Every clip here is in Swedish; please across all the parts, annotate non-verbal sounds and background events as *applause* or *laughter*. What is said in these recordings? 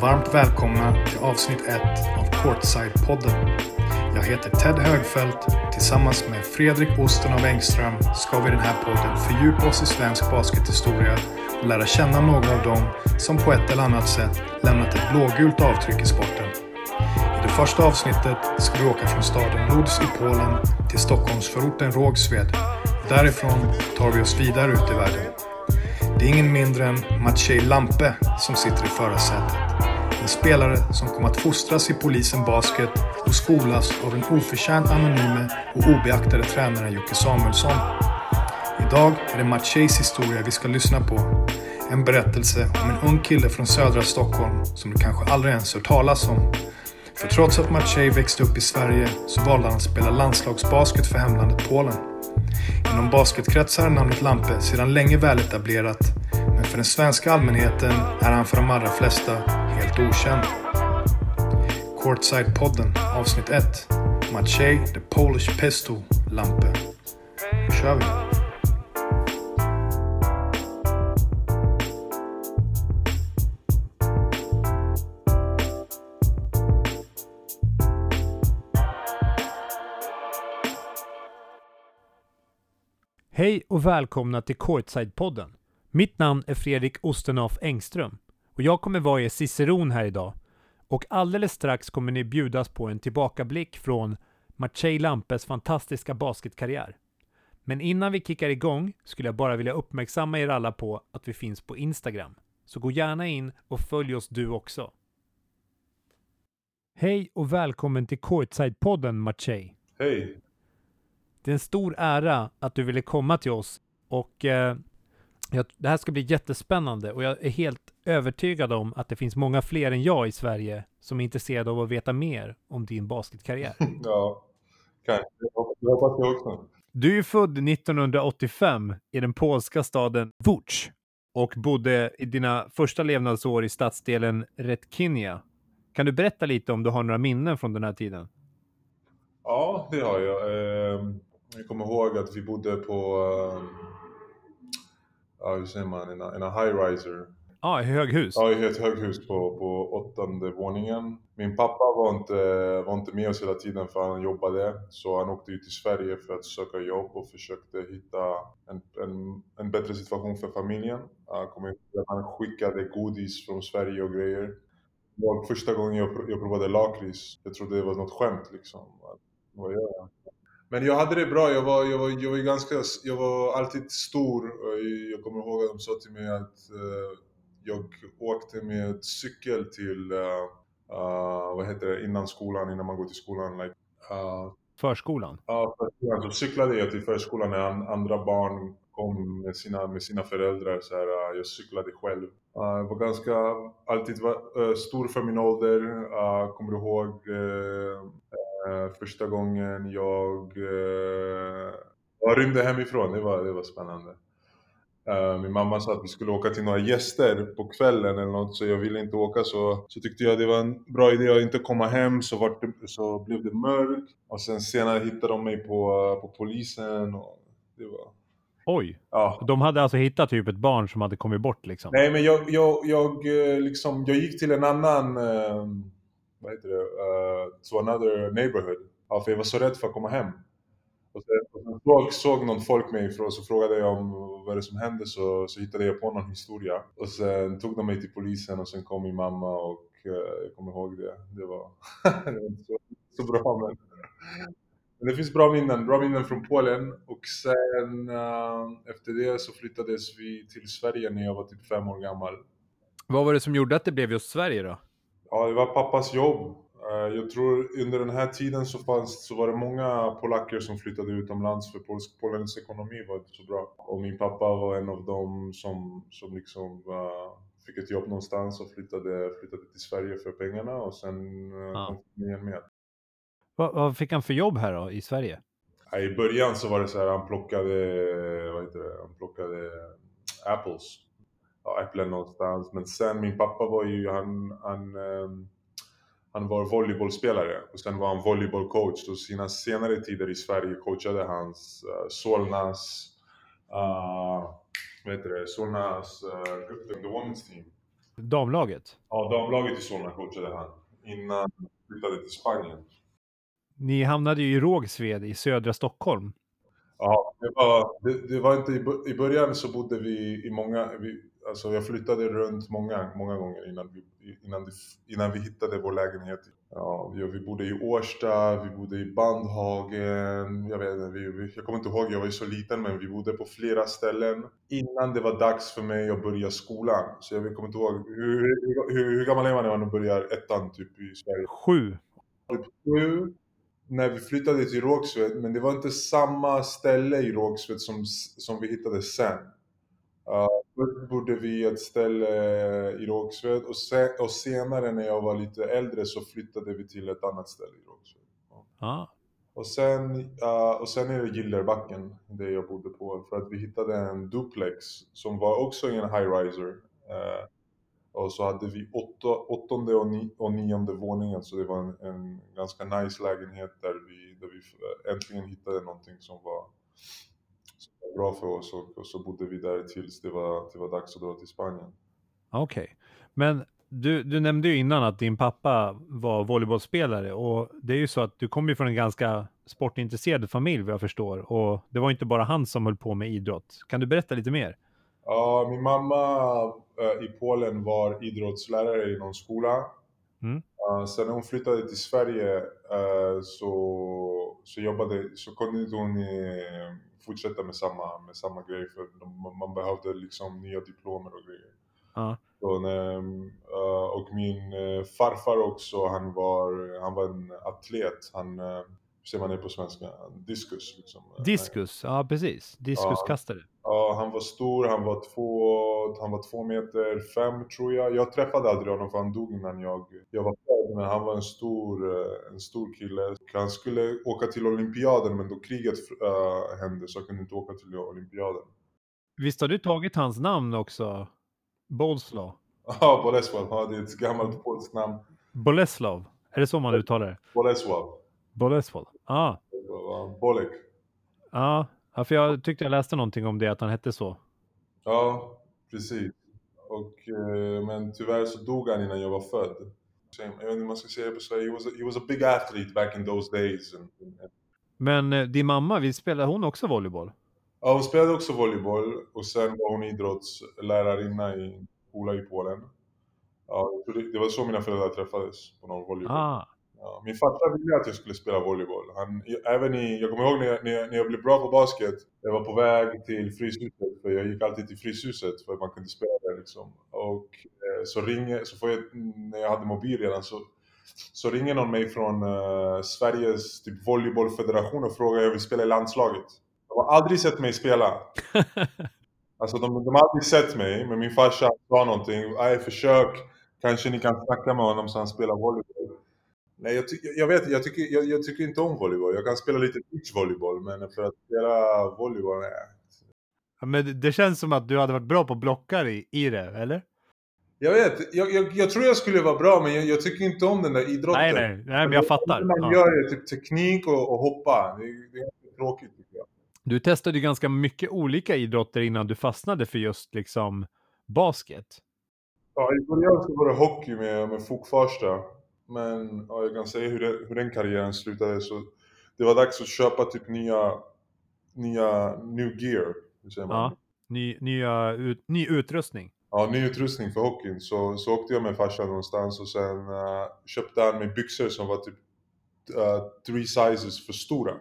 Varmt välkomna till avsnitt 1 av Courtside-podden. Jag heter Ted Högfeldt. Tillsammans med Fredrik Osten av Engström ska vi i den här podden fördjupa oss i svensk baskethistoria och lära känna några av dem som på ett eller annat sätt lämnat ett blågult avtryck i sporten. I det första avsnittet ska vi åka från staden Lodz i Polen till Stockholmsförorten Rågsved. Därifrån tar vi oss vidare ut i världen. Det är ingen mindre än Maciej Lampe som sitter i förarsätet. En spelare som kom att fostras i polisen basket och skolas av den oförtjänt anonyme och obeaktade tränaren Jocke Samuelsson. Idag är det Maciejs historia vi ska lyssna på. En berättelse om en ung kille från södra Stockholm som du kanske aldrig ens hört talas om. För trots att Maciej växte upp i Sverige så valde han att spela landslagsbasket för hemlandet Polen. Inom basketkretsar är namnet Lampe sedan länge väletablerat, men för den svenska allmänheten är han för de allra flesta helt okänd. Courtside-podden, avsnitt 1. Maciej the Polish Pistol” Lampe. Nu kör vi! Hej och välkomna till Courtside-podden. Mitt namn är Fredrik Ostenhoff Engström och jag kommer vara er ciceron här idag. Och alldeles strax kommer ni bjudas på en tillbakablick från Maciej Lampes fantastiska basketkarriär. Men innan vi kickar igång skulle jag bara vilja uppmärksamma er alla på att vi finns på Instagram. Så gå gärna in och följ oss du också. Hej och välkommen till Courtside-podden Maciej. Hej! Det är en stor ära att du ville komma till oss och eh, det här ska bli jättespännande och jag är helt övertygad om att det finns många fler än jag i Sverige som är intresserade av att veta mer om din basketkarriär. *laughs* Ja, kanske. Jag hoppas det också. Du är född 1985 i den polska staden Łódź och bodde i dina första levnadsår i stadsdelen Retkinia. Kan du berätta lite om du har några minnen från den här tiden? Ja, det har jag. Jag kommer ihåg att vi bodde på, ehm, ja hur säger man, en, high-riser. Ja, i höghus. Ja, i ett höghus på, på åttonde våningen. Min pappa var inte, var inte med oss hela tiden för han jobbade. Så han åkte ut till Sverige för att söka jobb och försökte hitta en, en, en bättre situation för familjen. Jag kommer ihåg att han skickade godis från Sverige och grejer. Det var första gången jag, jag provade lakrits. Jag trodde det var något skämt liksom. Vad gör jag? Men jag hade det bra. Jag var, jag var, jag var, ganska, jag var alltid stor. Jag kommer ihåg att de sa till mig att eh, jag åkte med cykel till, uh, vad heter det, innan skolan, innan man går till skolan. Like, uh, Förskolan. Ja, förskolan. Så cyklade jag till förskolan när an- andra barn kom med sina, med sina föräldrar. Så här, uh, jag cyklade själv. Uh, jag var ganska, alltid var, uh, stor för min ålder. Uh, kommer ihåg uh, uh, första gången jag uh, jag rymde hemifrån. Det var, det var spännande. Uh, min mamma sa att vi skulle åka till några gäster på kvällen eller något så jag ville inte åka så, så tyckte jag det var en bra idé att inte komma hem så, vart det, så blev det mörkt och sen senare hittade de mig på, på polisen och det var... Oj, Ja. de hade alltså hittat typ ett barn som hade kommit bort liksom? Nej men jag, jag, jag eh, liksom, jag gick till en annan, eh, vad heter det, eh, uh, to another neighborhood. Ja, för jag var så rädd för att komma hem. Och sen, och sen såg, såg någon folk mig och så frågade jag om vad det är som hände så, så hittade jag på någon historia. Och sen tog de mig till polisen och sen kom min mamma och uh, jag kommer ihåg det. Det var, *laughs* det var inte så, så bra men. Men det finns bra minnen, bra minnen från Polen och sen uh, efter det så flyttades vi till Sverige när jag var typ fem år gammal. Vad var det som gjorde att det blev just Sverige då? Ja, det var pappas jobb. Eh, Jag tror under den här tiden så, fanns, så var det många polacker som flyttade utomlands för Pols- Polens ekonomi var inte så bra. Och min pappa var en av dem som, som liksom eh, fick ett jobb någonstans och flyttade, flyttade till Sverige för pengarna och sen uh, Ja. kom familjen med. Vad, vad fick han för jobb här då, i Sverige? I början så var det så här, han plockade, vad heter det, han plockade apples. Ja, äpplen någonstans. Men sen min pappa var ju, han, han, ehm, han var volleybollspelare och sen var han volleybollcoach. Och sina senare tider i Sverige coachade hans uh, Solnas, uh, vad heter det, Solnas uh, the women's team. Damlaget? Ja, damlaget i Solna coachade han innan han flyttade till Spanien. Ni hamnade ju i Rågsved i södra Stockholm. Ja, det var, det, det var inte, i början så bodde vi i många, vi, alltså jag flyttade runt många, många gånger innan vi, innan, det, innan vi hittade vår lägenhet. Ja, vi, vi bodde i Årsta, vi bodde i Bandhagen, jag vet inte, vi, jag kommer inte ihåg, jag var ju så liten men vi bodde på flera ställen innan det var dags för mig att börja skolan. Så jag kommer inte ihåg, hur, hur, hur, hur gammal är man när man börjar ettan typ i Sverige? Sju. Typ sju när vi flyttade till Rågsved, men det var inte samma ställe i Rågsved som, som vi hittade sen. Uh, först bodde vi ett ställe i Rågsved och, se, och senare när jag var lite äldre så flyttade vi till ett annat ställe i Rågsved. Ah. Och, sen, uh, och sen är det Gilderbacken, där jag bodde på, för att vi hittade en duplex som var också en high-riser. Uh, och så hade vi åtta, åttonde och, ni, och nionde våningen så det var en, en, ganska nice lägenhet där vi, där vi äntligen hittade någonting som var bra för oss och, och, så bodde vi där tills det var, det var dags att dra till Spanien. Okej, okay. men du, du nämnde ju innan att din pappa var volleybollspelare och det är ju så att du kommer ju från en ganska sportintresserad familj vad jag förstår och det var inte bara han som höll på med idrott. Kan du berätta lite mer? Ja, min mamma uh, i Polen var idrottslärare i någon skola. Mm. Uh, sen när hon flyttade till Sverige uh, så, så, jobbade, så inte hon fortsätta med samma, med samma grej för de, man behövde liksom nya diplomer och grejer. Uh. Så, och min farfar också, han var, han var en atlet. Han, säger man det på svenska? Diskus liksom. Diskus, ja precis. Diskuskastare. Ja, han var stor, han var två, han var två meter fem tror jag. Jag träffade aldrig honom för han dog innan jag, jag var född. Men han var en stor, eh, en stor kille. Han skulle åka till olympiaden men då kriget äh, hände så han kunde inte åka till olympiaden. Visst har du tagit hans namn också? Boleslav? *laughs* Ja, Boleslav. Ja, det är ett gammalt polskt namn. Boleslav? Är det så man uttalar det? Boleslav. Boleslav? Ah. Bolek. Ja, Ja, för jag tyckte jag läste någonting om det, att han hette så. Ja, precis. Och, eh, men tyvärr så dog han innan jag var född. Jag vet inte hur man ska säga det på Sverige. He was, a, he was a big athlete back in those days. Men eh, din mamma, visst spelade hon också volleyboll? Ja, hon spelade också volleyboll och sen var hon idrottslärarinna i skola i Polen. Ja, det var så mina föräldrar träffades, på någon volleyboll. Ah. Ja, min farsa ville att jag skulle spela volleyboll. Han, även i, jag kommer ihåg när jag, när, jag, när jag blev bra på basket, jag var på väg till Fryshuset, för jag gick alltid till Fryshuset för att man kunde spela där liksom. Och eh, så ringer, så får jag, när jag hade mobil redan så, så ringer någon mig från uh, Sveriges typ volleybollfederation och frågar om jag vill spela i landslaget. De har aldrig sett mig spela. *laughs* alltså de, de har aldrig sett mig, men min farsa sa någonting, försök, kanske ni kan snacka med honom så han spelar volleyboll. Nej, jag, ty jag vet jag tycker, jag, jag, tycker inte om volleyboll. Jag kan spela lite beachvolleyboll, men för att spela volleyboll, nej. Ja, men det känns som att du hade varit bra på blockar i, i det, eller? Jag vet, jag, jag, jag tror jag skulle vara bra, men jag, jag, tycker inte om den där idrotten. Nej, nej, nej men jag fattar. man ja. gör typ teknik och, och hoppa. Det, det är tråkigt tycker jag. Du testade ju ganska mycket olika idrotter innan du fastnade för just liksom basket. Ja, i början så var det hockey med, med Fokfarsta. Men ja, jag kan säga hur, det, hur den karriären slutade. Så det var dags att köpa typ nya, nya new gear. Säger man. Ja, ny, nya, ut, ny utrustning. Ja, ny utrustning för hockeyn. Så, så åkte jag med farsan någonstans och sen uh, köpte han mig byxor som var typ uh, three sizes för stora.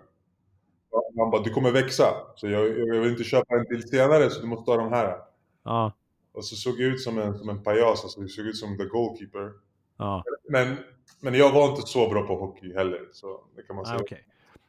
Han bara, du kommer växa. Så jag, jag vill inte köpa en till senare så du måste ha de här. Ja. Och så såg jag ut som en, som en pajas, alltså jag såg ut som the goalkeeper. Ja. Men, men jag var inte så bra på hockey heller, så det kan man säga. Ah, okay.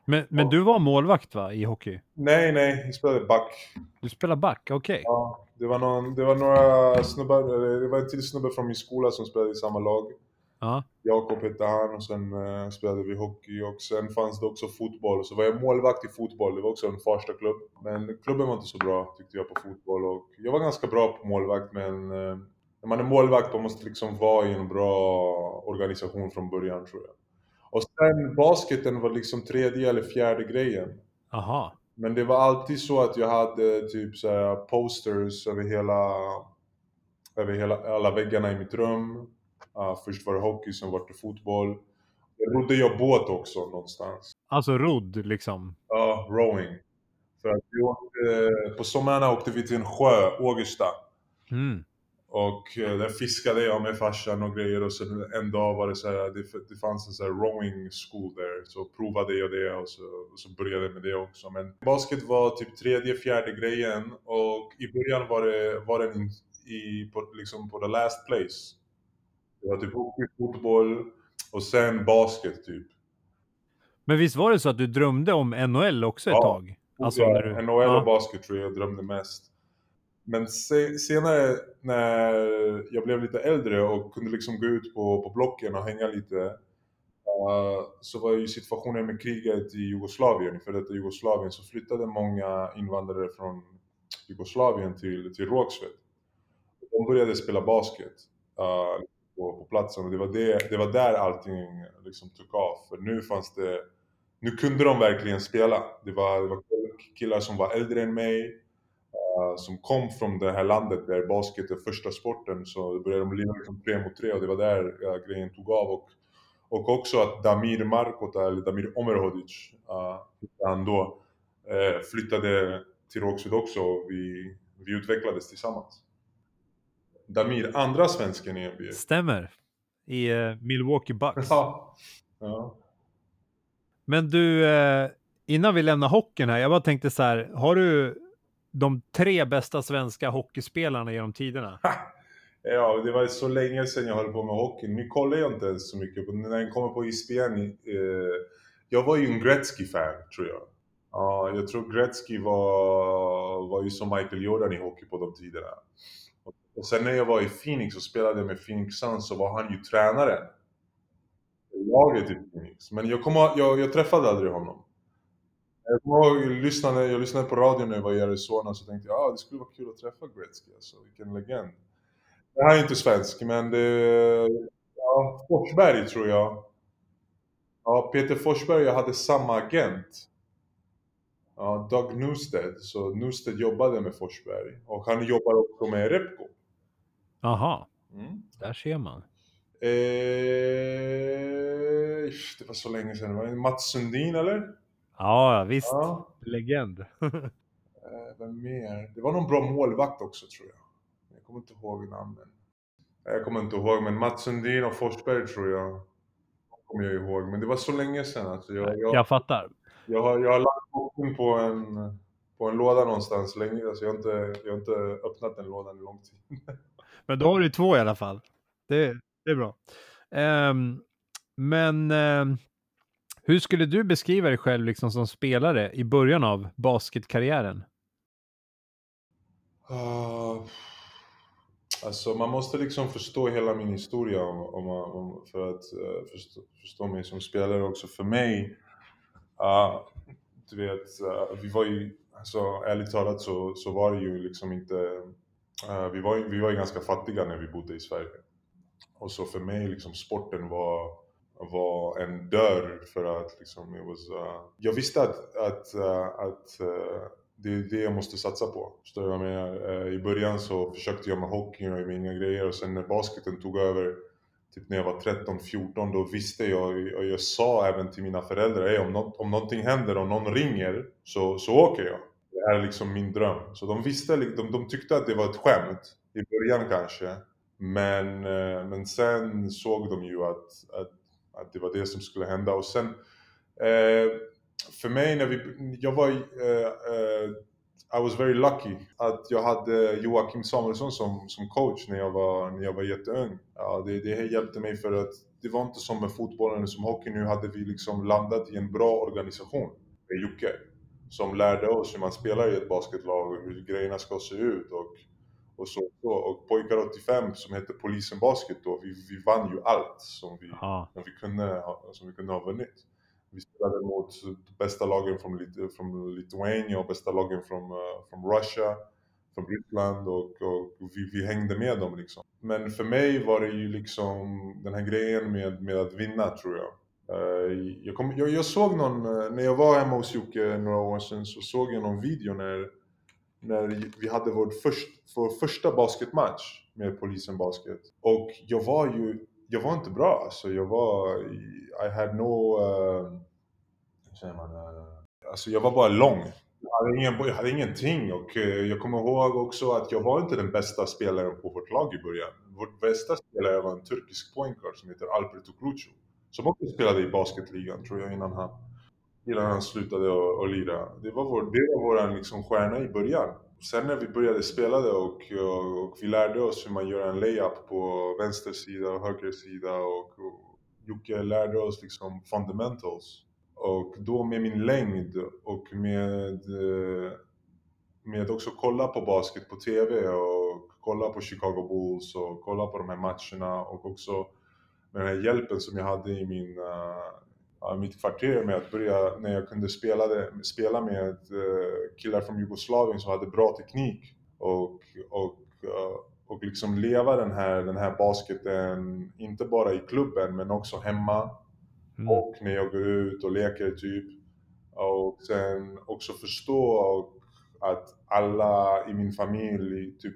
Men, men du var målvakt va, i hockey? Nej, nej, jag spelade back. Du spelade back, okej. Okay. Ja, det var, någon, det var några snubbar, det var en till snubbe från min skola som spelade i samma lag. Ja. Jakob hette han och sen uh, spelade vi hockey och sen fanns det också fotboll. Så var jag målvakt i fotboll, det var också en första klubb. Men klubben var inte så bra tyckte jag på fotboll och jag var ganska bra på målvakt men uh, när man är målvakt, man måste liksom vara i en bra organisation från början tror jag. Och sen basketen var liksom tredje eller fjärde grejen. Aha. Men det var alltid så att jag hade typ så här posters över hela, över hela, alla väggarna i mitt rum. Uh, först var det hockey, sen var det fotboll. Jag rodde jag båt också någonstans. Alltså rodd liksom? Ja, uh, rowing. För att vi åkte, på somrarna åkte vi till en sjö, Ågesta. Mm. Och eh, där fiskade jag med farsan och grejer och sen en dag var det så här, det, det fanns en så här rowing school där. Så provade jag det och så, och så började jag med det också. Men basket var typ tredje, fjärde grejen och i början var det, var den i, på, liksom på the last place. Det var typ hockey, fotboll och sen basket typ. Men visst var det så att du drömde om NHL också ett Ja. tag? Alltså, ja, du... NHL och basket tror jag jag drömde mest. Men se, senare när jag blev lite äldre och kunde liksom gå ut på, på blocken och hänga lite uh, så var ju situationen med kriget i Jugoslavien, för detta Jugoslavien, så flyttade många invandrare från Jugoslavien till, till Rågsved. De började spela basket uh, på, på platsen och det var, det, det var där allting liksom tog av. För nu fanns det, nu kunde de verkligen spela. Det var, det var killar som var äldre än mig, som kom från det här landet där basket är första sporten. Så började de lira liksom tre mot tre och det var där uh, grejen tog av. Och, och också att Damir Markota, eller Damir Omerhodic, uh, han då uh, flyttade till Rågsved också och vi, vi utvecklades tillsammans. Damir, andra svensken i NBA. Stämmer. I eh, Milwaukee Bucks. Ja. ja. Men du, eh, innan vi lämnar hockeyn här, jag bara tänkte så här, har du de tre bästa svenska hockeyspelarna genom tiderna? Ja, det var så länge sedan jag höll på med hockey. Nu kollar jag inte ens så mycket. på När den kommer på ESPN, eh, jag var ju en Gretzky-fan, tror jag. Ja, jag tror Gretzky var, var ju som Michael Jordan i hockey på de tiderna. Och, och sen när jag var i Phoenix och spelade med Phoenix Suns så var han ju tränaren. Laget i Phoenix. Men jag, kom, jag, jag träffade aldrig honom. Jag kommer ihåg, jag lyssnade, jag lyssnade på radio när jag var i Arizona så tänkte jag ah, det skulle vara kul att träffa Gretzky alltså, vilken legend. Jag är inte svensk, men det... Ja, Forsberg tror jag. Ja, Peter Forsberg jag hade samma agent. Ja, Doug Newsted. Så Newsted jobbade med Forsberg. Och han jobbar också med Repko. Aha, Mm. där ser man. Eh, det var så länge sedan. Var det Mats Sundin eller? Ja, visst. Ja. Legend. *laughs* Eh, vem mer? Det var någon bra målvakt också tror jag. Jag kommer inte ihåg namnen. Jag kommer inte ihåg, men Mats Sundin och Forsberg tror jag. Kommer jag ihåg. Men det var så länge sedan. Alltså jag, jag, Jag fattar. jag, har, jag har lagt boken på en, på en låda någonstans länge. Alltså jag, har inte, jag har inte öppnat den lådan i lång tid. *laughs* Men då har du två i alla fall. Det, det är bra. Ehm, men ehm, hur skulle du beskriva dig själv liksom som spelare i början av basketkarriären? Uh, alltså man måste liksom förstå hela min historia om, om, om, för att uh, förstå, förstå mig som spelare också. För mig, uh, du vet, uh, vi var ju, alltså ärligt talat så, så var det ju liksom inte, uh, vi, var, ju- vi var ju ganska fattiga när vi bodde i Sverige. Och så för mig liksom sporten var, var en dörr för att liksom, it was, uh, jag visste att, att, uh, att uh, det är det jag måste satsa på. Förstår du vad jag menar? Uh, I början så försökte jag med hockey och mina inga grejer och sen när basketen tog över, typ när jag var 13-14, då visste jag och jag sa även till mina föräldrar, hey, om, något, om någonting händer om någon ringer så, så åker jag. Det här är liksom min dröm. Så de visste, de, de tyckte att det var ett skämt i början kanske. Men, uh, men sen såg de ju att, att, att det var det som skulle hända och sen eh, för mig när vi, jag var, eh, eh, I was very lucky att jag hade Joakim Samuelsson som, som coach när jag var, när jag var jätteung. Ja, det, det hjälpte mig för att det var inte som med fotbollen eller som hockey. Nu hade vi liksom landat i en bra organisation med Jocke. Som lärde oss hur man spelar i ett basketlag och hur grejerna ska se ut. Och, och, så, och Pojkar 85 som hette Polisen Basket då, vi, vi vann ju allt som vi, som vi, kunde, ha, som vi kunde ha vunnit. Vi spelade mot bästa lagen från, Lit- från Lithuania och bästa lagen från, uh, från Russia. från Ryssland och, och vi, vi, hängde med dem liksom. Men för mig var det ju liksom den här grejen med, med att vinna tror jag. Uh, jag, kom, jag, jag, såg någon, uh, när jag var hemma hos Jocke några år sedan så såg jag någon video när, när vi hade vår, först, vår första basketmatch med polisen basket. Och jag var ju, jag var inte bra alltså. Jag var, I had no, uh, hur säger man? Eh, alltså jag var bara lång. Jag hade, ingen, jag hade ingenting och uh, jag kommer ihåg också att jag var inte den bästa spelaren på vårt lag i början. Vår bästa spelare var en turkisk pointguard som heter Alberto Crucio. Som också spelade i basketligan tror jag innan han, innan han slutade att lira. Det var vår, det var vår liksom, stjärna i början. Sen när vi började spela det och, och, och, vi lärde oss hur man gör en layup på vänster sida och höger sida och, och Jocke lärde oss liksom fundamentals och då med min längd och med, eh, med också kolla på basket på TV och kolla på Chicago Bulls och kolla på de här matcherna och också med den här hjälpen som jag hade i min, eh, mitt kvarter med att börja, när jag kunde spela, det, spela med uh, killar från Jugoslavien som hade bra teknik och, och, uh, och liksom leva den här, den här basketen, inte bara i klubben men också hemma Mm. Och när jag går ut och leker typ. Och sen också förstå att alla i min familj typ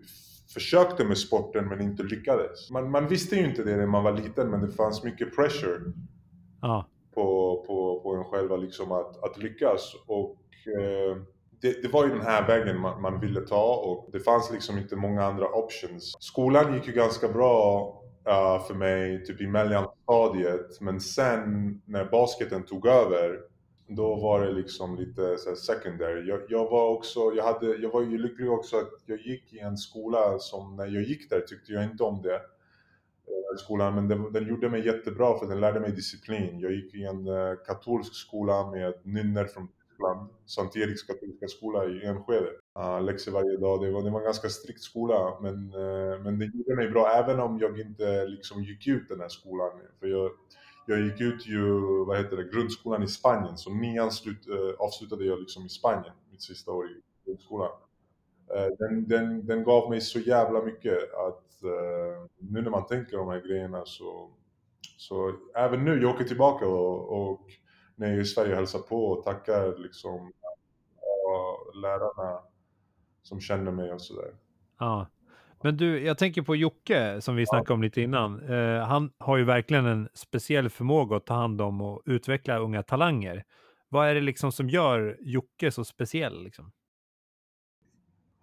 försökte med sporten men inte lyckades. Man, man visste ju inte det när man var liten men det fanns mycket pressure ah på, på, på en själv liksom att, att lyckas. Och eh, det, det, var ju den här vägen man, man, ville ta och det fanns liksom inte många andra options. Skolan gick ju ganska bra uh, för mig typ i mellanstadiet. Men sen när basketen tog över, då var det liksom lite så secondary. Jag, jag, var också, jag, hade, jag var ju lycklig också att jag gick i en skola som när jag gick där tyckte jag inte om det. Eh, skolan, men den, den gjorde mig jättebra för den lärde mig disciplin. Jag gick i en eh, katolsk skola med nynner från Tyskland, Sankt Eriks katolska skola i Enskede. Uh, läxor varje dag. Det var, det var en ganska strikt skola, men, uh, men det gjorde mig bra även om jag inte liksom gick ut den här skolan. För jag, jag gick ut ju, vad heter det, grundskolan i Spanien, så nian slut, uh, avslutade jag liksom i Spanien, mitt sista år i grundskolan. Den, den, den gav mig så jävla mycket att nu när man tänker de här grejerna så, så även nu, jag åker tillbaka och, och när jag är i Sverige och hälsar på och tackar liksom lärarna som känner mig och sådär. Ja. Men du, jag tänker på Jocke som vi snackade om lite innan. Uh, han har ju verkligen en speciell förmåga att ta hand om och utveckla unga talanger. Vad är det liksom som gör Jocke så speciell? Liksom?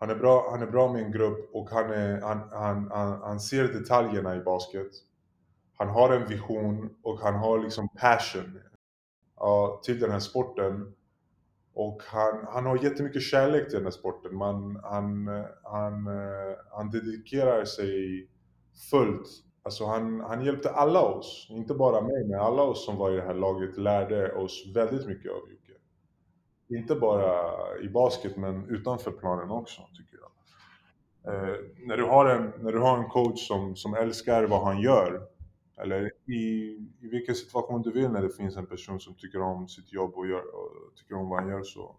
Han, är bra, han är bra med en grupp och han, är, han, han, han, han ser detaljerna i basket. Han har en vision och han har liksom passion ja, till den här sporten. Och han, han har jättemycket kärlek till den här sporten. Man, han, han, han dedikerar sig fullt. Alltså han, han hjälpte alla oss, inte bara mig, men alla oss som var i det här laget lärde oss väldigt mycket av honom. Inte bara i basket, men utanför planen också, tycker jag. Eh, när, du har en, när du har en coach som, som älskar vad han gör eller i, i vilken situation du vill när det finns en person som tycker om sitt jobb och, gör, och tycker om vad han gör. Så.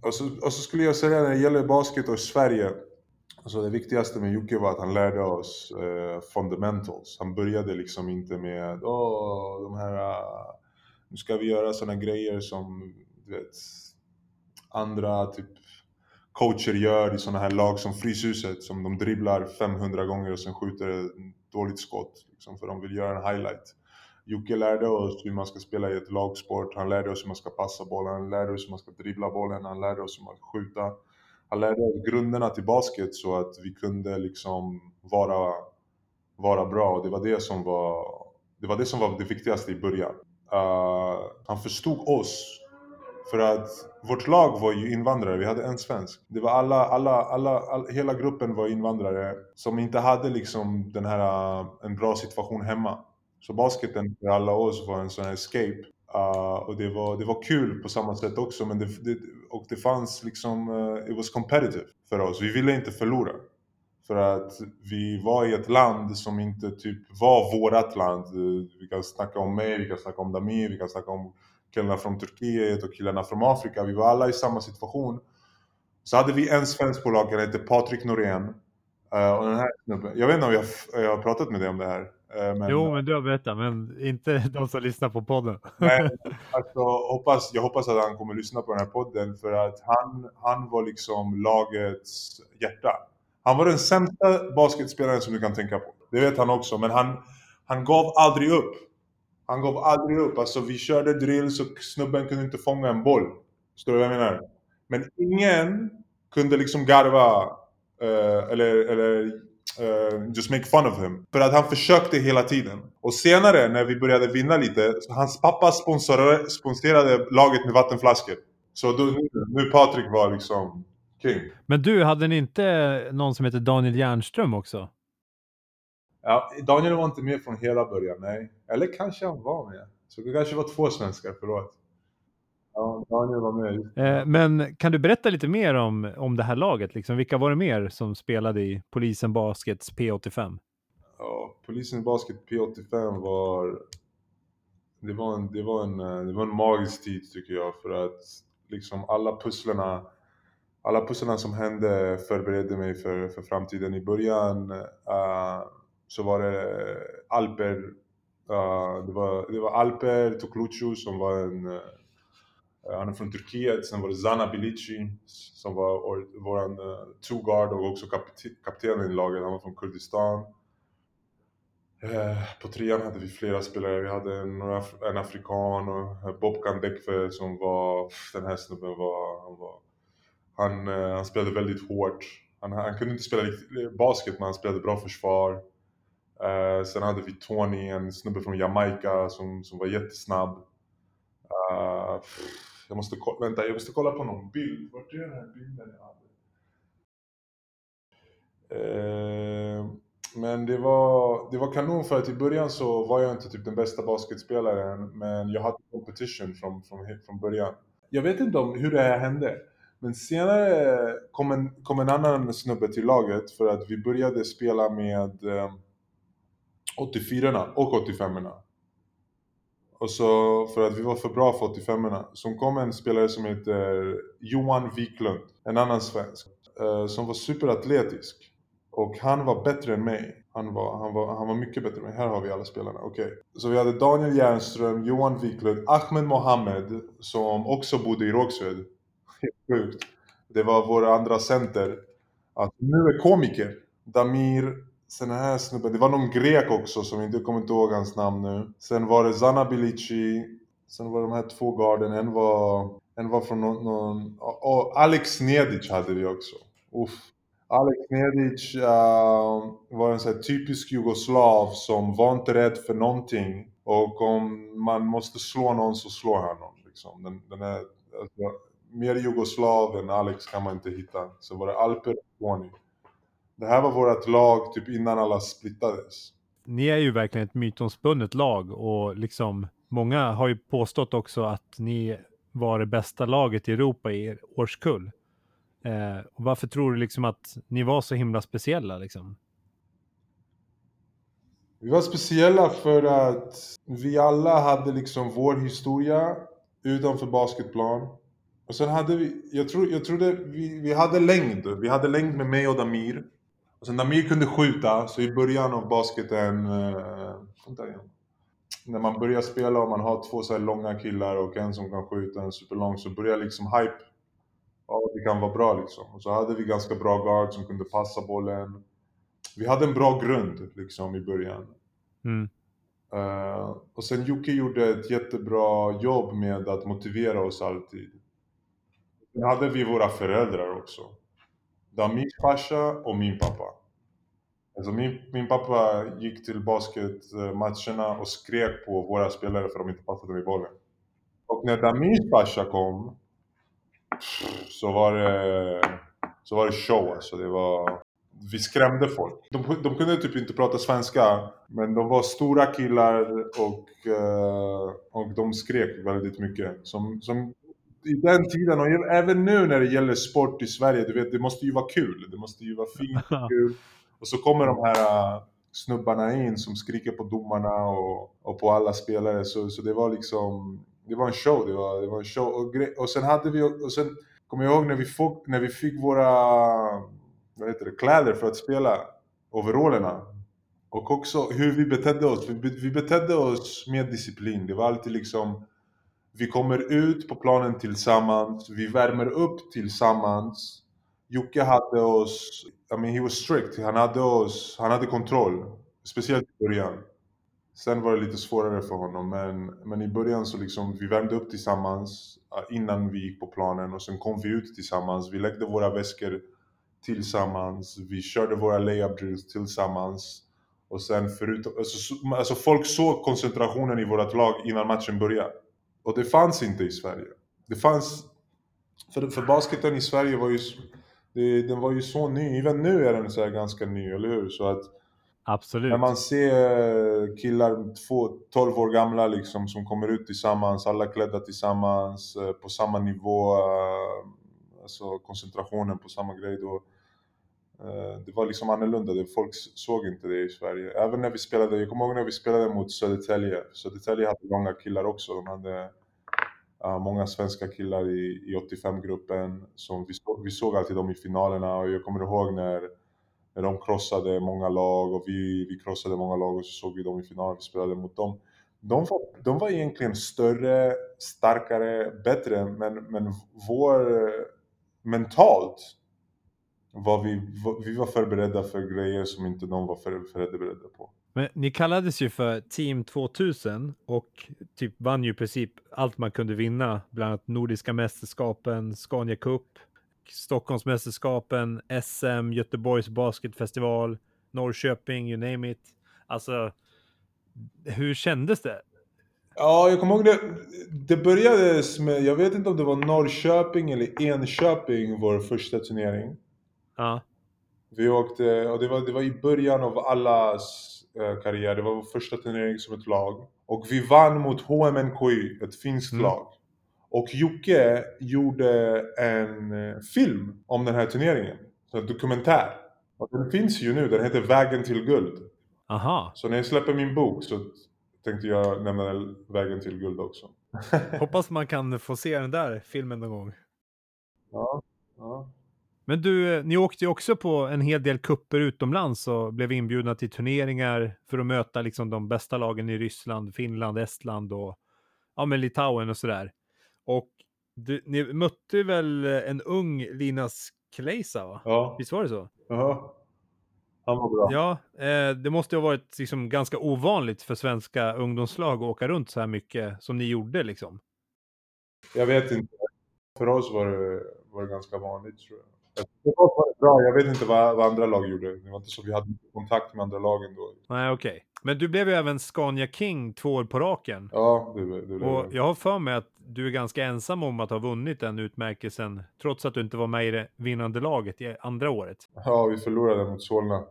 Och, så, och så skulle jag säga när det gäller basket och Sverige, alltså det viktigaste med Jocke var att han lärde oss eh, fundamentals. Han började liksom inte med åh, de här, ah, nu ska vi göra sådana grejer som du vet, andra typ coacher gör i sådana här lag som Fryshuset som de dribblar 500 gånger och sen skjuter ett dåligt skott liksom, för de vill göra en highlight. Jocke lärde oss hur man ska spela i ett lagsport, han lärde oss hur man ska passa bollen, han lärde oss hur man ska dribbla bollen, han lärde oss hur man ska skjuta. Han lärde oss grunderna till basket så att vi kunde liksom vara, vara bra och det var det som var det var det som var det viktigaste i början. Uh, han förstod oss för att vårt lag var ju invandrare, vi hade en svensk. Det var alla, alla, alla, alla hela gruppen var invandrare som inte hade liksom den här, eh, en bra situation hemma. Så basketen för alla oss var en sån här escape. Uh, och det var, det var kul på samma sätt också, men det, det, och det fanns liksom, uh, it was competitive för oss. Vi ville inte förlora. För att vi var i ett land som inte typ var vårat land. Vi kan snacka om mig, vi kan snacka om Damir, vi kan snacka om killarna från Turkiet och killarna från Afrika. Vi var alla i samma situation. Så hade vi en svensk han hette Patrik Norén. Uh, och den här snubben, jag vet inte om jag, jag har pratat med dig om det här. Uh, men, jo, men du har berättat, men inte *laughs* de som lyssnar på podden. *laughs* Nej, alltså, hoppas, jag hoppas att han kommer lyssna på den här podden för att han, han var liksom lagets hjärta. Han var den sämsta basketspelaren som du kan tänka på. Det vet han också, men han, han gav aldrig upp. Han gav aldrig upp. Alltså vi körde drill så snubben kunde inte fånga en boll. Förstår du vad jag menar? Men ingen kunde liksom garva uh, eller, eller uh, just make fun of him. För att han försökte hela tiden. Och senare när vi började vinna lite, så hans pappa sponsrade, sponsrade laget med vattenflaskor. Så då, nu, nu Patrik var liksom king. Men du, hade ni inte någon som heter Daniel Järnström också? Ja, Daniel var inte med från hela början, nej. Eller kanske han var med. Så det kanske var två svenskar, förlåt. Ja, Daniel var med. Eh, men kan du berätta lite mer om, om det här laget? Liksom? Vilka var det mer som spelade i Polisen Baskets P85? Ja, Polisen Basket P85 var... Det var, en, det, var en, det var en magisk tid tycker jag för att liksom alla pusslerna alla pusslerna som hände förberedde mig för, för framtiden. I början uh, så var det Alper, uh, det, var, det var Alper Toklucu som var en uh, han är från Turkiet, sen var det Zana Bilici som var vår uh, eh, two guard och också kapten, kaptenen i laget, han var från Kurdistan. Eh, på trean hade vi flera spelare, vi hade en, en afrikan och Bob Kandekve som var, den här snubben var, han var han, han spelade väldigt hårt. Han, han kunde inte spela basket men han spelade bra försvar. Uh, sen hade vi Tony, en snubbe från Jamaica som, som var jättesnabb. Uh, jag måste, vänta, jag måste kolla på någon bild. Vart är den här bilden jag hade? Uh, men det var, det var kanon för att i början så var jag inte typ den bästa basketspelaren men jag hade competition från, från, från början. Jag vet inte om hur det här hände. Men senare kom en, kom en annan snubbe till laget för att vi började spela med eh, 84 och 85 erna Och så för att vi var för bra för 85 erna så kom en spelare som heter Johan Wiklund, en annan svensk, eh, som var superatletisk. Och han var bättre än mig. Han var, han var, han var mycket bättre än mig. Här har vi alla spelarna. Okej. Okay. Så vi hade Daniel Jernström, Johan Wiklund, Ahmed Mohamed, som också bodde i Rågsved. *laughs* Helt sjukt. Det var vår andra center. Att nu är komiker. Damir Sen den här snubben, det var någon grek också som inte kommer inte ihåg hans namn nu. Sen var det Zanabilici. Sen var det de här två garden, en var, en var från någon, någon och Alex Nedic hade vi också. Uff. Alex Nedic uh, ehm, var en sån här typisk jugoslav som var inte rädd för någonting. Och om man måste slå någon så slår han någon. Liksom. Den, den är, alltså, mer jugoslav än Alex kan man inte hitta. Så var det Alper Koni. Det här var vårt lag typ innan alla splittades. Ni är ju verkligen ett mytomspunnet lag och liksom många har ju påstått också att ni var det bästa laget i Europa i er årskull. Eh, och varför tror du liksom att ni var så himla speciella liksom? Vi var speciella för att vi alla hade liksom vår historia utanför basketplan. Och sen hade vi, jag, tror, jag trodde vi, vi hade längd. Vi hade längd med mig och Damir. Och sen Namir kunde skjuta, så i början av basketen, eh, när man börjar spela och man har två så här långa killar och en som kan skjuta en superlång så börjar liksom hype. Ja, det kan vara bra liksom. Och så hade vi ganska bra guard som kunde passa bollen. Vi hade en bra grund liksom i början. Mm. Uh, och sen Jocke gjorde ett jättebra jobb med att motivera oss alltid. Sen hade vi våra föräldrar också. Damirs farsa och min pappa. Alltså min, min pappa gick till basketmatcherna och skrek på våra spelare för att de inte passade med bollen. Och när Damirs farsa kom så var det, så var det show alltså. Det var, vi skrämde folk. De, de kunde typ inte prata svenska, men de var stora killar och, och de skrek väldigt mycket. Som, som i den tiden och även nu när det gäller sport i Sverige, du vet, det måste ju vara kul. Det måste ju vara fint och kul. Och så kommer de här uh, snubbarna in som skriker på domarna och, och på alla spelare. Så, så det var liksom, det var en show. Det var, det var en show. Och, och sen hade vi, och sen, kommer jag ihåg när vi, fick, när vi fick våra vad heter det, kläder för att spela, overallerna. Och också hur vi betedde oss. Vi, vi betedde oss med disciplin. Det var alltid liksom vi kommer ut på planen tillsammans, vi värmer upp tillsammans. Jocke hade oss, I mean he was strict, han hade oss, han hade kontroll. Speciellt i början. Sen var det lite svårare för honom, men, men i början så liksom, vi värmde upp tillsammans innan vi gick på planen och sen kom vi ut tillsammans. Vi läggde våra väskor tillsammans, vi körde våra layup drills tillsammans. Och sen förutom, alltså, alltså folk såg koncentrationen i vårt lag innan matchen började. Och det fanns inte i Sverige. Det fanns, för, för basketen i Sverige var ju, det, den var ju så ny, även nu är den så ganska ny, eller hur? Så att Absolut. när man ser killar, två, 12 år gamla liksom, som kommer ut tillsammans, alla klädda tillsammans, eh, på samma nivå, eh, alltså koncentrationen på samma grej då. Eh, det var liksom annorlunda, folk såg inte det i Sverige. Även när vi spelade, jag kommer ihåg när vi spelade mot Södertälje. Södertälje hade många killar också. De hade många svenska killar i, i 85-gruppen. Som vi, såg, vi såg alltid dem i finalerna och jag kommer ihåg när, när de krossade många lag och vi, vi krossade många lag och så såg vi dem i finalen, vi spelade mot dem. De var, de var egentligen större, starkare, bättre men, men vår eh, mentalt var vi, var- vi var förberedda för grejer som inte de var för, förberedda på. Men ni kallades ju för Team 2000 och typ vann ju i princip allt man kunde vinna, bland annat Nordiska mästerskapen, Scania Cup, Stockholmsmästerskapen, SM, Göteborgs basketfestival, Norrköping, you name it. Alltså, hur kändes det? Ja, jag kommer ihåg det. Det började med, jag vet inte om det var Norrköping eller Enköping, vår första turnering. Ja, Vi åkte, och det var, det var i början av allas eh, karriär, det var vår första turnering som ett lag. Och vi vann mot HMNKI, ett finskt Mm. lag. Och Jocke gjorde en eh, film om den här turneringen. En dokumentär. Och den finns ju nu, den heter Vägen till guld. aha. Så när jag släpper min bok så tänkte jag nämna Vägen till guld också. *laughs* Hoppas man kan få se den där filmen någon gång. ja, ja. Men du, eh, ni åkte ju också på en hel del kupper utomlands och blev inbjudna till turneringar för att möta liksom de bästa lagen i Ryssland, Finland, Estland och ja, men Litauen och sådär. Och du, ni mötte väl en ung Linas Kleisa, va? ja. Visst var det så? Jaha. Han var bra. Ja, eh, det måste ju ha varit liksom ganska ovanligt för svenska ungdomslag att åka runt så här mycket som ni gjorde liksom. Jag vet inte. För oss var det, var det ganska vanligt tror jag. Oss var det bra. Jag vet inte vad, vad andra lag gjorde. Det var inte så vi hade kontakt med andra lagen då. Nej, okej. Men du blev ju även Scania King två år på raken. Ja, det, det, det, Och jag har för mig att du är ganska ensam om att ha vunnit den utmärkelsen, trots att du inte var med i det vinnande laget i andra året. Ja, vi förlorade mot Solna.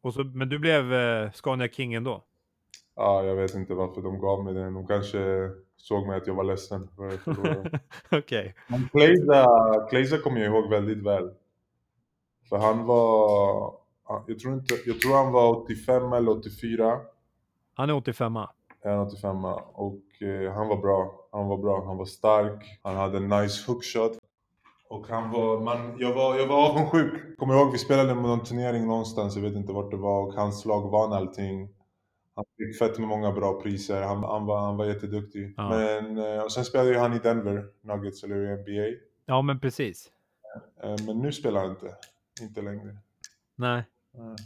Och så, men du blev eh, Scania King ändå? Ja, jag vet inte varför de gav mig den. De kanske såg mig att jag var ledsen för att jag. *laughs* Men Kleiza, Kleiza kommer jag ihåg väldigt väl. För han var, jag tror, inte, jag tror han var 85 eller 84. Han är 85 En 85 och eh, han var bra. Han var bra. Han var stark. Han hade en nice hookshot. Och han var, man, jag var, jag var avundsjuk. Kommer ihåg vi spelade med någon turnering någonstans, jag vet inte vart det var och hans lag vann allting. Han fick fett med många bra priser, han, han, var, han var jätteduktig. Ja. Men, eh, och sen spelade ju han i Denver Nuggets eller i NBA. Ja, men precis. Eh, Men nu spelar han inte. Inte längre. Nej. Nej.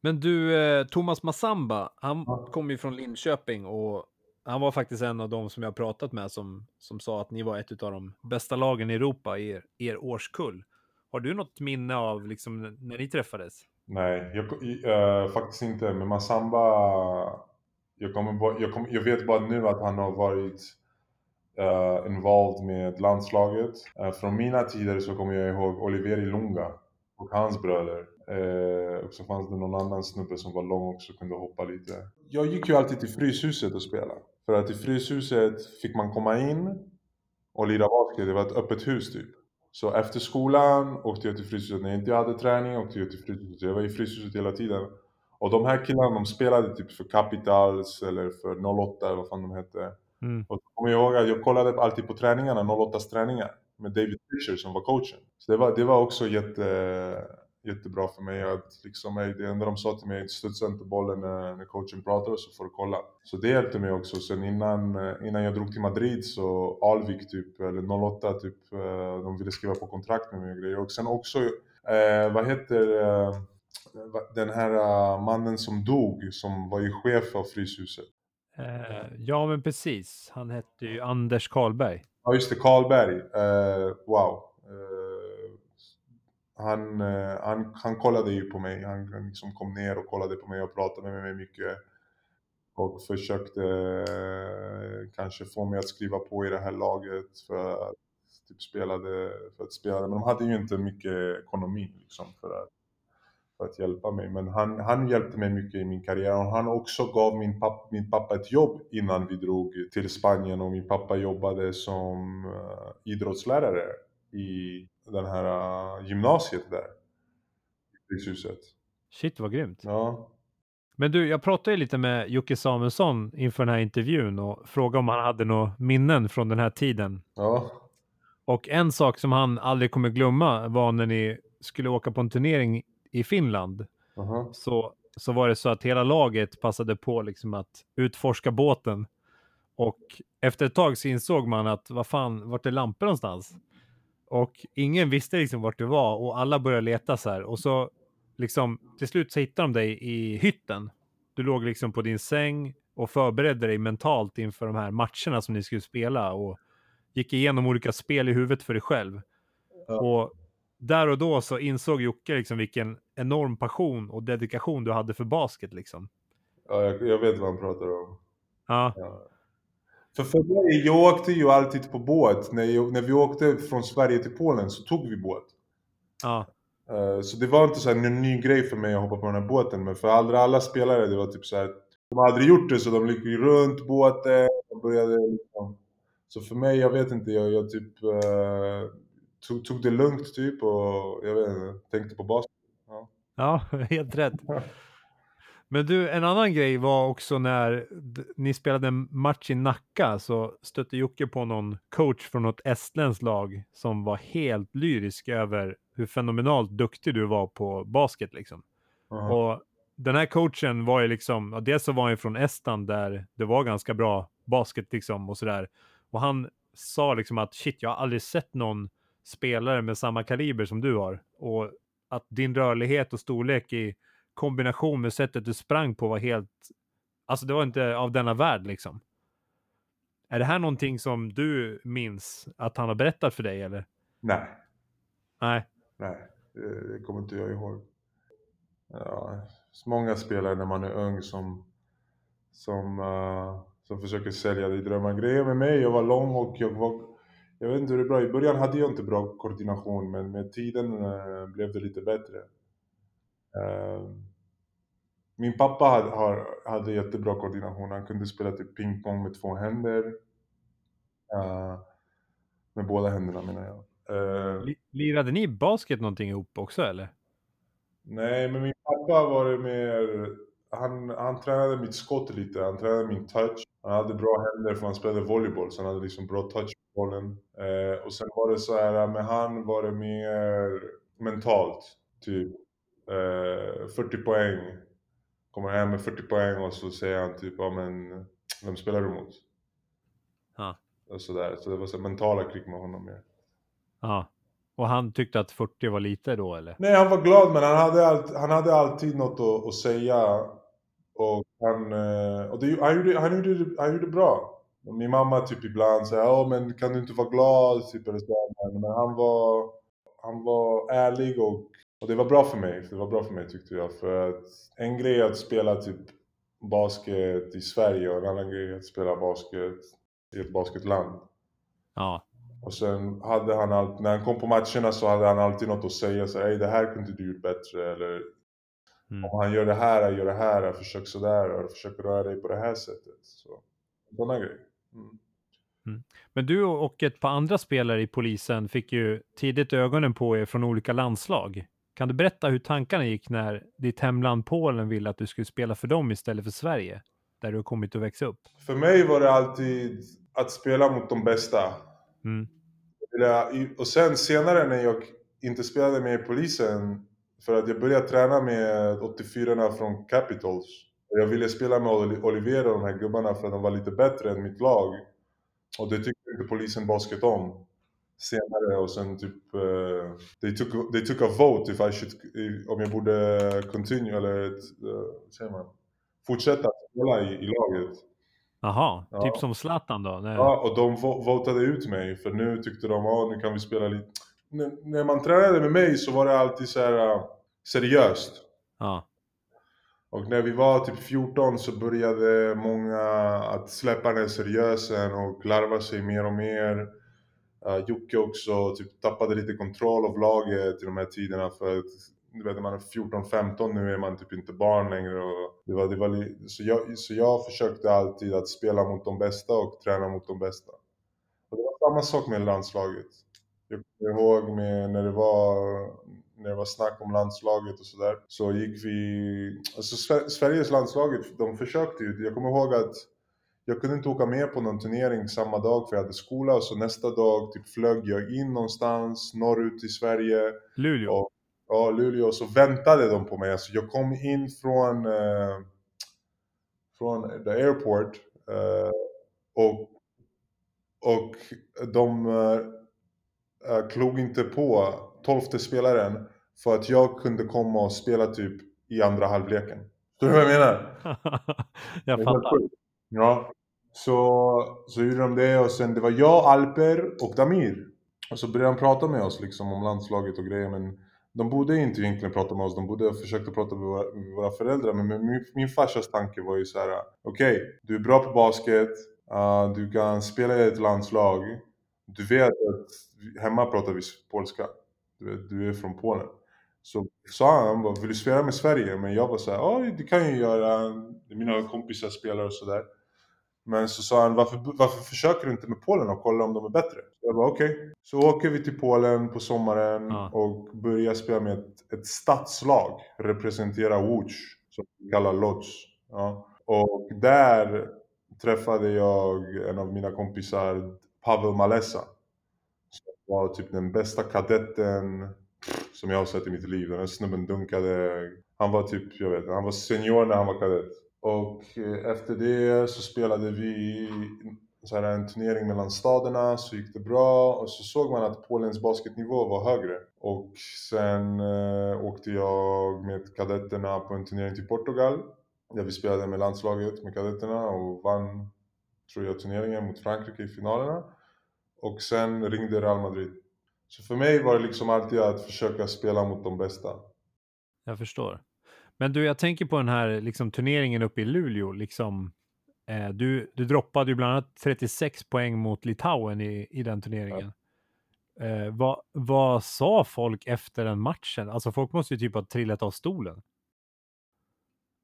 Men du, eh, Thomas Massamba, han Ja. kom ju från Linköping och han var faktiskt en av de som jag pratat med som, som sa att ni var ett av de bästa lagen i Europa i er, er årskull. Har du något minne av liksom när ni träffades? Nej, jag, eh, faktiskt inte. Men Massamba, jag, kommer, jag, kommer, jag vet bara nu att han har varit uh, involved med landslaget. Eh, från mina tider så kommer jag ihåg Oliveri Lunga och hans bröder. Eh, och så fanns det någon annan snubbe som var lång också och kunde hoppa lite. Jag gick ju alltid till Fryshuset och spela. För att i Fryshuset fick man komma in och lira basket. Det var ett öppet hus typ. Så efter skolan åkte jag till Fryshuset. När jag inte hade träning åkte jag till Fryshuset. Jag var i Fryshuset hela tiden. Och de här killarna de spelade typ för Capitals eller för 08 eller vad fan de hette. Mm. Och så kommer jag ihåg att jag kollade alltid på träningarna, 08s träningar med David Fisher som var coachen. Så det var, det var också jätte, jättebra för mig att liksom, det enda de sa till mig, studsa inte bollen när, när coachen pratar så får du kolla. Så det hjälpte mig också. Sen innan, innan jag drog till Madrid så Alvik typ, eller 08 typ, eh, de ville skriva på kontrakt med mig och grejer. Och sen också, eh, vad heter eh, den här uh, mannen som dog, som var ju chef av Fryshuset? Eh, ja, men precis. Han hette ju Anders Karlberg. Ja, just det, Karlberg. Uh, wow. Uh, han, eh, han, han kollade ju på mig. Han, han liksom kom ner och kollade på mig och pratade med mig mycket. Och försökte kanske få mig att skriva på i det här laget för att typ spelade, för att spela. Men de hade ju inte mycket ekonomi liksom för att för att hjälpa mig. Men han, han hjälpte mig mycket i min karriär och han också gav min, papp, min pappa ett jobb innan vi drog till Spanien och min pappa jobbade som uh, idrottslärare i den här uh, gymnasiet där. I huset. Shit vad grymt. Ja. Men du, jag pratade ju lite med Jocke Samuelsson inför den här intervjun och frågade om han hade några minnen från den här tiden. Ja. Och en sak som han aldrig kommer glömma var när ni skulle åka på en turnering i Finland uh-huh. så, så var det så att hela laget passade på liksom att utforska båten. Och efter ett tag så insåg man att vad fan, vart är lampor någonstans? Och ingen visste liksom vart det var och alla började leta så här. Och så liksom till slut så hittade de dig i hytten. Du låg liksom på din säng och förberedde dig mentalt inför de här matcherna som ni skulle spela och gick igenom olika spel i huvudet för dig själv. Ja. Och där och då så insåg Jocke liksom vilken enorm passion och dedikation du hade för basket liksom. Ja, jag, jag vet vad han pratar om. Ja. Ja. För för mig, jag åkte ju alltid på båt. När, jag, när vi åkte från Sverige till Polen så tog vi båt. Ja. Uh, så det var inte så här en ny grej för mig att hoppa på den här båten. Men för alla, alla spelare, det var typ så här. De har aldrig gjort det så de gick runt båten och började liksom. Så för mig, jag vet inte, jag, jag typ uh, tog, tog det lugnt typ och jag vet inte, tänkte på basket. Ja, ja *laughs* helt rätt. Men du, en annan grej var också när ni spelade en match i Nacka så stötte Jocke på någon coach från något estländskt lag som var helt lyrisk över hur fenomenalt duktig du var på basket liksom. uh-huh. Och den här coachen var ju liksom, dels så var han från Estland där det var ganska bra basket liksom och sådär. Och han sa liksom att shit, jag har aldrig sett någon spelare med samma kaliber som du har. Och att din rörlighet och storlek i kombination med sättet du sprang på var helt, alltså det var inte av denna värld liksom. Är det här någonting som du minns att han har berättat för dig eller? Nej. Nej. Nej, det kommer inte jag ihåg. Ja, så många spelare när man är ung som, som, uh, som försöker sälja dig drömmar. Grejen med mig, jag var lång och jag var jag vet inte hur det är bra. I början hade jag inte bra koordination men med tiden uh, blev det lite bättre. Uh, min pappa hade, har, hade jättebra koordination. Han kunde spela typ pingpong med två händer. Uh, med båda händerna menar jag. Lirade ni basket någonting ihop också eller? Nej, men min pappa var det mer... Han, han tränade mitt skott lite, han tränade min touch. Han hade bra händer för han spelade volleyboll så han hade liksom bra touch på bollen. Eh, och sen var det så här, med han var det mer mentalt. Typ eh, 40 poäng. Kommer hem med 40 poäng och så säger han typ, ja men vem spelar du mot? Ja. Och så, där. så det var så mentala krig med honom mer. Ja. Och han tyckte att 40 var lite då eller? Nej, han var glad men han hade, all, han hade alltid något att, att säga. Och han, eh, och det, han, gjorde, han, gjorde, han gjorde bra. Min mamma typ ibland säger ja men kan du inte vara glad? Typ, eller så. Men han var, han var ärlig och, och det var bra för mig. Det var bra för mig tyckte jag. För att en grej är att spela typ basket i Sverige och en annan grej är att spela basket i ett basketland. Ja. Och sen hade han alltid, när han kom på matcherna så hade han alltid något att säga. Så, Ej, det här kunde du gjort bättre. Eller Mm. om han gör det här, gör det här, försök sådär. Och försök röra dig på det här sättet. Så, sådana grejer. Mm. Men du och ett par andra spelare i polisen fick ju tidigt ögonen på er från olika landslag. Kan du berätta hur tankarna gick när ditt hemland Polen ville att du skulle spela för dem istället för Sverige? Där du har kommit att växa upp. För mig var det alltid att spela mot de bästa. Mm. Och sen senare när jag inte spelade med polisen, för att jag började träna med 84 från Capitals. Jag ville spela med Oliver och de här gubbarna för att de var lite bättre än mitt lag. Och det tyckte inte polisen basket om senare och sen typ uh, they, took, they took a vote if I should, if, om jag borde continue eller uh, säger man, fortsätta spela i, i laget. Jaha, ja. typ som Zlatan då? Nej. Ja, och de votade ut mig för nu tyckte de att nu kan vi spela lite. N när man tränade med mig så var det alltid så här uh, seriöst. Ja. Och när vi var typ 14 så började många att släppa den seriösen och larva sig mer och mer. Uh, Jocke också typ tappade lite kontroll av laget i de här tiderna för att du vet, när man är 14-15 nu är man typ inte barn längre. Och det var, det var, så, jag, så jag försökte alltid att spela mot de bästa och träna mot de bästa. Och det var samma sak med landslaget. Jag kommer ihåg med när det var, när det var snack om landslaget och sådär. Så gick vi, alltså Sveriges landslaget, de försökte ju. Jag kommer ihåg att jag kunde inte åka med på någon turnering samma dag för jag hade skola. Och Så nästa dag typ flög jag in någonstans norrut i Sverige. Luleå? Och, ja, Luleå. Så väntade de på mig. Alltså jag kom in från, eh, från the airport. Eh, och, och de eh, klog inte på tolfte spelaren för att jag kunde komma och spela typ i andra halvleken. Förstår du vad jag menar? *laughs* jag fattar. Ja, så, så gjorde de det och sen det var jag, Alper och Damir. Och så började de prata med oss liksom om landslaget och grejer men de borde inte egentligen prata med oss, de borde försöka prata med våra, med våra föräldrar. Men min, min farsas tanke var ju så här: okej, okay, du är bra på basket, uh, du kan spela i ett landslag. Du vet att hemma pratar vi polska. Du, vet, du är från Polen. Så sa han, vill du spela med Sverige? Men jag var såhär, ja det kan jag göra. Mina kompisar spelar och sådär. Men så sa han, varför, varför försöker du inte med Polen och kolla om de är bättre? Jag bara okej. Okay. Så åker vi till Polen på sommaren ja. och börjar spela med ett, ett stadslag. Representera Łódź, som vi kallar Lodz. Ja. Och där träffade jag en av mina kompisar, Pavel Malesa. Var typ den bästa kadetten som jag har sett i mitt liv. Den här snubben dunkade. Han var typ, jag vet han var senior när han var kadett. Och eh, efter det så spelade vi så här en turnering mellan staderna, så gick det bra och så såg man att Polens basketnivå var högre. Och sen eh, åkte jag med kadetterna på en turnering till Portugal där vi spelade med landslaget med kadetterna och vann, tror jag, turneringen mot Frankrike i finalerna. Och sen ringde Real Madrid. Så för mig var det liksom alltid att försöka spela mot de bästa. Jag förstår. Men du, jag tänker på den här liksom, turneringen uppe i Luleå. Liksom, eh, du, du droppade ju bland annat 36 poäng mot Litauen i, i den turneringen. Ja. Eh, vad, vad sa folk efter den matchen? Alltså folk måste ju typ ha trillat av stolen.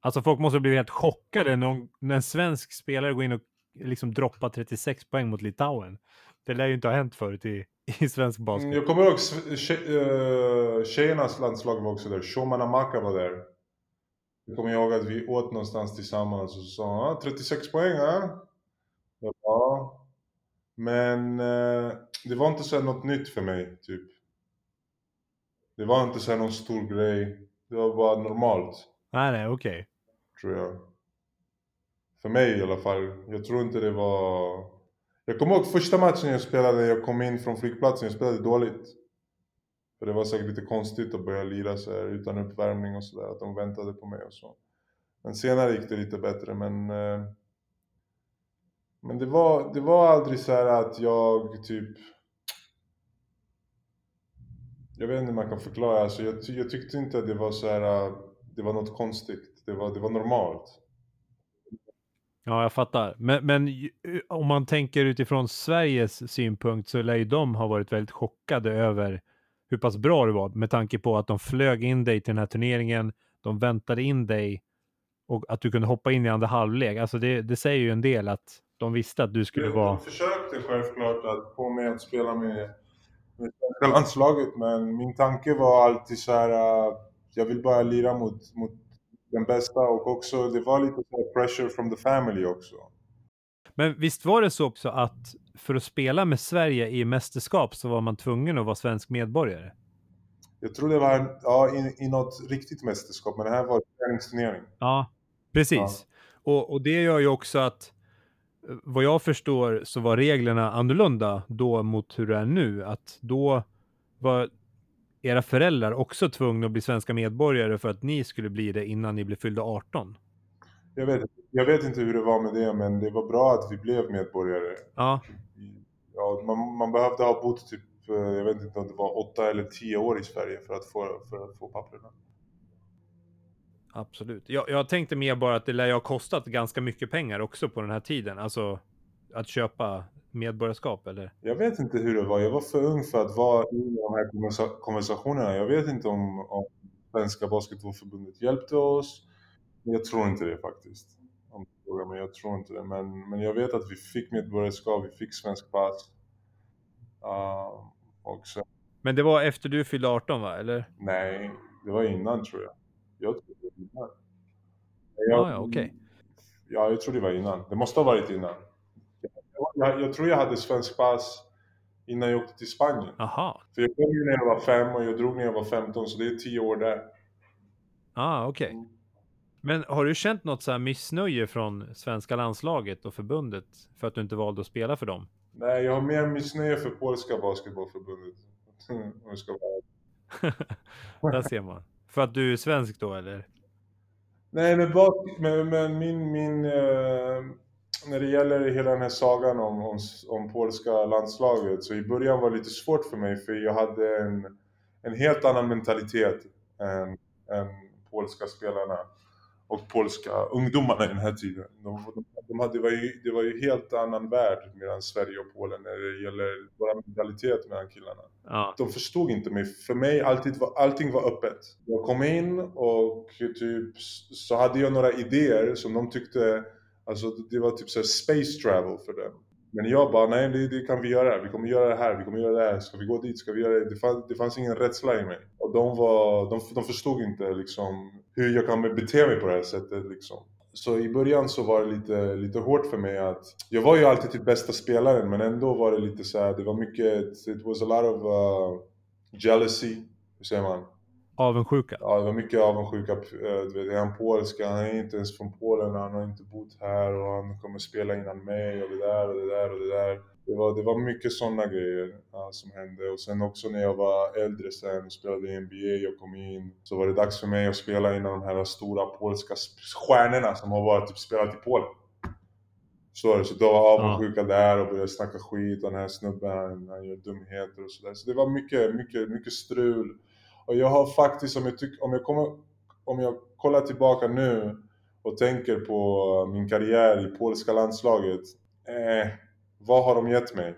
Alltså folk måste bli helt chockade när, när en svensk spelare går in och liksom droppar 36 poäng mot Litauen. Det lär ju inte ha hänt förut i, *laughs* i svensk basket. Jag kommer ihåg eh, tjejernas landslag var också där. Shoman Amaka var där. Jag kommer ihåg att vi åt någonstans tillsammans och så sa han 36 poäng, ja? Ja. Men eh, det var inte så något nytt för mig, typ. Det var inte så någon stor grej. Det var bara normalt. Nej, nej, okej. Okay. Tror jag. För mig i alla fall. Jag tror inte det var... Jag kommer ihåg första matchen jag spelade, jag kom in från flygplatsen, jag spelade dåligt. För det var säkert lite konstigt att börja lira så här utan uppvärmning och sådär, att de väntade på mig och så. Men senare gick det lite bättre, men... Eh, men det var, det var aldrig så att jag typ... Jag vet inte hur man kan förklara, alltså jag, jag tyckte inte att det var så här, eh, det var något konstigt. Det var, det var normalt. Ja, jag fattar. Men, men om man tänker utifrån Sveriges synpunkt så lär ju de ha varit väldigt chockade över hur pass bra du var med tanke på att de flög in dig till den här turneringen. De väntade in dig och att du kunde hoppa in i andra halvlek. Alltså det, det säger ju en del att de visste att du skulle vara... De försökte självklart att få mig att spela med, med svenska landslaget men min tanke var alltid så här. Uh, jag vill bara lira mot, mot den bästa och också det var lite så pressure from the family också. Men visst var det så också att för att spela med Sverige i mästerskap så var man tvungen att vara svensk medborgare? Jag tror det var ja, i, i något riktigt mästerskap, men det här var träningsturnering. Ja, precis. Ja. Och, och det gör ju också att eh, vad jag förstår så var reglerna annorlunda då mot hur det är nu. Att då var era föräldrar också tvungna att bli svenska medborgare för att ni skulle bli det innan ni blev fyllda 18. Jag vet, jag vet inte hur det var med det, men det var bra att vi blev medborgare. Ja, Ja, man, man behövde ha bott typ, eh, jag vet inte om det var åtta eller tio år i Sverige för att få, för att få papperna. absolut. Jag, jag tänkte mer bara att det lär ju ha kostat ganska mycket pengar också på den här tiden. Alltså att köpa medborgarskap eller? Jag vet inte hur det var, jag var för ung för att vara i de här konversa- konversationerna. Jag vet inte om, om Svenska Basketbollförbundet hjälpte oss. Jag tror inte det faktiskt. Om du frågar mig, jag tror inte det. Men, men jag vet att vi fick medborgarskap, vi fick svensk pass. Uh, och sen, Men det var efter du fyllde 18 va? Eller? nej, det var innan tror jag. Jag tror det var innan. Ja, ja, okej. Ja, jag tror det var innan. Det måste ha varit innan. Jag, jag, tror jag hade svensk pass innan jag åkte till Spanien. Aha. För jag kom ju när jag var fem och jag drog när jag var 15, så det är tio år där. Ah, okej. Mm. Men har du känt något så här missnöje från svenska landslaget och förbundet för att du inte valde att spela för dem? Nej, jag har mer missnöje för polska basketbollförbundet. *laughs* Om jag ska vara *laughs* Där ser man. För att du är svensk då eller? Nej, men, men, men min, min eh, när det gäller hela den här sagan om, om, om polska landslaget, så i början var det lite svårt för mig för jag hade en, en helt annan mentalitet än, än polska spelarna och polska ungdomarna i den här tiden. De, de, de hade, det, var ju, det var ju helt annan värld mellan Sverige och Polen när det gäller vår mentalitet mellan killarna. Ja. De förstod inte mig. För mig alltid var, allting var öppet. Jag kom in och typ så hade jag några idéer som de tyckte, alltså det var typ så här space travel för dem. Men jag bara, nej det, det kan vi göra. Vi kommer göra det här, vi kommer göra det här. Ska vi gå dit? Ska vi göra det? Det fanns, det fanns ingen rädsla i mig. Och de, var, de, de förstod inte liksom hur jag kan bete mig på det här sättet liksom. Så i början så var det lite, lite hårt för mig att jag var ju alltid typ bästa spelaren men ändå var det lite så här, det var mycket, it was a lot of uh, jealousy, hur säger man? Avundsjuka. Ja, det var mycket avundsjuka. eh, Du vet, är han polska? Han är inte ens från Polen, han har inte bott här och han kommer spela innan mig och det där och det där och det där. Det var, det var mycket sådana grejer ja, som hände och sen också när jag var äldre sen och spelade i NBA och kom in så var det dags för mig att spela innan de här stora polska stjärnorna som har varit typ spelat i Polen. Så, så då var avundsjuka där och började snacka skit och den här snubben han, han gör dumheter och sådär. Så det var mycket, mycket, mycket strul. Och jag har faktiskt, om jag, tyck, om jag, kommer, om jag kollar tillbaka nu och tänker på min karriär i polska landslaget. Eh, vad har de gett mig?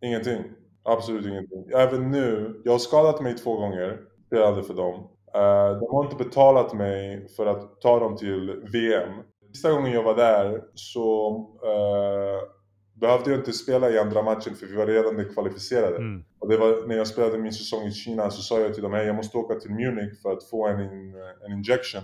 Ingenting. Absolut ingenting. Även nu, jag har skadat mig två gånger, spelade för dem. Eh, de har inte betalat mig för att ta dem till VM. Sista gången jag var där så eh, behövde jag inte spela i andra matchen för vi var redan kvalificerade. Mm. Och det var när jag spelade min säsong i Kina så sa jag till dem att jag måste åka till Munich för att få en, en injection,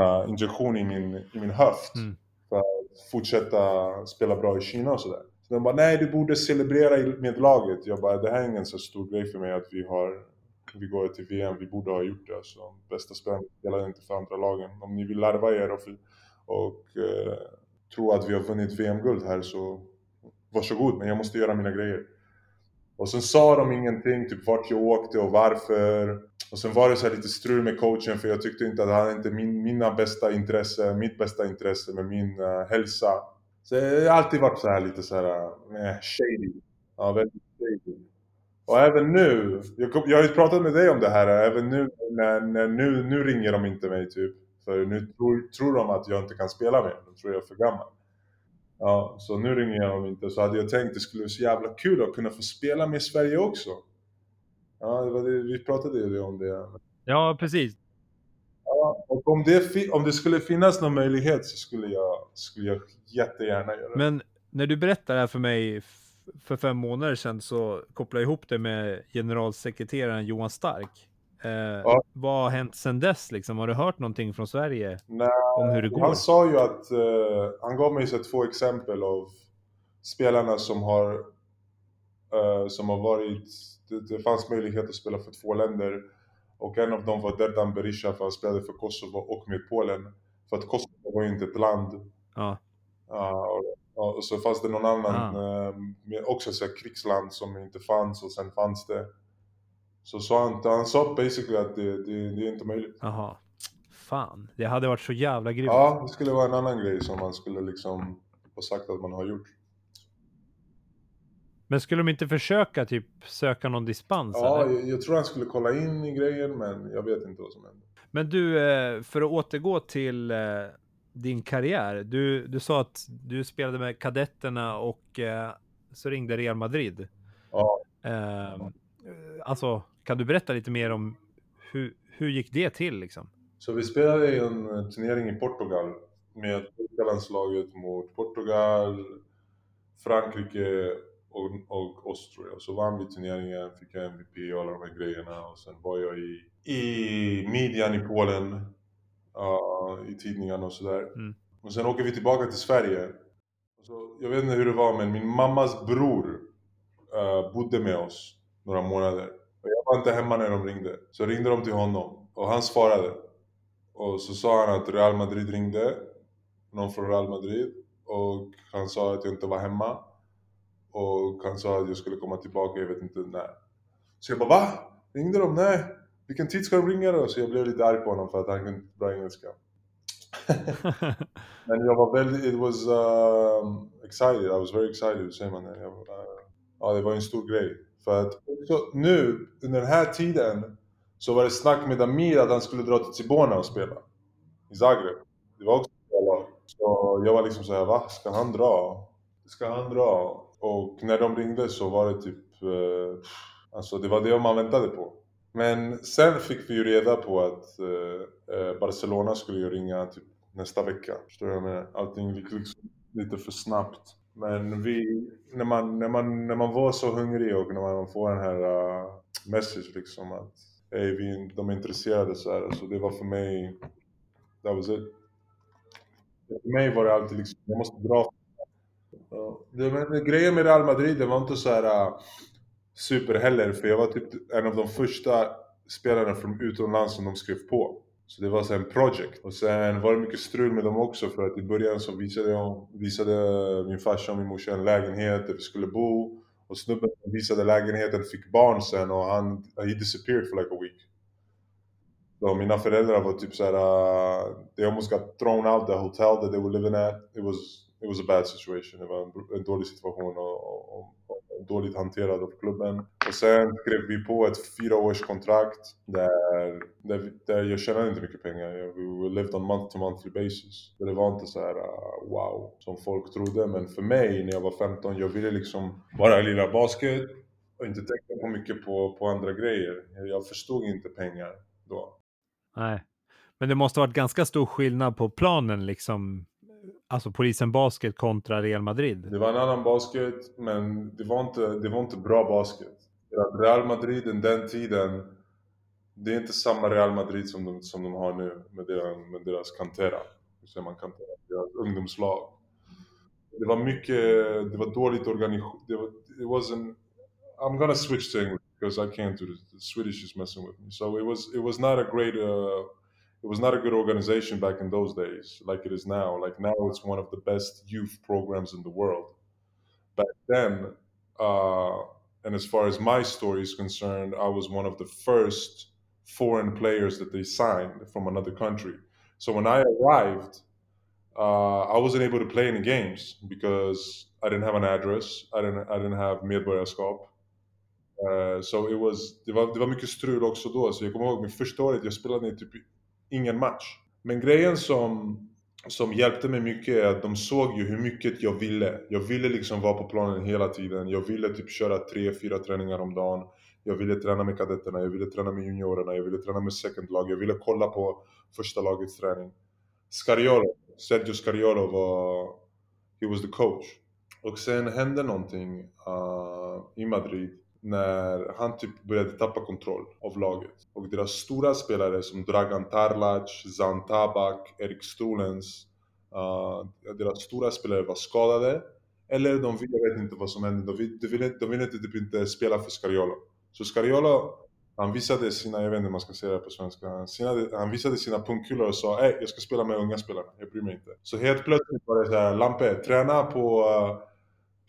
uh, injektion i min, i min höft. Mm. För att fortsätta spela bra i Kina och sådär. Så de bara, nej du borde celebrera med laget. Jag bara, det här är ingen så stor grej för mig att vi har vi går till VM, vi borde ha gjort det. Alltså, bästa spelarna spelar inte för andra lagen. Om ni vill larva er och, och eh, tro att vi har vunnit VM-guld här så varsågod, men jag måste göra mina grejer. Och sen sa de ingenting, typ vart jag åkte och varför. Och sen var det så här lite strul med coachen för jag tyckte inte att han inte min, mina bästa intresse, mitt bästa intresse med min uh, hälsa. Så jag har alltid varit så här lite så här, eh, shady. Ja, väldigt shady. Och även nu, jag, kom- jag har ju pratat med dig om det här, även nu när, när nu, nu ringer de inte mig typ. För nu tror, tror de att jag inte kan spela mer, de tror jag är för gammal. Ja, så nu ringer jag dem inte. Så hade jag tänkt det skulle vara så jävla kul att kunna få spela med Sverige också. Ja, det var det, vi pratade ju om det. Ja, precis. Ja, och om det, om det skulle finnas någon möjlighet så skulle jag, skulle jag jättegärna göra det. Men när du berättar det här för mig för fem månader sedan så kopplade jag ihop det med generalsekreteraren Johan Stark. Eh, Vad har hänt sedan dess liksom? Har du hört någonting från Sverige Nej, om hur det går? Han sa ju att, eh, han gav mig så två exempel av spelarna som har eh, som har varit, det, det fanns möjlighet att spela för två länder. Och en av dem var Derdan Berisha för han spelade för Kosovo och med Polen. För att Kosovo var ju inte ett land. Ja. Ja, och, och så fanns det någon annan, eh, med också så här, krigsland som inte fanns och sen fanns det. Så, så han, han sa basically att det, det, det är inte möjligt. Jaha. Fan, det hade varit så jävla grymt. Ja, det skulle vara en annan grej som man skulle liksom ha sagt att man har gjort. Men skulle de inte försöka typ söka någon dispens? Ja, eller? jag, jag tror han skulle kolla in i grejen men jag vet inte vad som hände. Men du, eh, för att återgå till eh, din karriär. Du, du sa att du spelade med kadetterna och eh, så ringde Real Madrid. Ja, Eh, alltså, kan du berätta lite mer om hur, hur gick det till liksom? så vi spelade en eh, turnering i Portugal med landslaget mot Portugal, Frankrike och, och oss tror jag. Så vann vi turneringen, fick jag MVP och alla de här grejerna och sen var jag i, i median i Polen, ja, i tidningarna och sådär. Mm. Och sen åker vi tillbaka till Sverige. Så, jag vet inte hur det var men min mammas bror eh, bodde med oss några månader. Var inte hemma när de ringde. Så ringde de till honom och han svarade. Och så sa han att Real Madrid ringde. Någon från Real Madrid. Och han sa att jag inte var hemma. Och han sa att jag skulle komma tillbaka, jag vet inte när. Så jag bara va? Ringde de? Nej. Vilken tid ska de ringa då? Så jag blev lite arg på honom för att han kunde inte bra engelska. *laughs* Men jag var väldigt, it was um, excited, I was very excited, säger man det? Jag, uh, ja, det var en stor grej. För att också nu, under den här tiden, så var det snack med Amir att han skulle dra till Cibona och spela. I Zagreb. Det var också bra. Så jag var liksom såhär, va? Ska han dra? Ska han dra? Och när de ringde så var det typ, eh, alltså det var det man väntade på. Men sen fick vi ju reda på att eh, eh Barcelona skulle ju ringa typ nästa vecka. Förstår du vad jag menar? Allting gick liksom lite för snabbt. Men vi, när man, när man, när man var så hungrig och när man får den här uh, message liksom att hey, vi, de är intresserade så här. Så det var för mig, that was it. För mig var det alltid liksom, jag måste dra. Ja, det, men, grejen med Real Madrid, det var inte så här uh, super heller. För jag var typ en av de första spelarna från utomlands som de skrev på. Så det var så en project. Och sen var det mycket strul med dem också för att i början så visade, jag, visade min farsa och min morsa en lägenhet där vi skulle bo. Och snubben som visade lägenheten fick barn sen och han, uh, he disappeared for like a week. Så mina föräldrar var typ såhär, uh, they almost got thrown out the hotel that they were living at. It was, it was a bad situation. Det var en, en dålig situation och, och, och, och dåligt hanterad av klubben. Och sen skrev vi på ett fyraårskontrakt där, där, där jag tjänade inte mycket pengar. Jag- levde on month to monthly basis. Det var inte så här uh, wow som folk trodde. Men för mig när jag var 15, jag ville liksom bara lilla basket och inte tänka på mycket på, på andra grejer. Jag förstod inte pengar då. Nej. Men det måste varit ganska stor skillnad på planen liksom. Alltså polisen basket kontra Real Madrid. Det var en annan basket, men det var inte, det var inte bra basket. Real Madrid i den tiden, det är inte samma Real Madrid som de, som de har nu med deras, med deras Cantera. Hur säger man Cantera? Deras ungdomslag. Det var mycket, det var dåligt organiserat. Det var, it wasn't, I'm gonna switch to English because I can't do this. The Swedish is messing with me. So it was, it was not a great, uh, it was not a good organization back in those days like it is now. Like now it's one of the best youth programs in the world. Back then, uh, and as far as my story is concerned, I was one of the first foreign players that they signed from another country. So when I arrived, uh, I wasn't able to play any games because I didn't have an address. I didn't. I didn't have medborgarskap. Uh, so it was, det, var, det var mycket strul också då. Så jag kommer ihåg min första året, jag spelade typ ingen match. Men grejen som, som hjälpte mig mycket är att de såg ju hur mycket jag ville. Jag ville liksom vara på planen hela tiden. Jag ville typ köra tre, fyra träningar om dagen. Jag ville träna med kadetterna, jag ville träna med juniorerna, jag ville träna med second lag, jag ville kolla på första lagets träning. Scariolo, Sergio Scariolo var, he was the coach. Och sen hände någonting uh, i Madrid när han typ började tappa kontroll av laget. Och deras stora spelare som Dragan Tarlac, Zan Tabak, Erik Strulens. uh, deras stora spelare var skadade Eller de ville, jag vet inte vad som hände, de ville, de ville, de ville inte, typ inte spela för Scariolo. Så Scariolo, han visade sina, jag vet inte hur man ska säga det på svenska, sina, han visade sina pungkulor och sa Ey, jag ska spela med unga spelare, jag bryr mig inte. Så helt plötsligt var det såhär, Lampe, träna på, uh,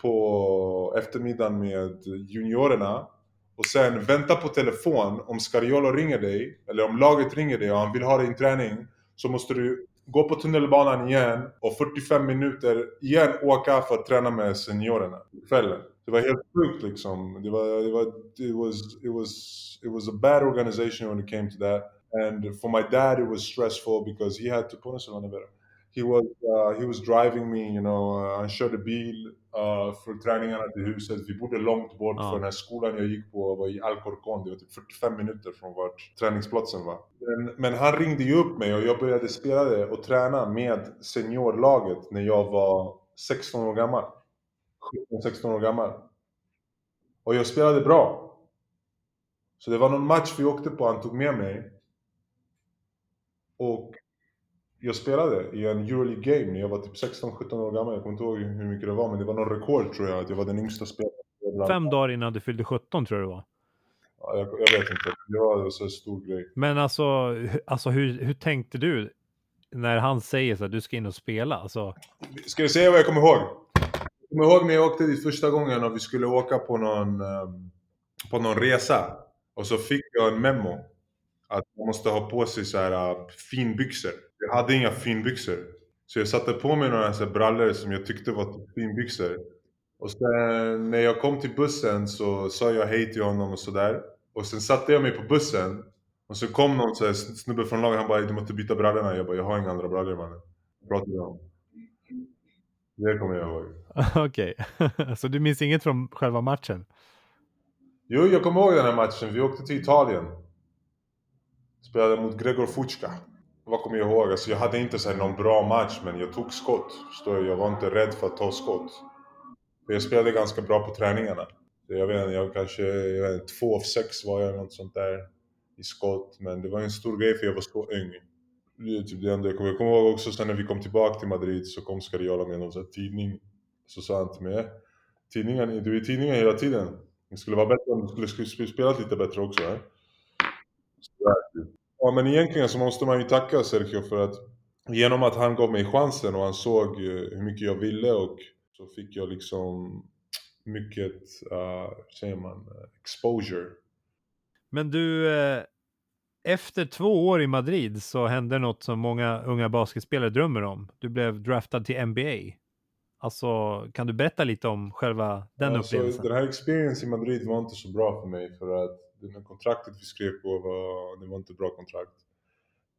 på eftermiddagen med juniorerna och sen vänta på telefon om Scariolo ringer dig, eller om laget ringer dig och han vill ha dig i träning, så måste du gå på tunnelbanan igen och 45 minuter igen åka för att träna med seniorerna kvällen. Det var helt sjukt liksom. Det var, det var, it was, it was, it was a bad organization when it came to that. And for my dad it was stressful because he had to, put us on better. He was, uh, he was driving me, you know, uh, han körde bil uh, för träningarna till huset. Vi bodde långt bort Ja. för den här skolan jag gick på var i Alcorcon. Det var typ 45 minuter från vart träningsplatsen var. Men, men han ringde ju upp mig och jag började spela det och träna med seniorlaget när jag var 16 år gammal. 17-16 år gammal. Och jag spelade bra. Så det var någon match vi åkte på, han tog med mig. Och jag spelade i en Euroleague game när jag var typ 16-17 år gammal. Jag kommer inte ihåg hur mycket det var, men det var någon rekord tror jag, att jag var den yngsta spelaren. Fem dagar innan du fyllde 17 tror jag det var. Ja, jag, jag vet inte. Det var en så stor grej. Men alltså, alltså hur, hur tänkte du när han säger så att du ska in och spela? Alltså, Ska jag säga vad jag kommer ihåg? Jag kommer ihåg när jag åkte dit första gången och vi skulle åka på någon, ehm, på någon resa. Och så fick jag en memo. Att man måste ha på sig så här uh, finbyxor. Jag hade inga finbyxor. Så jag satte på mig några så brallor som jag tyckte var typ finbyxor. Och sen när jag kom till bussen så sa jag hej till honom och sådär. Och sen satte jag mig på bussen. Och så kom någon så här snubbe från laget, han bara du måste byta brallorna. Jag bara jag har inga andra brallor mannen. Prata med honom. Det kommer jag ihåg. *laughs* okej. *laughs* så du minns inget från själva matchen? Jo, jag kommer ihåg den här matchen. Vi åkte till Italien. Spelade mot Gregor Fucka. Vad kommer jag ihåg? Alltså, jag hade inte så här någon bra match, men jag tog skott. Förstår du? Jag var inte rädd för att ta skott. För jag spelade ganska bra på träningarna. Så jag vet inte, jag kanske, jag vet inte, två av sex var jag något sånt där i skott. Men det var en stor grej för jag var så ung. Det är typ det enda jag kommer Jag kommer ihåg också sen när vi kom tillbaka till Madrid så kom Scariola med någon sån här tidning. Så sa han till mig, eh, tidningen, du är i tidningen hela tiden. Det skulle vara bättre om du skulle, skulle spela lite bättre också. Eh? Ja men egentligen så måste man ju tacka Sergio för att genom att han gav mig chansen och han såg hur mycket jag ville och så fick jag liksom mycket, uh, säger man, exposure. Men du, eh, efter två år i Madrid så hände något som många unga basketspelare drömmer om. Du blev draftad till NBA. Alltså, kan du berätta lite om själva den Alltså, upplevelsen? den här experience i Madrid var inte så bra för mig för att det här kontraktet vi skrev på var, det var inte bra kontrakt.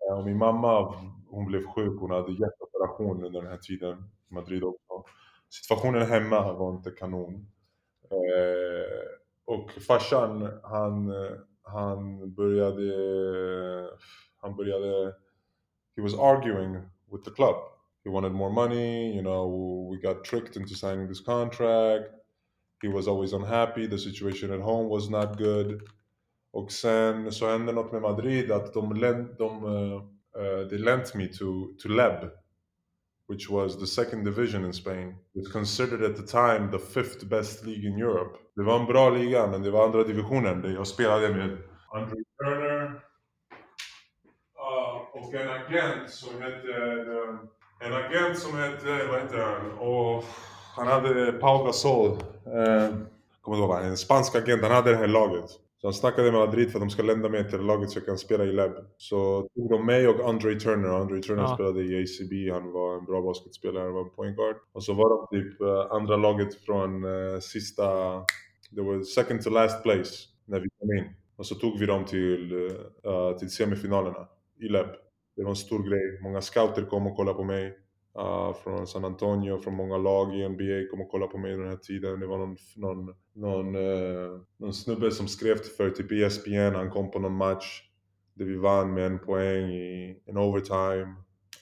Eh, och min mamma, hon blev sjuk, hon hade hjärtoperation under den här tiden i Madrid också. Situationen hemma var inte kanon. Eh, och farsan, han, han började, han började, he was arguing with the club. He wanted more money, you know, we got tricked into signing this contract. He was always unhappy, the situation at home was not good. Och sen så hände något med Madrid att de, lent, de uh, they lent me to, to Leb, which was the second division in Spain. It's considered at the time the fifth best league in Europe. Det var en bra liga, men det var andra divisionen där jag spelade med Andrew Turner uh, och en agent som hette uh, en agent som hette, vad heter han? Och han hade Pau Gasol. Eh, kommer inte ihåg en spansk agent, han hade det här laget. Så han snackade med Madrid för att de ska lända mig till laget så jag kan spela i Leb. Så tog de mig och Andre Turner. Andre Turner Ja. spelade i ACB, han var en bra basketspelare, han var en point guard. Och så var de typ eh, andra laget från eh, sista, det var second to last place när vi kom in. Och så tog vi dem till, eh, till semifinalerna i Leb. Det var en stor grej. Många scouter kom och kollade på mig. Uh, från San Antonio, från många lag i NBA kom och kollade på mig den här tiden. Det var någon, någon, någon, uh, någon snubbe som skrev för typ ESPN, han kom på någon match där vi vann med en poäng i en overtime.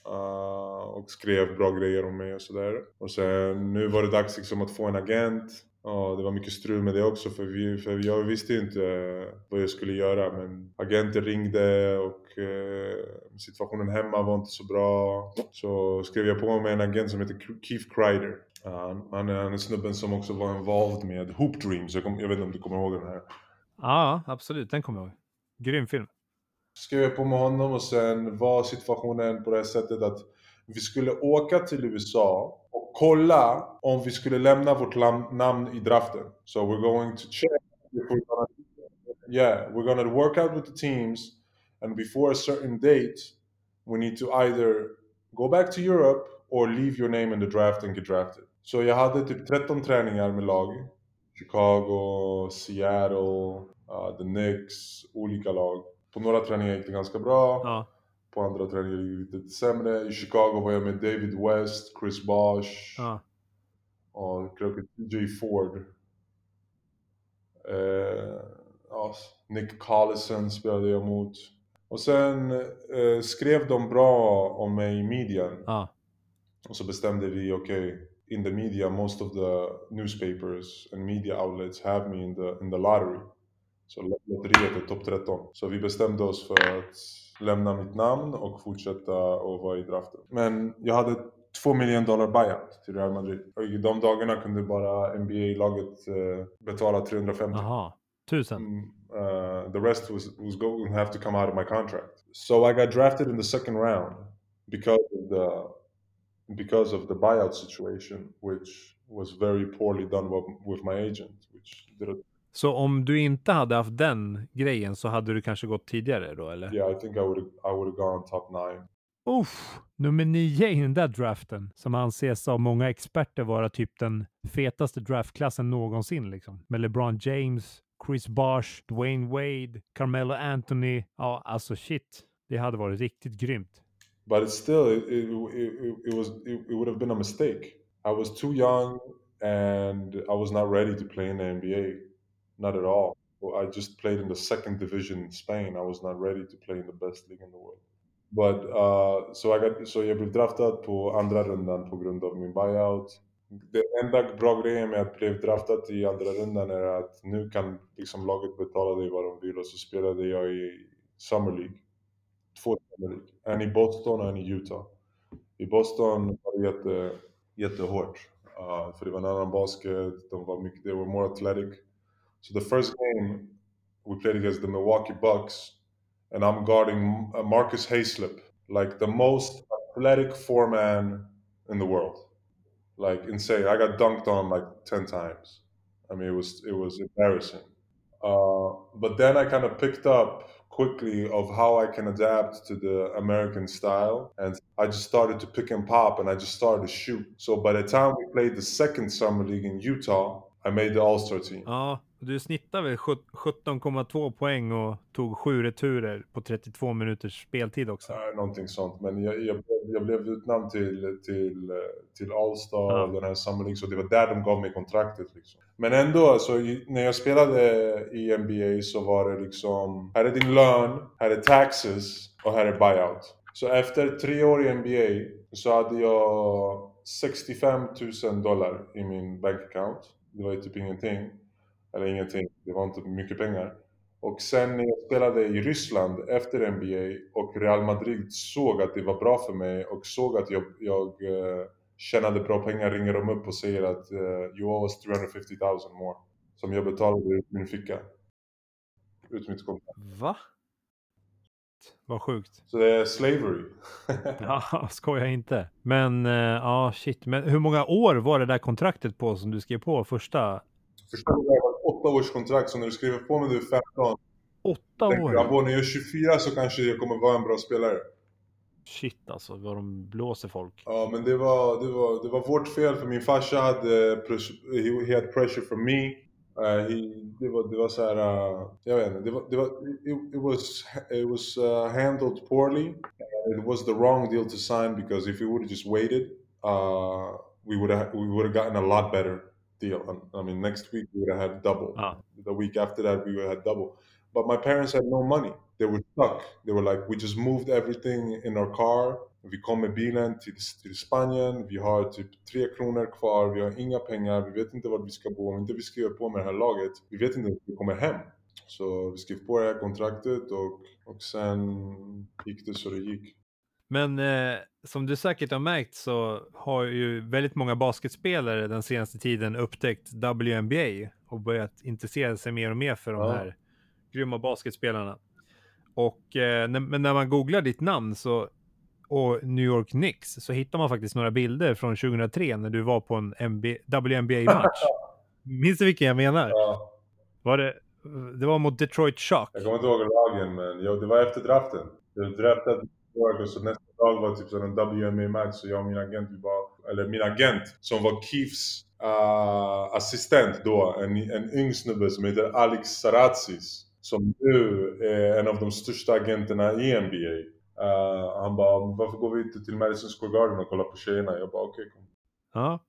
Uh, och skrev bra grejer om mig och sådär. Och sen nu var det dags liksom att få en agent. Ja, det var mycket strul med det också för, vi, för jag visste inte eh, vad jag skulle göra men agenten ringde och eh, situationen hemma var inte så bra. Så skrev jag på med en agent som heter Keith Kreider. Han, han är, han är snubben som också var involved med Hoop Dreams. Jag, kom, jag vet inte om du kommer ihåg den här. Ja, absolut. Den kommer jag ihåg. Grym film. Skrev jag på med honom och sen var situationen på det här sättet att vi skulle åka till USA kolla om vi skulle lämna vårt namn i draften. So we're going to check if we're gonna, yeah, we're gonna work out with the teams and before a certain date we need to either go back to Europe or leave your name in the draft and get drafted. Så jag hade typ 13 träningar med lag. Chicago, Seattle, uh, the Knicks, olika lag. På några träningar gick det ganska bra. Ja. På andra träningar gick det lite sämre. I Chicago var jag med David West, Chris Bosh Ja. och TJ Ford. Eh, ja, Nick Collison spelade jag mot. Och sen eh, skrev de bra om mig i median. Ja. Och så bestämde vi, okej, in the media, most of the newspapers and media outlets have me in the, in the lottery. Så lotteriet är topp 13. Så vi bestämde oss för att lämna mitt namn och fortsätta att vara i draften. Men jag hade 2 miljoner dollar buyout till Real Madrid. Och i de dagarna kunde bara NBA-laget eh, betala 350. Jaha. Tusen. Mm, uh, the rest was was going to have to come out of my contract. So I got drafted in the second round because of the because of the buyout situation, which was very poorly done with, with my agent, which did a, Så om du inte hade haft den grejen så hade du kanske gått tidigare då eller? yeah, I think I would I would have gone top nine. Uff, nummer nio i den där draften som anses av många experter vara typ den fetaste draftklassen någonsin liksom. Med LeBron James, Chris Bosh, Dwayne Wade, Carmelo Anthony. Ja, alltså shit. Det hade varit riktigt grymt. But it's still it it, it, it was it, it would have been a mistake. I was too young and I was not ready to play in the NBA, not at all. I just played in the second division in Spain. I was not ready to play in the best league in the world. But uh, so I got så jag blev draftad på andra rundan på grund av min buyout. Det enda bra grejen med att bli draftad i andra rundan är att nu kan liksom laget betala dig vad de vill och så spelade jag i Summer League. Två Summer League. En i Boston och en i Utah. I Boston var det jätte, jättehårt. Uh, för det var en annan basket, de var mycket, they were more athletic. So the first game we played against the Milwaukee Bucks and I'm guarding uh, Marcus Hayslip, like the most athletic four man in the world. Like insane. I got dunked on like 10 times. I mean, it was, it was embarrassing. Uh, but then I kind of picked up quickly of how I can adapt to the American style. And I just started to pick and pop and I just started to shoot. So by the time we played the second summer league in Utah, I made the All-Star team. Ja, du snittade väl sjut- 17,2 poäng och tog sju returer på 32 minuters speltid också. Nej, någonting sånt. Men jag, jag, jag blev utnämnd till, till, till All-Star Ja. den här League, så det var där de gav mig kontraktet. Liksom. Men ändå, så i, när jag spelade i NBA så var det liksom, här är din lön, här är taxes och här är buyout. Så efter tre år i NBA så hade jag 65 000 dollar i min bank account. Det var ju typ ingenting. Eller ingenting, det var inte mycket pengar. Och sen när jag spelade i Ryssland efter NBA och Real Madrid såg att det var bra för mig och såg att jag, jag eh, tjänade bra pengar ringer de upp och säger att eh, you owe us 350 000 more. Som jag betalade ut min ficka. Ut mitt konto. Va? Vad sjukt. Så det är slavery. *laughs* Ja, skojar inte. Men eh, ja, shit. Men hur många år var det där kontraktet på som du skrev på första? Förstår du? Åtta års kontrakt så när du skriver på med du är 15. Åtta år? "Abo, när jag är 24 så kanske jag kommer vara en bra spelare. Shit alltså, vad de blåser folk. Ja, men det var, det, var, det var vårt fel för min farsa hade he, he had pressure from me. Uh, he, det, var, det var så här, uh, jag vet inte, det var, det var, it, it was, it was uh, handled poorly. It was the wrong deal to sign because if we would have just waited, uh, we would have we would have gotten a lot better deal. And, I mean, next week we would have had double. Ja. The week after that we would have had double. But my parents had no money. They were stuck. They were like, we just moved everything in our car. Vi kom med bilen till, till Spanien. Vi har typ tre kronor kvar. Vi har inga pengar. Vi vet inte vart vi ska bo. Om inte vi skriver på med det här laget. Vi vet inte om vi kommer hem. Så vi skrev på det här kontraktet och, och sen gick det så det gick. Men eh, som du säkert har märkt så har ju väldigt många basketspelare den senaste tiden upptäckt WNBA och börjat intressera sig mer och mer för de här grymma basketspelarna. Och eh, när, men när man googlar ditt namn så, och New York Knicks så hittar man faktiskt några bilder från 2003 när du var på en WNBA-match. *laughs* Minns du vilken jag menar? Ja, Var det, det var mot Detroit Shock. jag kommer inte ihåg lagen men jo, det var efter draften. Jag draftade New York och så nästa dag var typ en WNBA-match så jag och min agent, vi var, eller min agent som var Keefs uh, assistent då, en, en yng snubbe som heter Alex Saratsis. Som nu är en av de största agenterna i NBA. Uh, han bara, varför går vi inte till Madison Square Garden och kollar på tjejerna? Jag bara, okej kom. Ja.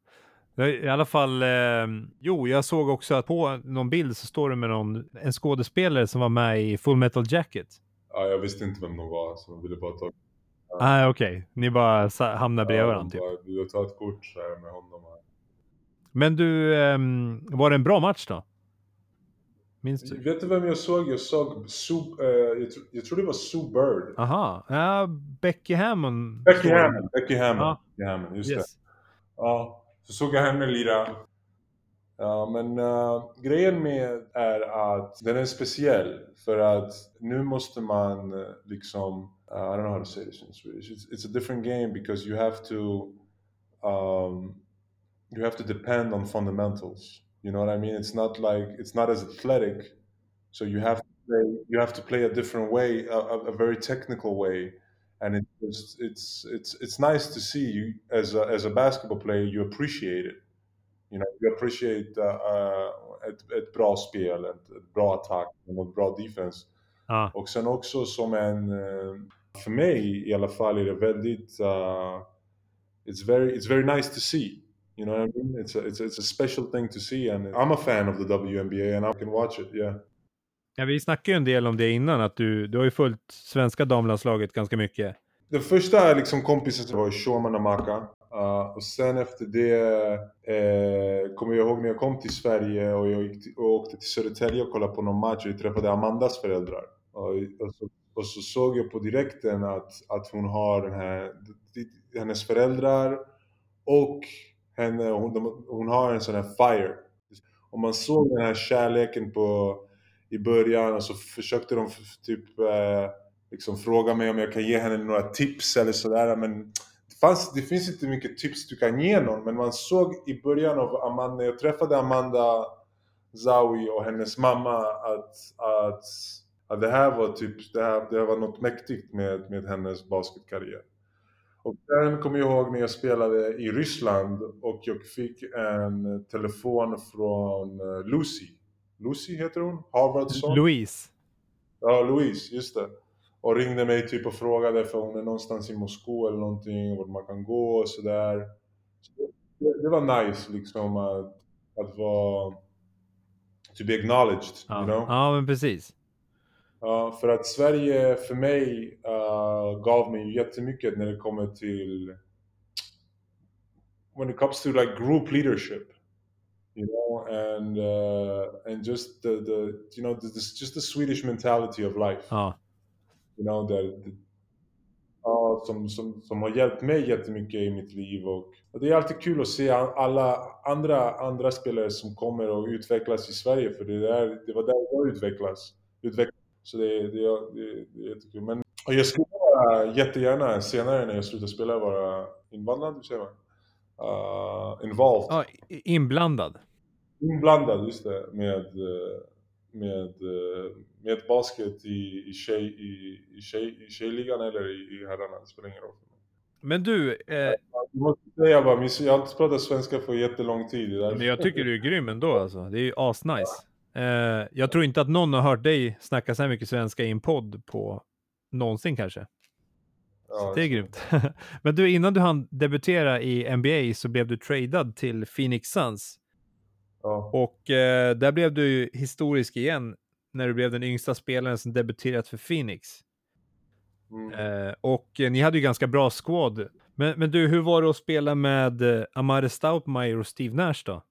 I alla fall, eh, jo, jag såg också att på någon bild så står det med någon, en skådespelare som var med i Full Metal Jacket. Ja, jag visste inte vem de var så jag ville bara ta Nej, ah, okej. Ni bara hamnar bredvid Ja, varandra typ. bara, Du tar ett kort så här med honom. här. Men du, ehm, var det en bra match då? Minns du? Vet du vem jag såg? Jag såg Sue, eh, jag, tror, jag tror det var Sue Bird. Aha, ja, Becky Hammond. Becky det. Hammond, Becky Hammond. Ja. Becky Hammond, just det. Yes. Ja, så såg jag henne lira. Ja, men eh, grejen med är att den är speciell för att nu måste man eh, liksom, uh, I don't know how to say this in Swedish. It's, it's a different game because you have to um, you have to depend on fundamentals. You know what I mean? It's not like it's not as athletic, so you have to play, you have to play a different way, a, a, very technical way, and it's it's it's it's nice to see you as a, as a basketball player. You appreciate it. You know, you appreciate uh, uh, ett, ett bra spel, ett, ett bra attack, ett bra defense. Ja, Och sen också som en, eh, för mig i alla fall är det väldigt, uh, it's very, it's very nice to see. You know what I mean? It's a, it's, a, it's a special thing to see and I'm a fan of the WNBA and I can watch it, yeah. ja vi snackade ju en del om det innan, att du, du har ju följt svenska damlandslaget ganska mycket. Den första liksom kompisen var Shoma Namaka. Uh, och sen efter det eh, kommer jag ihåg när jag kom till Sverige och jag gick och åkte till Södertälje och kollade på någon match och jag träffade Amandas föräldrar. Och, och, så, och så såg jag på direkten att, att hon har den här, hennes föräldrar och henne, hon, de, hon har en sån här fire. Och man såg den här kärleken på, i början och så försökte de typ eh, liksom fråga mig om jag kan ge henne några tips eller sådär men det, fanns, det finns inte mycket tips du kan ge någon men man såg i början av Amanda, när jag träffade Amanda Zawi och hennes mamma att, att, att det här var typ, det här, det här var något mäktigt med, med hennes basketkarriär. Och sen kommer jag ihåg när jag spelade i Ryssland och jag fick en telefon från eh, Lucy. Lucy heter hon? Harvardsson? Louise. Ja, Louise, just det. Och ringde mig typ och frågade för hon är någonstans i Moskva eller någonting, vart man kan gå och sådär. Så det, det var nice liksom att, att vara... To be acknowledged, Ja, you know? ja men precis. För att Sverige för mig uh, gav mig jättemycket när det kommer till when it comes to like group leadership you know and uh, and just the, the you know the, this, just the Swedish mentality of life Ja. you know that that- ja, som, som, som har hjälpt mig jättemycket i mitt liv och, och det är alltid kul att se alla andra, andra spelare som kommer och utvecklas i Sverige för det, där, det var där jag utvecklas, utvecklas. Så det, det, det, det är jättekul men jag skulle vara jättegärna senare när jag slutar spela vara invandrad, hur säger man? Uh, involved, ja, inblandad. inblandad just det med, eh, med, eh, med basket i, i, tjej, i, i, tjej, i tjejligan eller i, i herrarna, det spelar ingen roll. Men du, eh, Jag måste säga bara, jag har inte pratat svenska på jättelång tid. men jag tycker du är grym ändå alltså. Det är ju asnice. Eh, jag tror inte att någon har hört dig snacka så här mycket svenska i en podd på någonsin kanske. Ja, Det är grymt. *laughs* Men du, innan du hann debutera i NBA så blev du tradad till Phoenix Suns. Ja, Och eh, där blev du ju historisk igen när du blev den yngsta spelaren som debuterat för Phoenix. mm. Eh, och eh, ni hade ju ganska bra squad. Men, men du, hur var det att spela med eh, Amare Stoudemire och Steve Nash då?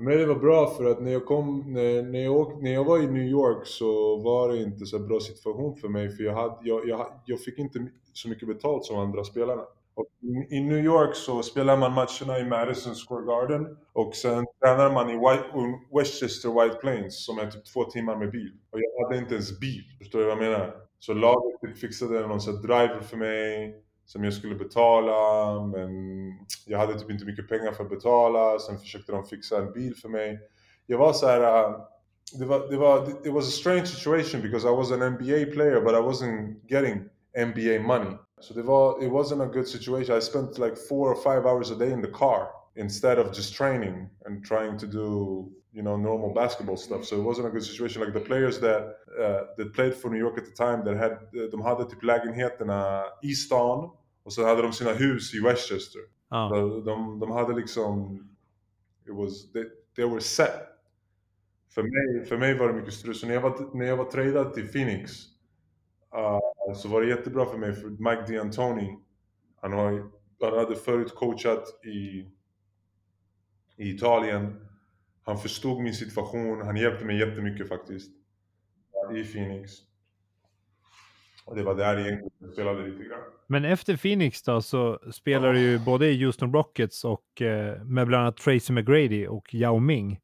För mig det var bra för att när jag kom, när, när, jag, åk, när jag var i New York så var det inte så bra situation för mig för jag, hade, jag, jag, jag fick inte så mycket betalt som andra spelarna. Och I New York så spelar man matcherna i Madison Square Garden och sen tränar man i White, Westchester White Plains som är typ två timmar med bil. Och jag hade inte ens bil, förstår du vad jag menar? Så laget typ fixade någon sån driver för mig som jag skulle betala men jag hade typ inte mycket pengar för att betala. Sen försökte de fixa en bil för mig. Jag var så här, uh, det var, det var, it was a strange situation because I was an NBA player but I wasn't getting NBA money. So det var, it wasn't a good situation. I spent like four or five hours a day in the car instead of just training and trying to do you know normal basketball stuff. So it wasn't a good situation. Like the players that uh, that played for New York at the time, that had de hade typ lägenheterna i stan och så hade de sina hus i Westchester. Ah. De, de, de hade liksom, it was, they, they were set. För mig, för mig var det mycket strul. Så när jag var, när jag var tradad till Phoenix uh, så var det jättebra för mig för Mike D'Antoni, han, har, han hade förut coachat i, i Italien. Han förstod min situation, han hjälpte mig jättemycket faktiskt. I Phoenix. Och det var där egentligen jag spelade lite grann. Men efter Phoenix då så spelar du ju både i Houston Rockets och eh, med bland annat Tracy McGrady och Yao Ming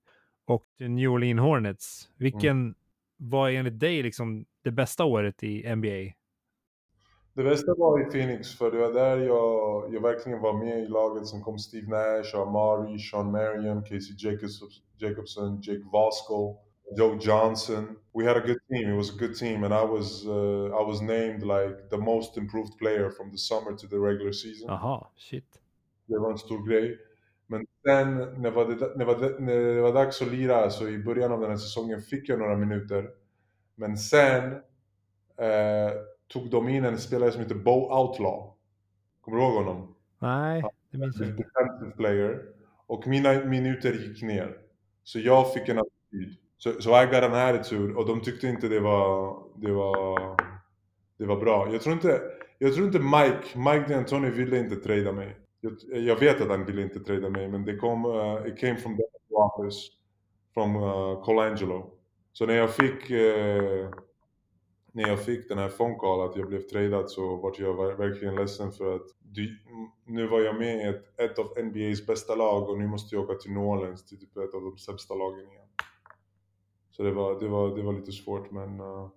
och New Orleans Hornets. Vilken mm. var enligt dig liksom det bästa året i NBA? Det bästa var i Phoenix för det var där jag, jag verkligen var med i laget. Sen kom Steve Nash, Amari, Sean Marion, Casey Jacobson, Jake Voskell. Joe Johnson. We had a good team. It was a good team, and I was uh, I was named like the most improved player from the summer to the regular season. Aha, shit. Det var en stor grej. Men sen när, var det, när, var det, när det var dags att lira, så i början av den här säsongen fick jag några minuter. Men sen eh, tog de in en spelare som heter Bo Outlaw. Kommer du ihåg honom? Nej, det minns jag inte. Defensive player. Och mina minuter gick ner. Så jag fick en attityd. Så so, so I got an attitude och de tyckte inte det var, det var, det var bra. Jag tror inte, jag tror inte Mike, Mike D'Antoni ville inte trada mig. Jag, jag, vet att han ville inte trada mig men det kom, uh, it came from the office from uh, Colangelo. Så när jag fick uh, när jag fick den här phone call att jag blev tradad så var jag verkligen ledsen för att nu var jag med i ett, ett av NBAs bästa lag och nu måste jag åka till New Orleans till typ ett av de sämsta lagen igen. Så det var, det var, det var lite svårt men, uh,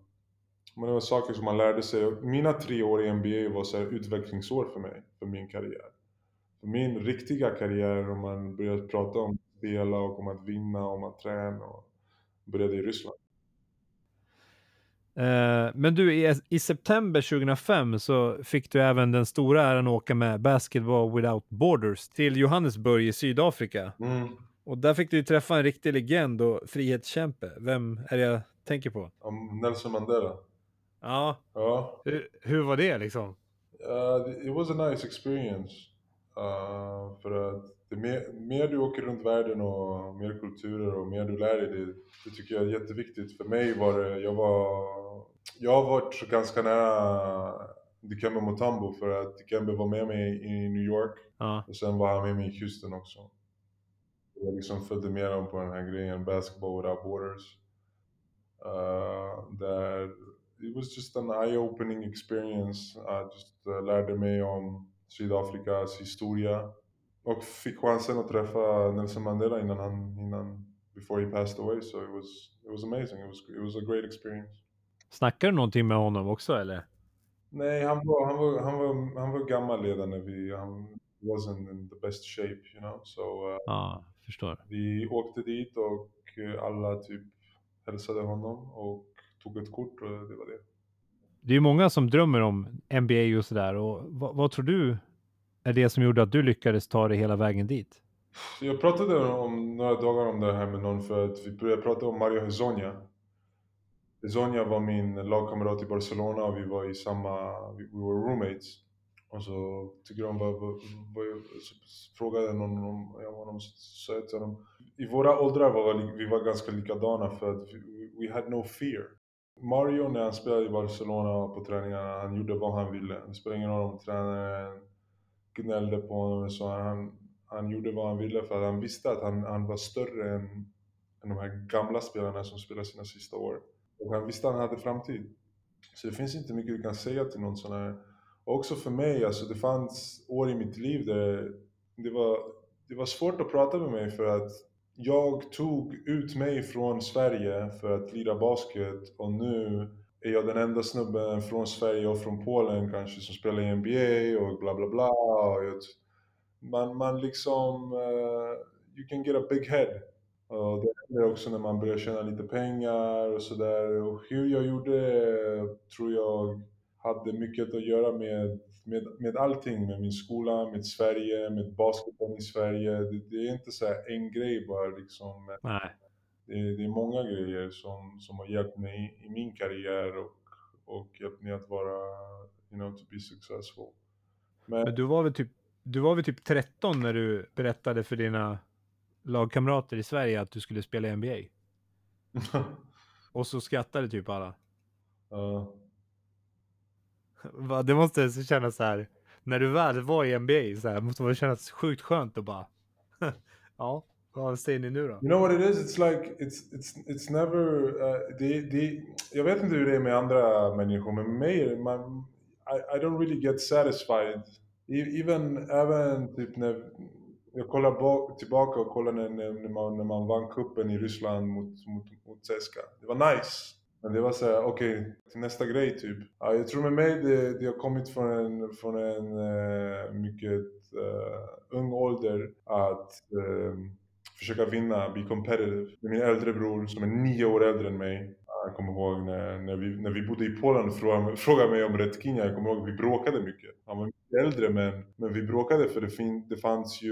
men det var saker som man lärde sig. Mina tre år i NBA var så här utvecklingsår för mig, för min karriär. För min riktiga karriär, om man börjar prata om att spela och om att vinna om att träna, och började i Ryssland. Uh, men du, i, i, september 2005 så fick du även den stora äran att åka med Basketball Without Borders till Johannesburg i Sydafrika. Mm. Och där fick du ju träffa en riktig legend och frihetskämpe. Vem är det jag tänker på? Nelson Mandela. Ja. ja. Hur, hur var det liksom? Uh, it was a nice experience. Uh, för att det mer, mer du åker runt världen och mer kulturer och mer du lär dig, det, det tycker jag är jätteviktigt. För mig var det, jag var, jag har varit ganska nära Dikembe Mutombo för att Dikembe var med mig i New York ja. och sen var han med mig i Houston också. Jag liksom följde med dem på den här grejen, Basketball Without Borders. Uh, där, it was just an eye-opening experience. Jag just uh, lärde mig om Sydafrikas historia och fick chansen att träffa Nelson Mandela innan han, innan, before he passed away. So it was, it was amazing. It was, it was a great experience. Snackade du någonting med honom också eller? Nej, han var, han var, han var, han var gammal redan när vi, han wasn't in the best shape, you know. So, uh, ah, förstår. Vi åkte dit och eh, alla typ hälsade honom och tog ett kort och det var det. Det är många som drömmer om NBA och sådär och vad, vad, tror du är det som gjorde att du lyckades ta dig hela vägen dit? Jag pratade om några dagar om det här med någon för att vi började prata om Mario Hezonja. Hezonja var min lagkamrat i Barcelona och vi var i samma, we were roommates. Och så tycker de bara, vad, vad, så frågade någon om jag var någon sa till honom. I våra åldrar var vi var ganska likadana för att vi, we had no fear. Mario när han spelade i Barcelona på träningarna, han gjorde vad han ville. Det spelade ingen roll om tränaren gnällde på honom så han, han gjorde vad han ville för att han visste att han, han var större än, än de här gamla spelarna som spelar sina sista år. Och han visste att han hade framtid. Så det finns inte mycket du kan säga till någon sån här. Också för mig, alltså det fanns år i mitt liv där det var, det var svårt att prata med mig för att jag tog ut mig från Sverige för att lira basket och nu är jag den enda snubben från Sverige och från Polen kanske som spelar i NBA och bla bla bla. man, man liksom, uh, you can get a big head. Och det händer också när man börjar tjäna lite pengar och sådär. Och hur jag gjorde tror jag hade mycket att göra med, med, med allting. Med min skola, med Sverige, med basketen i Sverige. Det, det är inte så en grej bara liksom. Nej. Det, det, är många grejer som, som har hjälpt mig i min karriär och, och hjälpt mig att vara, you know, to be successful. Men, Men du var väl typ du var väl typ 13 när du berättade för dina lagkamrater i Sverige att du skulle spela i NBA? *laughs* och så skrattade typ alla. Ja. Det måste kännas så här, när du väl var i NBA, så här, måste det kännas sjukt skönt att bara, *laughs* ja, vad säger ni nu då? You know what it is? It's like, it's, it's, it's never, uh, det, det, jag vet inte hur det är med andra människor, men med mig, man, I, I don't really get satisfied. E, even, även typ när, jag kollar bak, tillbaka och kollar när, när, man, när man vann kuppen i Ryssland mot, mot, mot Ceska. Det var nice. Men det var såhär, okej, okay, till nästa grej typ. Ja, jag tror med mig det, det har kommit från en, från en uh, mycket uh, ung ålder att uh, försöka vinna, bli competitive. Min äldre bror som är nio år äldre än mig, jag kommer ihåg när, när, vi, när vi bodde i Polen och frågade, frågade mig om Redkinja, jag kommer ihåg att vi bråkade mycket. Han var mycket äldre men, men vi bråkade för det, fin, det fanns ju,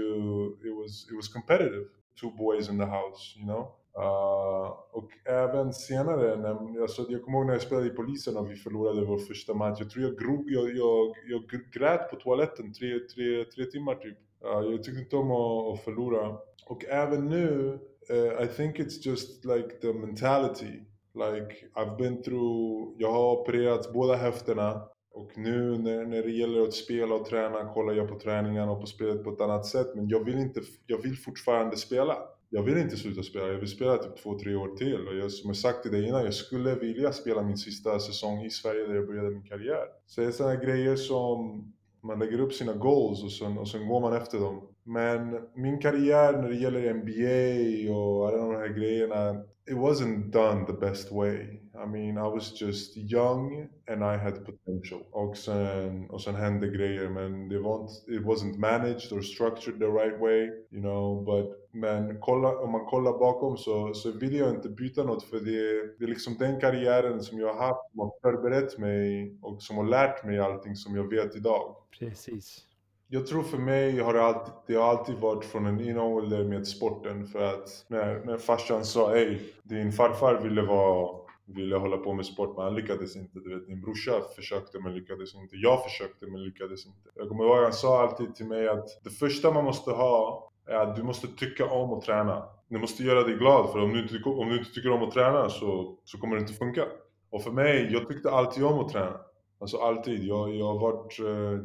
it was, it was competitive. Two boys in the house, you know. Uh, och även senare, när, alltså, jag kommer ihåg när jag spelade i polisen och vi förlorade vår första match. Jag tror jag, grov, jag, jag, jag grät på toaletten tre, tre, tre timmar typ. Uh, jag tyckte inte om att, att förlora. Och även nu, uh, I think it's just like the mentality. Like I've been through, jag har opererat båda höfterna och nu när, när det gäller att spela och träna kollar jag på träningarna och på spelet på ett annat sätt. Men jag vill, inte, jag vill fortfarande spela. Jag vill inte sluta spela, jag vill spela typ två, tre år till. Och jag, som jag sagt till dig innan, jag skulle vilja spela min sista säsong i Sverige där jag började min karriär. Så det är sådana grejer som man lägger upp sina goals och sen, och sen går man efter dem. Men min karriär när det gäller NBA och alla de här grejerna, it wasn't done the best way. I mean, I was just young and I had potential. Och sen, och sen hände grejer, men det var inte, it wasn't managed or structured the right way, you know. But, men kolla, om man kollar bakom så, så vill jag inte byta något för det, det är liksom den karriären som jag har haft, som har förberett mig och som har lärt mig allting som jag vet idag. Precis. Jag tror för mig har det alltid, det har alltid varit från en inålder med sporten för att när, när farsan sa Ey, din farfar ville vara ville hålla på med sport men han lyckades inte. Du vet, din brorsa försökte men lyckades inte. Jag försökte men lyckades inte. Jag kommer ihåg han sa alltid till mig att det första man måste ha är att du måste tycka om att träna. Du måste göra dig glad för om du inte, om du inte tycker om att träna så, så kommer det inte funka. Och för mig, jag tyckte alltid om att träna. Alltså alltid. Jag, jag har varit uh,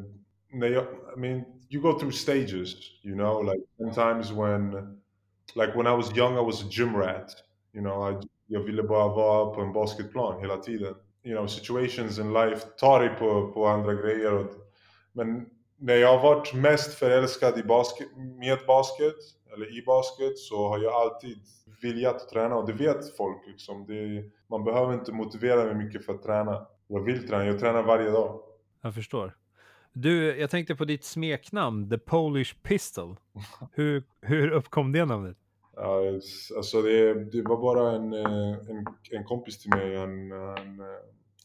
i mean, you go through stages, you know, like sometimes when, like when I was young, I was a gym rat. You know, I, jag ville bara vara på en basketplan hela tiden. You know, situations in life tar dig på, på andra grejer. Och, men när jag har varit mest förälskad i basket, med basket, eller i basket, så har jag alltid velat träna. Och det vet folk liksom. Det, man behöver inte motivera mig mycket för att träna. Jag vill träna, jag tränar varje dag. Jag förstår. Du, jag tänkte på ditt smeknamn, The Polish Pistol. *laughs* Hur, hur uppkom det namnet? Ja, alltså det, det var bara en, eh, en, en kompis till mig, han, han, eh,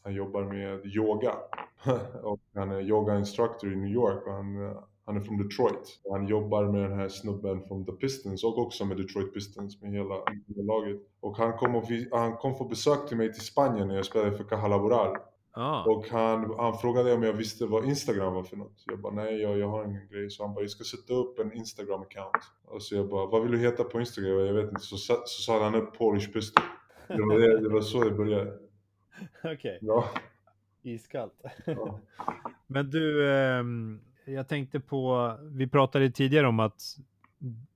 han jobbar med yoga. *laughs* och han är yoga instructor i New York och han, han är från Detroit. Han jobbar med den här snubben från The Pistons och också med Detroit Pistons med hela, hela laget. Och han kom, och vi, han kom på besök till mig till Spanien när jag spelade för Caja Laboral. Ah. Och han, han frågade om jag visste vad Instagram var för något. Jag bara nej, jag, jag har ingen grej. Så han bara, jag ska sätta upp en Instagram-account. Och så jag bara, vad vill du heta på Instagram? Jag vet inte. Så, så sa han upp Polish Pistol. Det var, det, det var så det började. *laughs* Okej. Okay. Ja. Iskallt. Ja. *laughs* Men du, eh, jag tänkte på, vi pratade tidigare om att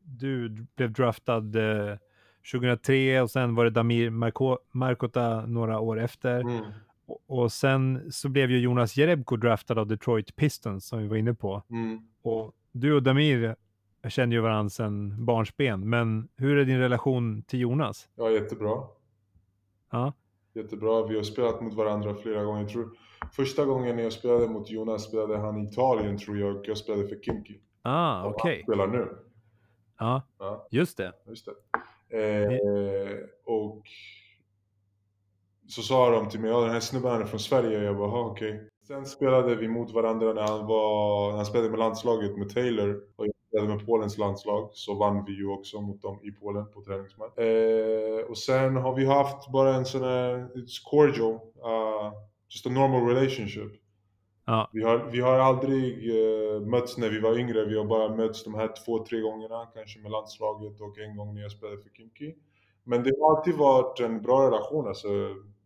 du blev draftad eh, 2003 och sen var det Damir Marko, Markota några år efter. Mm. Och, och sen så blev ju Jonas Jerebko draftad av Detroit Pistons som vi var inne på. Mm. Och du och Damir känner ju varandra sedan barnsben, men hur är din relation till Jonas? Ja, jättebra. Ja, Jättebra. Vi har spelat mot varandra flera gånger. Jag tror första gången jag spelade mot Jonas spelade han i Italien tror jag. Jag spelade för Kimki. ah, Och okej. Han spelar nu. Ja, Ja, just det. just det. Eh, och så sa de till mig, ja den här snubben är från Sverige. Jag bara, "Jaha, okej. Sen spelade vi mot varandra när han var, när han spelade med landslaget med Taylor. Och jag spelade med Polens landslag. Så vann vi ju också mot dem i Polen på träningsmatch. Eh, och sen har vi haft bara en sån här, it's cordial. Uh, just a normal relationship. Ja, Vi har, vi har aldrig eh, mötts när vi var yngre, vi har bara mötts de här två, tre gångerna, kanske med landslaget och en gång när jag spelade för Kimki. Men det har alltid varit en bra relation, alltså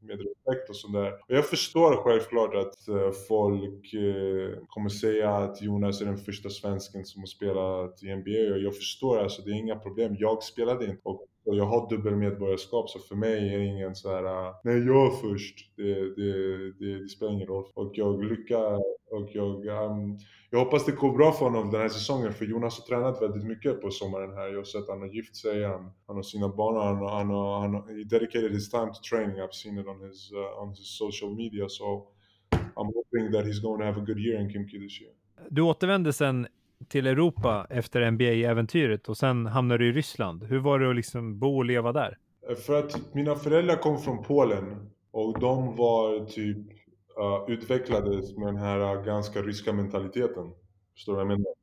med respekt och sådär. Och jag förstår självklart att eh, folk eh, kommer säga att Jonas är den första svensken som har spelat i NBA och jag förstår alltså, det är inga problem. Jag spelade inte och och jag har dubbel medborgarskap så för mig är det ingen så här, äh, nej jag är först. Det, det, det, det spelar ingen roll. Och jag lyckas och jag, um, jag hoppas det går bra för honom den här säsongen för Jonas har tränat väldigt mycket på sommaren här. Jag har sett att han har gift sig, han, han har sina barn och han, han, har- han, har- he dedicated his time to training. I've seen it on his, uh, on his social media so I'm hoping that he's going to have a good year in Kimki this year. du återvände sen till Europa efter NBA-äventyret och sen hamnade du i Ryssland. Hur var det att liksom bo och leva där? För att mina föräldrar kom från Polen och de var typ eh, uh, utvecklades med den här ganska ryska mentaliteten. Förstår du vad jag menar?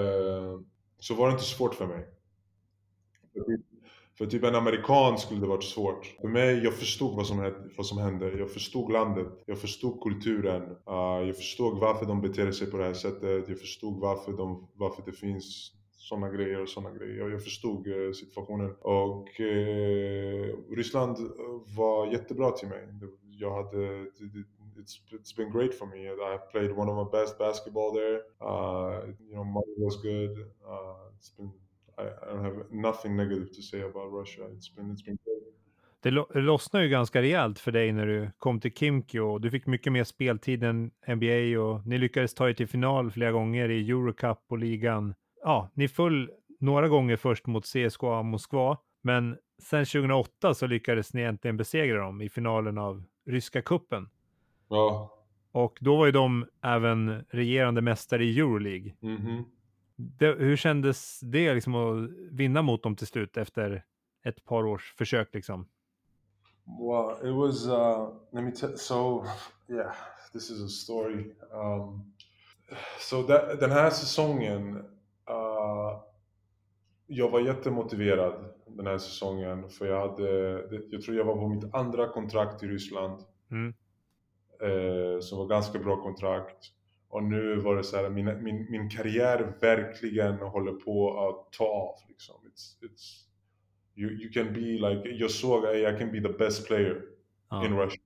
Uh, så var det inte svårt för mig. För typ, en amerikan skulle det varit svårt. För mig, jag förstod vad som, hände, vad som hände. Jag förstod landet. Jag förstod kulturen. Uh, jag förstod varför de beter sig på det här sättet. Jag förstod varför, de, varför det finns sådana grejer och sådana grejer. Jag, förstod eh, situationen. Och eh, Ryssland eh, var jättebra till mig. Jag hade, it's, it's been great for me. I played one of my best basketball there. Uh, you know, money was good. Uh, it's been, i, I don't have nothing negative to say about Russia. It's been, it's been great. Det, lo- det lossnade ju ganska rejält för dig när du kom till Kimki och du fick mycket mer speltid än NBA och ni lyckades ta er till final flera gånger i Eurocup och ligan. Ja, ni föll några gånger först mot CSKA Moskva, men sen 2008 så lyckades ni äntligen besegra dem i finalen av ryska kuppen. Ja. Och då var ju de även regerande mästare i Euroleague. mhm. Det, hur kändes det liksom att vinna mot dem till slut efter ett par års försök liksom? Well, it was. Uh, let me tell. So, yeah, this is a story. Um, so that, den här säsongen. Uh, jag var jättemotiverad den här säsongen för jag hade. Jag tror jag var på mitt andra kontrakt i Ryssland. Mm. Eh, som var ganska bra kontrakt. Och nu var det så här, min, min, min karriär verkligen håller på att ta av. Liksom. It's, it's, you, you can be like, jag såg att I can be the best player Ja. in Russia.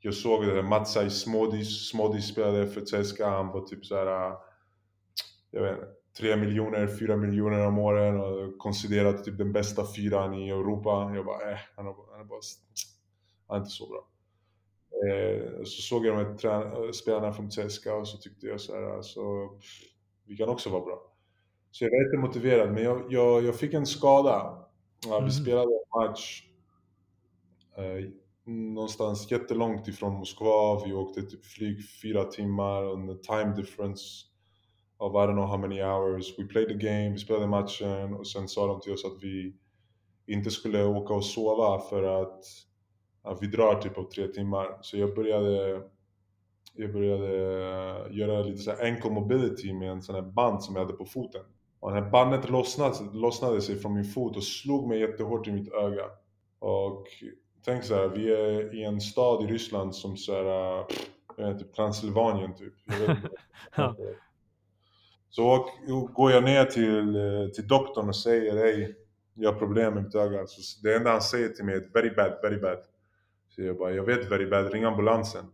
Jag såg det, Matsai Smodis, Smodis spelade för CSKA, han var typ så här, äh, jag vet inte, 3 miljoner, 4 miljoner om året och konsiderad typ den bästa fyran i Europa. Jag bara, eh, han är, han är bara, han är inte så bra. Eh, så såg jag de här trän- spelarna från CSKA och så tyckte jag så här, alltså, vi kan också vara bra. Så jag var motiverad, men jag, jag, jag fick en skada. Ja, vi Mhm. spelade en match eh, någonstans jättelångt ifrån Moskva. Vi åkte typ flyg fyra timmar och en time difference of I don't know how many hours. We played the game, vi spelade matchen och sen sa de till oss att vi inte skulle åka och sova för att vi drar typ på tre timmar. Så jag började jag började eh, göra lite så ankle mobility med en sån här band som jag hade på foten. Och det här bandet lossnade, lossnade sig från min fot och slog mig jättehårt i mitt öga. Och tänk så här, vi är i en stad i Ryssland som så här, äh, jag vet inte, typ Transylvanien typ. *laughs* Så går jag ner till, eh, till doktorn och säger hej, jag har problem med mitt öga. Så det enda han säger till mig är very bad, very bad. Så jag bara, jag vet very bad, ring ambulansen.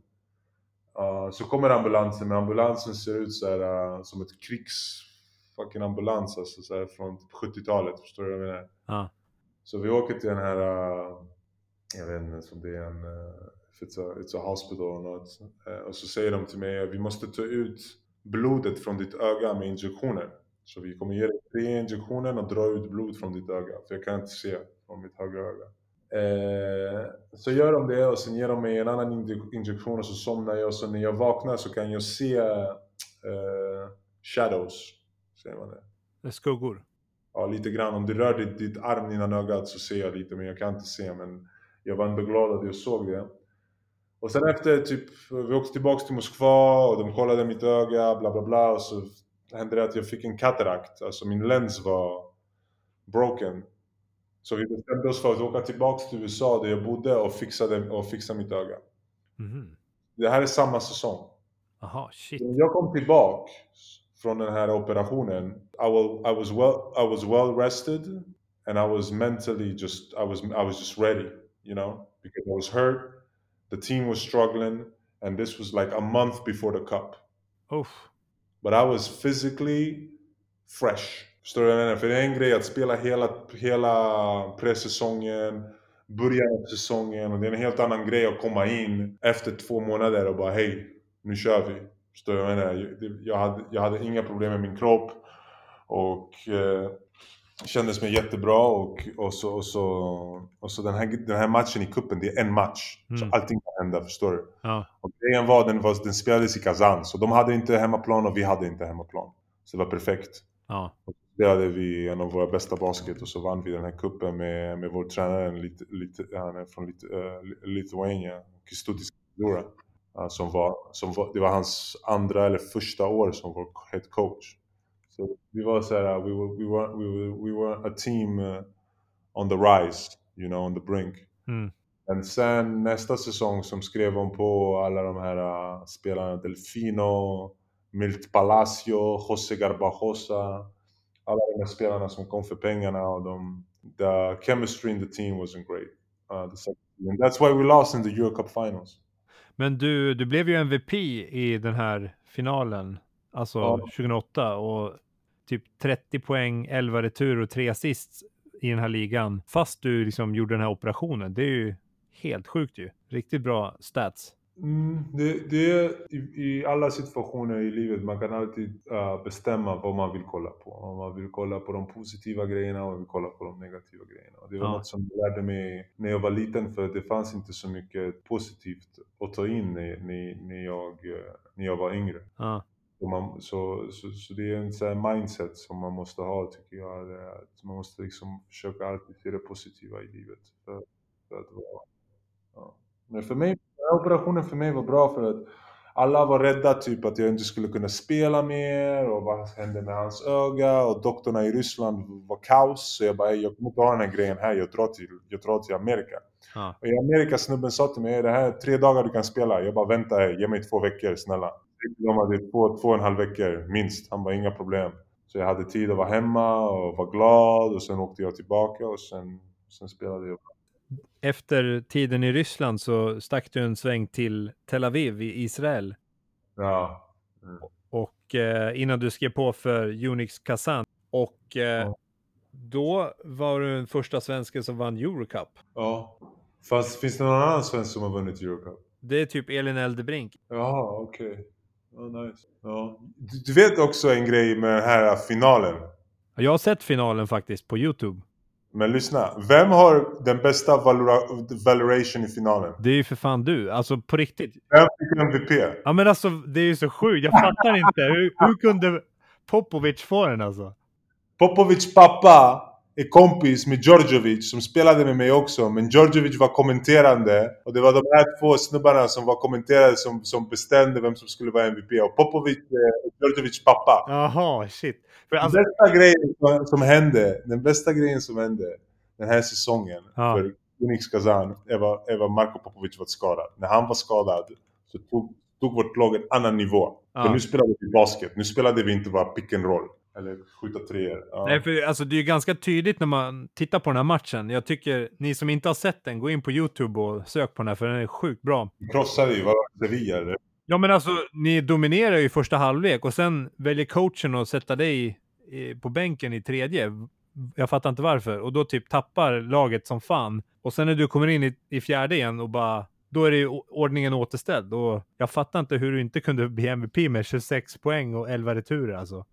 Uh, så kommer ambulansen, men ambulansen ser ut så här, uh, som ett krigs, fucking ambulans alltså, så här, från 70-talet. Förstår du vad jag menar? Ja. Så vi åker till den här, uh, jag vet inte om det är en, if it's a, it's a hospital or not. Och så säger de till mig, vi måste ta ut blodet från ditt öga med injektioner. Så vi kommer ge dig tre injektioner och dra ut blod från ditt öga. För jag kan inte se från mitt högra öga. Eh, så gör de det och sen ger de mig en annan injektion och så somnar jag. Och så när jag vaknar så kan jag se eh, shadows, säger man det? Skuggor? Ja, lite grann. Om du rör ditt, ditt arm innan ögat så ser jag lite, men jag kan inte se. Men jag var ändå glad att jag såg det. Och sen efter typ, vi åkte tillbaks till Moskva och de kollade mitt öga, bla bla bla. Och så hände det att jag fick en katarakt, alltså min lens var broken. Så vi bestämde oss för att åka tillbaks till USA där jag bodde och fixa, det, och fixa mitt öga. Mhm. Det här är samma säsong. Aha, shit. När jag kom tillbaka från den här operationen, I, will, I, was well, I was well rested and I was mentally just, I was, I was just ready, you know, because I was hurt, the team was struggling, and this was like a month before the cup. Uff. But I was physically fresh. Förstår du vad jag menar? För det är en grej att spela hela, hela presäsongen, början av säsongen och det är en helt annan grej att komma in efter två månader och bara hej, nu kör vi. Förstår du vad jag menar? Jag hade, jag hade inga problem med min kropp och eh, kändes mig jättebra och, och, så, och, så, och så den här, den här matchen i kuppen det är en match. Mm. Så allting kan hända, förstår du? Ja. Och grejen var, den, var, den spelades i Kazan, så de hade inte hemmaplan och vi hade inte hemmaplan. Så det var perfekt. Ja. Så spelade vi en av våra bästa basket och så vann vi den här kuppen med, med vår tränare, en lit, lit, han är från lit, uh, Lithuania, Kęstutis Kudura. Uh, som var, som var, det var hans andra eller första år som vår head coach. Så vi var så här, we were, we were, we were, we were a team uh, on the rise, you know, on the brink. Mm. Men sen nästa säsong som skrev hon på alla de här uh, spelarna, Delfino, Milt Palacio, José Garbajosa, alla de här spelarna som kom för pengarna och de, the chemistry in the team wasn't great. Uh, the second, and that's why we lost in the Eurocup finals. Men du, du blev ju MVP i den här finalen, alltså Ja. 2008 och typ 30 poäng, 11 retur och 3 assist i den här ligan. Fast du liksom gjorde den här operationen. Det är ju helt sjukt ju. Riktigt bra stats. Mm, det, det är i, i alla situationer i livet, man kan alltid uh, bestämma vad man vill kolla på. Om man vill kolla på de positiva grejerna och man vill kolla på de negativa grejerna. Och det var Ja. något som jag lärde mig när jag var liten för det fanns inte så mycket positivt att ta in när, när, när, jag, eh, när jag var yngre. Ja. Så, man, så, så, så det är en sån mindset som man måste ha tycker jag. Att man måste liksom försöka alltid se det positiva i livet. För, för att vara, ja. Men för mig, här operationen för mig var bra för att alla var rädda typ att jag inte skulle kunna spela mer och vad hände med hans öga och doktorna i Ryssland var kaos. Så jag bara, "Ey, jag kommer inte ha den här grejen här, jag drar till, jag drar till Amerika. Ja. Och i Amerika snubben sa till mig, det här är tre dagar du kan spela. Jag bara, vänta här, ge mig två veckor snälla. De hade två, två och en halv veckor minst. Han bara, inga problem. Så jag hade tid att vara hemma och vara glad och sen åkte jag tillbaka och sen, sen spelade jag. Efter tiden i Ryssland så stack du en sväng till Tel Aviv i Israel. Ja. Och eh, innan du skrev på för Unix Kazan. Och eh, Ja. då var du den första svensken som vann Eurocup. ja. Fast finns det någon annan svensk som har vunnit Eurocup? Det är typ Elin Eldebrink. Jaha, okej. Ja, nice. Ja. Du, du vet också en grej med den här finalen. Jag har sett finalen faktiskt på YouTube. Men lyssna, vem har den bästa valora- valoration i finalen? Det är ju för fan du, alltså på riktigt. Vem fick MVP? Ja men alltså det är ju så sjukt, jag fattar inte. Hur, hur kunde Popovic få den alltså? Popovic pappa är kompis med Djordjevic som spelade med mig också. Men Djordjevic var kommenterande. Och det var de här två snubbarna som var kommenterade som, som bestämde vem som skulle vara MVP. Och Popovic är Djordjevics pappa. Jaha, shit. För Den alltså, bästa grejen som- som hände, den bästa grejen som hände den här säsongen Ja. för Unix Kazan är vad Marko Popovic var skadad. När han var skadad så tog, tog vårt lag en annan nivå. Ja. För nu spelade vi basket. Nu spelade vi inte bara pick and roll. Eller skjuta treor. Ja. nej, för, alltså det är ju ganska tydligt när man tittar på den här matchen. Jag tycker, ni som inte har sett den, gå in på YouTube och sök på den här för den är sjukt bra. Vi krossade ju, vad Sevilla eller? Ja men alltså, ni dominerar ju i första halvlek och sen väljer coachen att sätta dig i, på bänken i tredje. Jag fattar inte varför. Och då typ tappar laget som fan. Och sen när du kommer in i, i fjärde igen och bara då är det ju ordningen återställd. Och jag fattar inte hur du inte kunde bli MVP med 26 poäng och 11 returer alltså.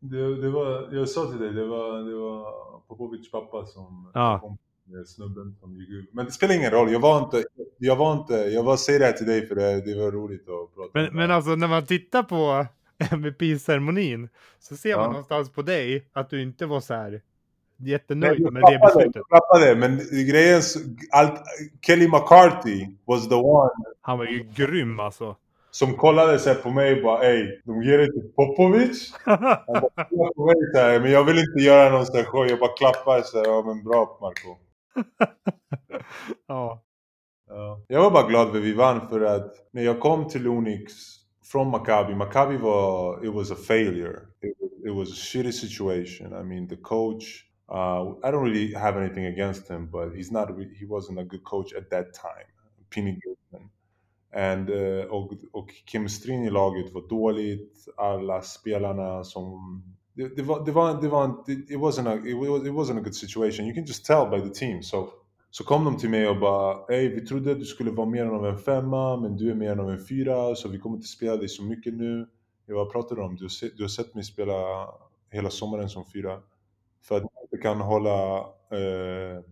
Det, det var, jag sa till dig, det var, det var Popovic pappa som Ja. kom med snubben som gick ut. Men det spelar ingen roll, jag var inte, jag var inte, jag bara säger det här till dig för det, det var roligt att prata Men, om men alltså när man tittar på *laughs* MVP-ceremonin så ser man Ja. någonstans på dig att du inte var så här Nej, jättenöjd jag med det beslutet. jag klappade, men grejen, allt, Kelly McCarthy was the one Han var ju grym alltså. Som kollade sig på mig och bara ey, de ger det till Popovic? Han bara på mig så här, men jag vill inte göra någon sån show, jag bara klappar så här, ja men bra Marco. *laughs* ja. Ja. Jag var bara glad för vi vann för att när jag kom till Onyx från Maccabi, Maccabi var, it was a failure. It, it was a shitty situation. I mean the coach, uh, I don't really have anything against him, but he's not, he wasn't a good coach at that time. Penny Goodman. And, uh, och, och kemistrin i laget var dåligt, alla spelarna som... Det, det, var, det, var, det var en, it, it, wasn't a, it, was, it wasn't a good situation. You can just tell by the team. So, så kom de till mig och bara Ey, vi trodde att du skulle vara mer än av en femma, men du är mer än av en fyra, så vi kommer inte spela dig så mycket nu. Jag bara pratade om, du har, sett, du har sett mig spela hela sommaren som fyra. För att jag inte kan hålla eh,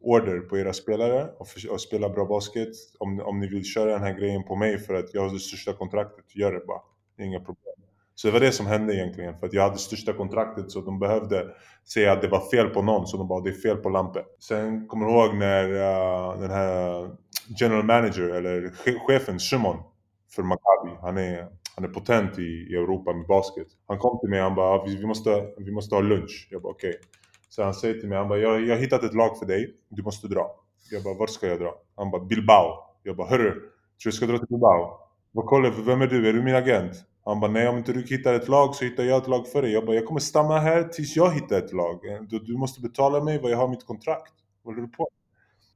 order på era spelare och, för, och spela bra basket. Om, om ni vill köra den här grejen på mig för att jag har det största kontraktet, gör det bara. Det är inga problem. Så det var det som hände egentligen, för att jag hade största kontraktet så de behövde säga att det var fel på någon, så de bara det är fel på Lampe. Sen kommer jag ihåg när uh, den här general manager, eller chefen Shimon för Maccabi, han är, han är potent i, i Europa med basket. Han kom till mig och han bara vi, vi, måste, vi måste ha lunch. Jag bara okej. Så han säger till mig, han bara jag, jag har hittat ett lag för dig, du måste dra. Jag bara vart ska jag dra? Han bara Bilbao. Jag bara hörru, tror du jag ska dra till Bilbao? Vad kollar vem är du? Är du min agent? Han bara nej om inte du hittar ett lag så hittar jag ett lag för dig. Jag bara jag kommer stanna här tills jag hittar ett lag. Eh, du, du måste betala mig vad jag har mitt kontrakt. Vad håller du på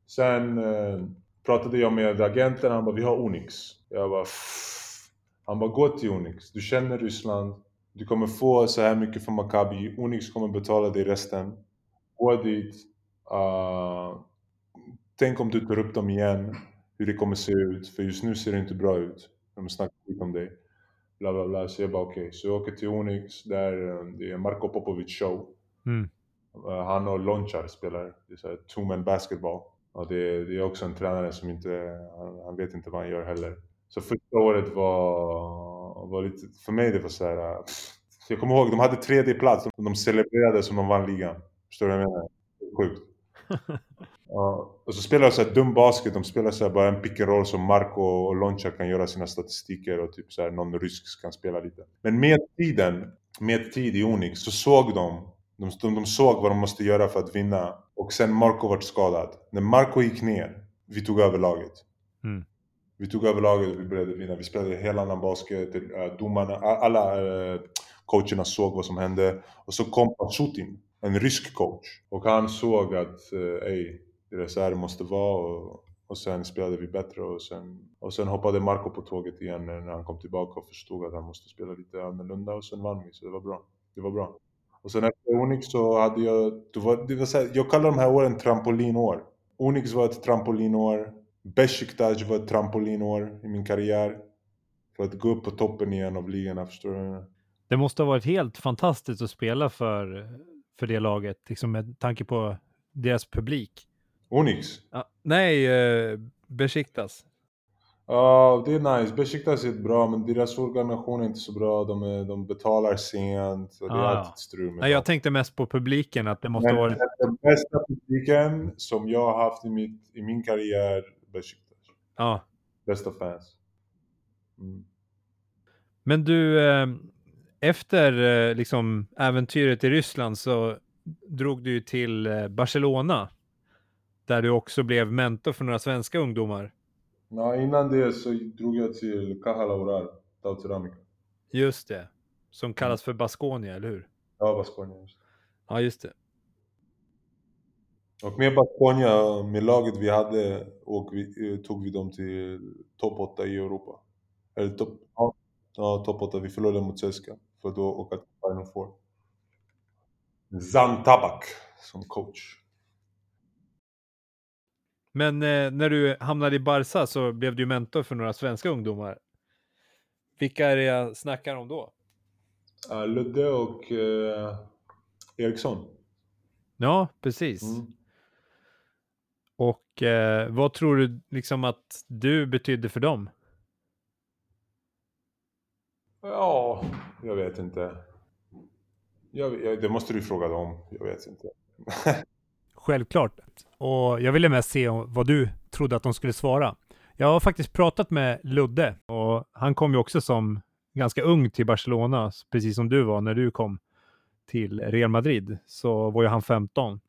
Sen eh, pratade jag med agenten, han bara vi har Onyx. Jag bara "Pff." Han bara gå till Onyx, du känner Ryssland. Du kommer få så här mycket från Maccabi. Onyx kommer betala dig resten. Gå dit. Uh, tänk om du tar upp dem igen. Hur det kommer se ut. För just nu ser det inte bra ut. De snackar skit om dig. Bla bla bla. Så jag bara okej. Så jag åker till Onyx. Där eh, det är Marko Popovic show. Mm. Eh, Han och Lonchar spelar. Det är så här two-man basketball. Och det, är- det är också en tränare som inte, han, han vet inte vad han gör heller. Så första året var, var lite, för mig det var så här. eh, Så jag kommer ihåg, de hade tredje plats. De celebrerade som de vann ligan. Förstår du vad jag menar? Sjukt. *laughs* Ja, och så spelar de så här dum basket, de spelar så bara en pick and roll som Marco och Loncha kan göra sina statistiker och typ så här någon rysk kan spela lite. Men med tiden, med tid i Onyx så såg de, de, de, de såg vad de måste göra för att vinna. Och sen Marco vart skadad. När Marco gick ner, vi tog över laget. Mm. Vi tog över laget och vi började vinna. Vi spelade hela annan basket, eh, domarna, alla eh, coacherna såg vad som hände. Och så kom Pasutin, en rysk coach. Och han såg att, eh, ey, det är så här det måste vara. Och, och sen spelade vi bättre och sen, och sen hoppade Marco på tåget igen när han kom tillbaka och förstod att han måste spela lite annorlunda och sen vann vi. Så det var bra. Det var bra. Och sen efter Onyx så hade jag, det var, det var så här, jag kallar de här åren trampolinår. Onyx var ett trampolinår. Besiktas var ett trampolinår i min karriär. För att gå upp på toppen igen av ligorna, förstår du? Det måste ha varit helt fantastiskt att spela för, för det laget, liksom med tanke på deras publik. Onyx? Ja, nej, eh, Besiktas. Ja, det är nice. Besiktas är bra, men deras organisation är inte så bra. De, är, de betalar sent och det är Ah. alltid strul med Nej, jag tänkte mest på publiken, att det måste Men varit... den bästa publiken som jag har haft i, mitt, i min karriär, Besiktas. Ja. Bästa fans. Mm. Men du, eh, efter eh, liksom äventyret i Ryssland så drog du till eh, Barcelona. Där du också blev mentor för några svenska ungdomar. Ja, innan det så drog jag till Caja Laurar, Tau Ceramica. Just det. Som kallas för Baskonia, eller hur? Ja, Baskonia. just. Ja, just det. Och med Baskonia, med laget vi hade, och vi, eh, tog vi dem till topp 8 i Europa. Eller topp ja, ja, top 8. Vi förlorade mot Ceska. För att då åka till Final Four. Zan Tabak som coach. Men eh, när du hamnade i Barca så blev du mentor för några svenska ungdomar. Vilka är det jag snackar om då? Uh, Ludde och uh, Eriksson. Ja, precis. Mm. Och eh, vad tror du liksom att du betydde för dem? Ja, jag vet inte. Jag, jag, det måste du fråga dem. Jag vet inte. *laughs* Självklart. Och jag ville mest se vad du trodde att de skulle svara. Jag har faktiskt pratat med Ludde och han kom ju också som ganska ung till Barcelona, precis som du var när du kom till Real Madrid. Så var ju han 15.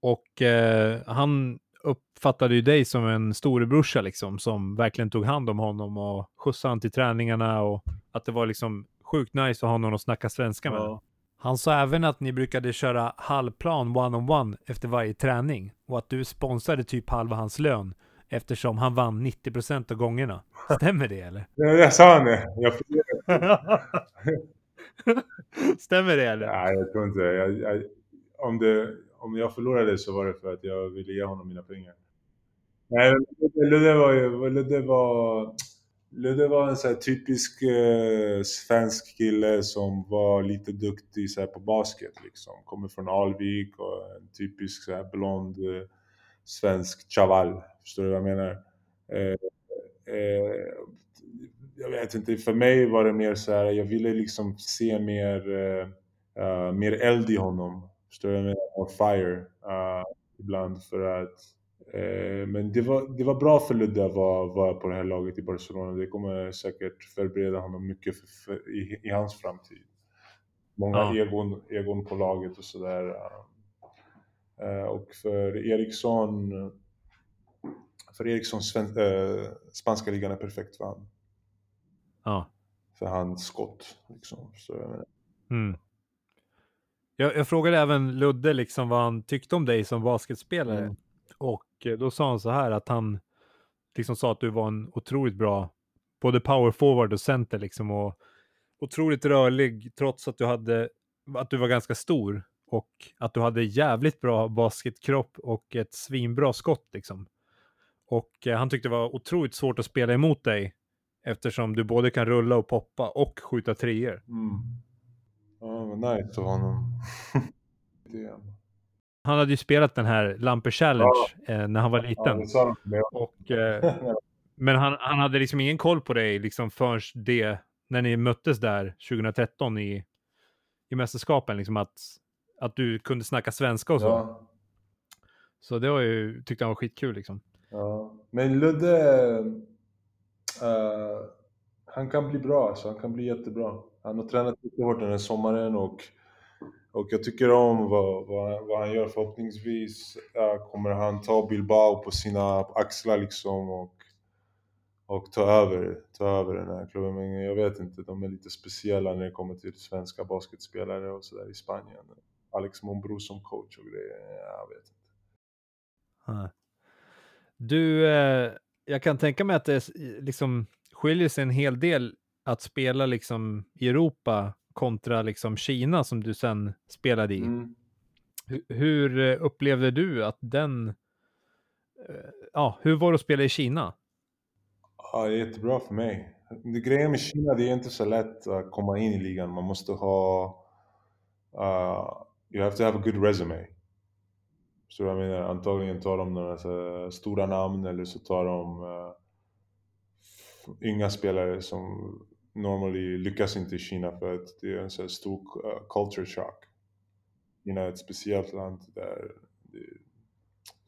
Och eh, han uppfattade ju dig som en storebrorsa liksom, som verkligen tog hand om honom och skjutsade han till träningarna och att det var liksom sjukt nice att ha någon att snacka svenska med. Ja. Han sa även att ni brukade köra halvplan one-on-one efter varje träning och att du sponsrade typ halva hans lön eftersom han vann 90% av gångerna. *laughs* Stämmer det eller? Ja, Jag sa det. Jag, *laughs* Stämmer det eller? nej, jag tror inte jag, jag, om det. Om jag förlorade så var det för att jag ville ge honom mina pengar. Nej, Ludde- var ju... Ludde var... Ludde var en så här typisk eh, svensk kille som var lite duktig så här, på basket. Liksom. Kommer från Alvik och en typisk så här, blond eh, svensk chaval. Förstår du vad jag menar? Eh, eh, jag vet inte, för mig var det mer så här, jag ville liksom se mer, eh, eh mer eld i honom. Förstår du vad jag menar? Och fire eh, ibland för att eh, men det var, det var bra för Ludde att vara, vara på det här laget i Barcelona. Det kommer säkert förbereda honom mycket för, för, i, i hans framtid. Många Ja. egon, egon på laget och sådär. Eh, och för Eriksson för Eriksson, sven, spanska ligan är perfekt för han. Ja. För hans skott. Liksom. Så, Mm. Jag, jag frågade även Ludde liksom vad han tyckte om dig som basketspelare. Mm. Och eh, då sa han så här att han liksom sa att du var en otroligt bra både power forward och center liksom och otroligt rörlig trots att du hade att du var ganska stor och att du hade jävligt bra basketkropp och ett svinbra skott liksom. Och eh, han tyckte det var otroligt svårt att spela emot dig eftersom du både kan rulla och poppa och skjuta treor. mm. Ja, men nice av honom. *laughs* Han hade ju spelat den här Lampe Challenge eh, när han var ja, liten. mig. Och, eh, *laughs* men han, han hade liksom ingen koll på dig liksom förrän det, när ni möttes där 2013 i, i mästerskapen, liksom att, att du kunde snacka svenska och så. Ja, Så det var ju, tyckte han var skitkul liksom. ja. Men Ludde, eh, han kan bli bra alltså. Han kan bli jättebra. Han har tränat mycket hårt den här sommaren och, och jag tycker om vad, vad, vad han gör. Förhoppningsvis kommer han ta Bilbao på sina axlar liksom och, och ta över, ta över den här klubben. Men jag vet inte, de är lite speciella när det kommer till svenska basketspelare och sådär i Spanien. Alex Monbro som coach och grejer, jag vet inte. Du, eh, jag kan tänka mig att det liksom skiljer sig en hel del att spela liksom i Europa kontra liksom Kina som du sen spelade i. Mm. Hu- Hur eh, upplevde du att den, eh, ja, hur var det att spela i Kina? Ja, jättebra för mig. Det grejen med Kina, det är inte så lätt att komma in i ligan. Man måste ha... Uh, you have to have a good resume. Så jag menar, antagligen tar de några så stora namn eller så tar de uh, unga spelare som normally lyckas inte i Kina för att det är en så här stor uh, culture shock. Kina är ett speciellt land där det,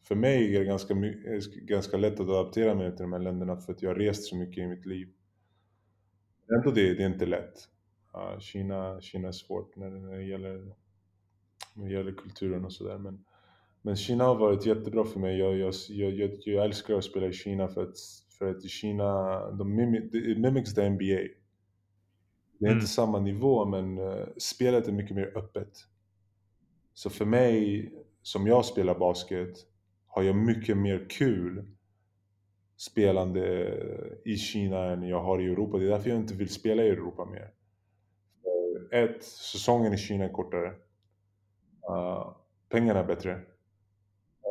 för mig är det ganska, eh, ganska lätt att adaptera mig till de här länderna för att jag har rest så mycket i mitt liv. Ändå det, det är inte lätt. Uh, Kina, Kina är svårt när det, när det, gäller, när det gäller kulturen och sådär. Men, men Kina har varit jättebra för mig. Jag, jag, jag, jag, jag älskar att spela i Kina för att, för att i Kina, de mimi, it mimics the NBA. Det är Mm. inte samma nivå men eh, spelet är mycket mer öppet. Så för mig, som jag spelar basket, har jag mycket mer kul spelande i Kina än jag har i Europa. Det är därför jag inte vill spela i Europa mer. Ett, säsongen i Kina är kortare. Uh, pengarna är bättre.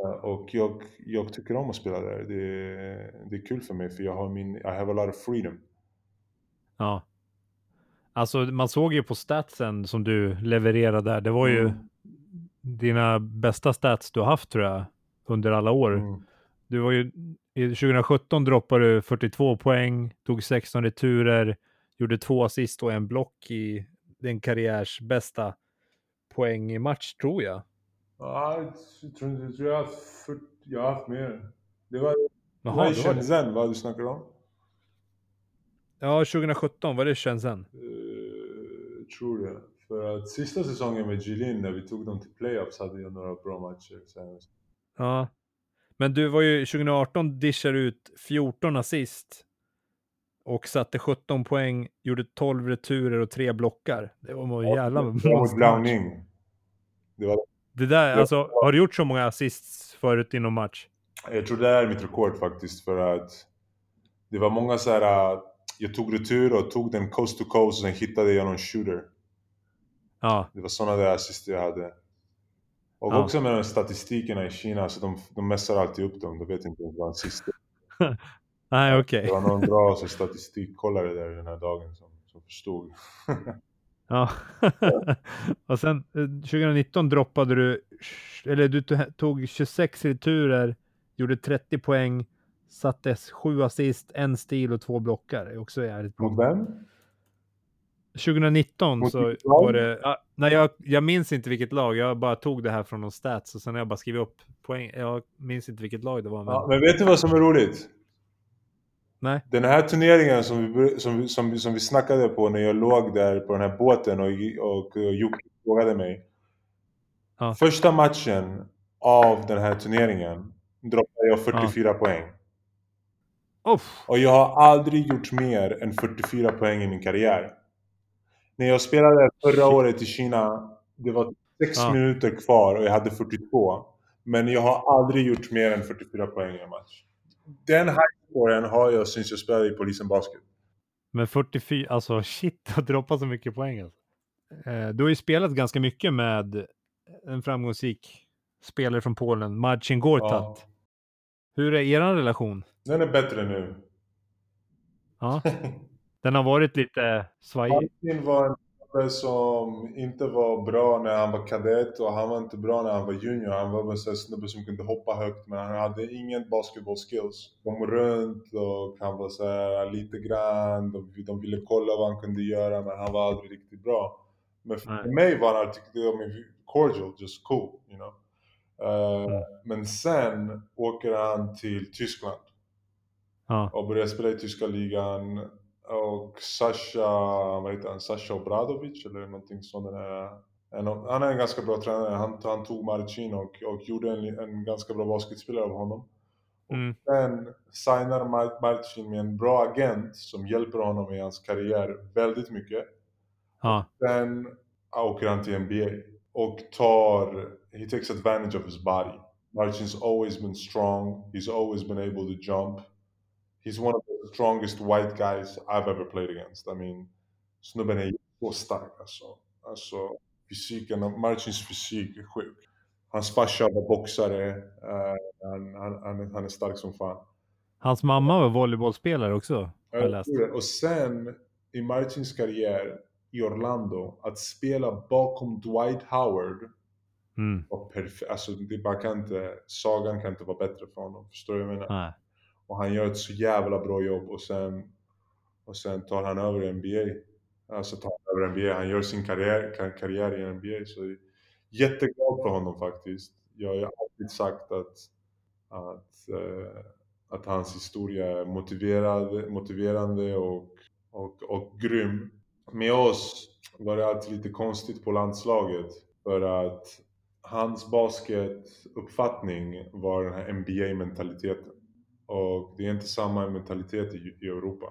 Uh, och jag, jag tycker om att spela där. Det, det är kul för mig för jag har min, I have a lot of freedom. Ja. Alltså man såg ju på statsen som du levererade där. Det var ju Mm. dina bästa stats du har haft tror jag under alla år. Mm. Du var ju, i 2017 droppade du 42 poäng, tog 16 returer, gjorde två assist och en block i din karriärs bästa poäng i match tror jag. Ja, jag tror jag tror jag har haft, 40, jag har haft mer. Det var, det Jaha, var i det var det. Shenzhen vad du snackar om? Ja, 2017 var det Shenzhen. Tror det. För att sista säsongen med Jilin när vi tog dem till playoffs hade jag några bra matcher. Sen. Ja. Men du var ju 2018 dishade ut 14 assist och satte 17 poäng, gjorde 12 returer och tre blockar. Det var en jävla monstermatch. Det var, Det där, alltså, har du gjort så många assists förut inom match? jag tror det är mitt rekord faktiskt för att det var många så här. Jag tog retur och tog den coast to coast och sen hittade jag någon shooter. Ja, Det var sådana där assister jag hade. Och Ja. också med de statistikerna i Kina, så de, de messar alltid upp dem. De vet inte vad assist är. nej okej. Det var någon bra så, statistikkollare där den här dagen som, som förstod. *laughs* Ja. *laughs* och sen eh, 2019 droppade du, eller du to- tog 26 returer, gjorde 30 poäng, satte 7 assist, en stil och två blockar. Är också jävligt bra. Mot vem? 2019 Mot så var det, ja, nej jag, jag minns inte vilket lag, jag bara tog det här från någon stats och sen har jag bara skrivit upp poäng. Jag minns inte vilket lag det var. Men... Ja, men vet du vad som är roligt? Nej. Den här turneringen som vi, som, som, som vi snackade på när jag låg där på den här båten och, och, och Jocke frågade mig. Ja. Första matchen av den här turneringen droppade jag 44 poäng. Uff, Och jag har aldrig gjort mer än 44 poäng i min karriär. När jag spelade förra året i Kina, det var 6 Ja. minuter kvar och jag hade 42. Men jag har aldrig gjort mer än 44 poäng i en match. Den highscoren har jag sen jag spelade i Polisen Basket. men 44, alltså shit, *laughs* att droppa så mycket poäng. Alltså. Eh, du har ju spelat ganska mycket med en framgångsrik spelare från Polen, Marcin Gortat. Ja. Hur är er relation? Den är bättre nu. Ja, *laughs* den har varit lite svajig. Martin var en snubbe som inte var bra när han var kadett och han var inte bra när han var junior. Han var en sån snubbe som kunde hoppa högt men han hade ingen basketball skills. Kom runt och han var så här lite grann, de, de ville kolla vad han kunde göra men han var aldrig riktigt bra. Men för Nej. mig var han alltid I mean, cordial, just cool, you know. Eh, Mm. Men sen åker han till Tyskland Ja, och började spela i tyska ligan. Och Sasha, vad heter han? Sasha Obradovic eller någonting sånt. En, han är en ganska bra tränare. Han, han tog Marcin och, och gjorde en, en ganska bra basketspelare av honom. mm. Sen signar Mar- Marcin med en bra agent som hjälper honom i hans karriär väldigt mycket. ja, Sen åker han till NBA och tar, he takes advantage of his body. Marcin's always been strong, he's always been able to jump. He's one of the strongest white guys I've ever played against. I mean, snubben är så stark alltså. Alltså, fysiken, Marcins fysik är sjuk. Hans farsa var boxare, eh, han, han, han, är- stark som fan. Hans mamma var volleybollspelare också. Och sen i Martins karriär i Orlando, att spela bakom Dwight Howard Mm. var perfekt. Alltså det bara kan inte, sagan kan inte vara bättre för honom. Förstår du vad jag menar? Nej. Och han gör ett så jävla bra jobb och sen, och sen tar han över NBA. Alltså tar han över NBA. Han gör sin karriär, kar- karriär i NBA. Så jag är jätteglad för honom faktiskt. Jag har alltid sagt att, att, eh, att hans historia är motiverad, motiverande och, och, och grym. Med oss var det alltid lite konstigt på landslaget. För att hans basketuppfattning var den här NBA-mentaliteten. Och det är inte samma mentalitet i, i Europa.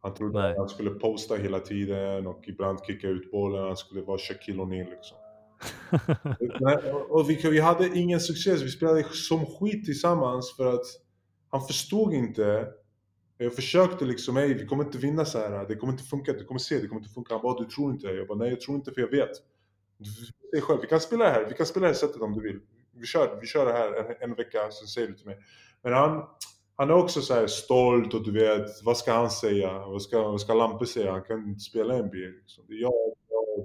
Han trodde Nej. att han skulle posta hela tiden och ibland kicka ut bollen. Han skulle vara Shaquille O'Neal liksom. *laughs* Och- vi, vi hade ingen success. Vi spelade som skit tillsammans för att han förstod inte Jag försökte liksom, nej vi kommer inte vinna så här. det kommer inte funka, du kommer se, det kommer inte funka. Han bara, du tror inte? Jag bara, nej jag tror inte för jag vet. Du själv, vi kan spela det här, vi kan spela det här sättet om du vill. Vi kör, vi kör det här en, en vecka, sen säger du till mig. Men han, han är också så här stolt och du vet, vad ska han säga? Vad ska, vad ska Lampe säga? Han kan inte spela NBA liksom. Det är jag,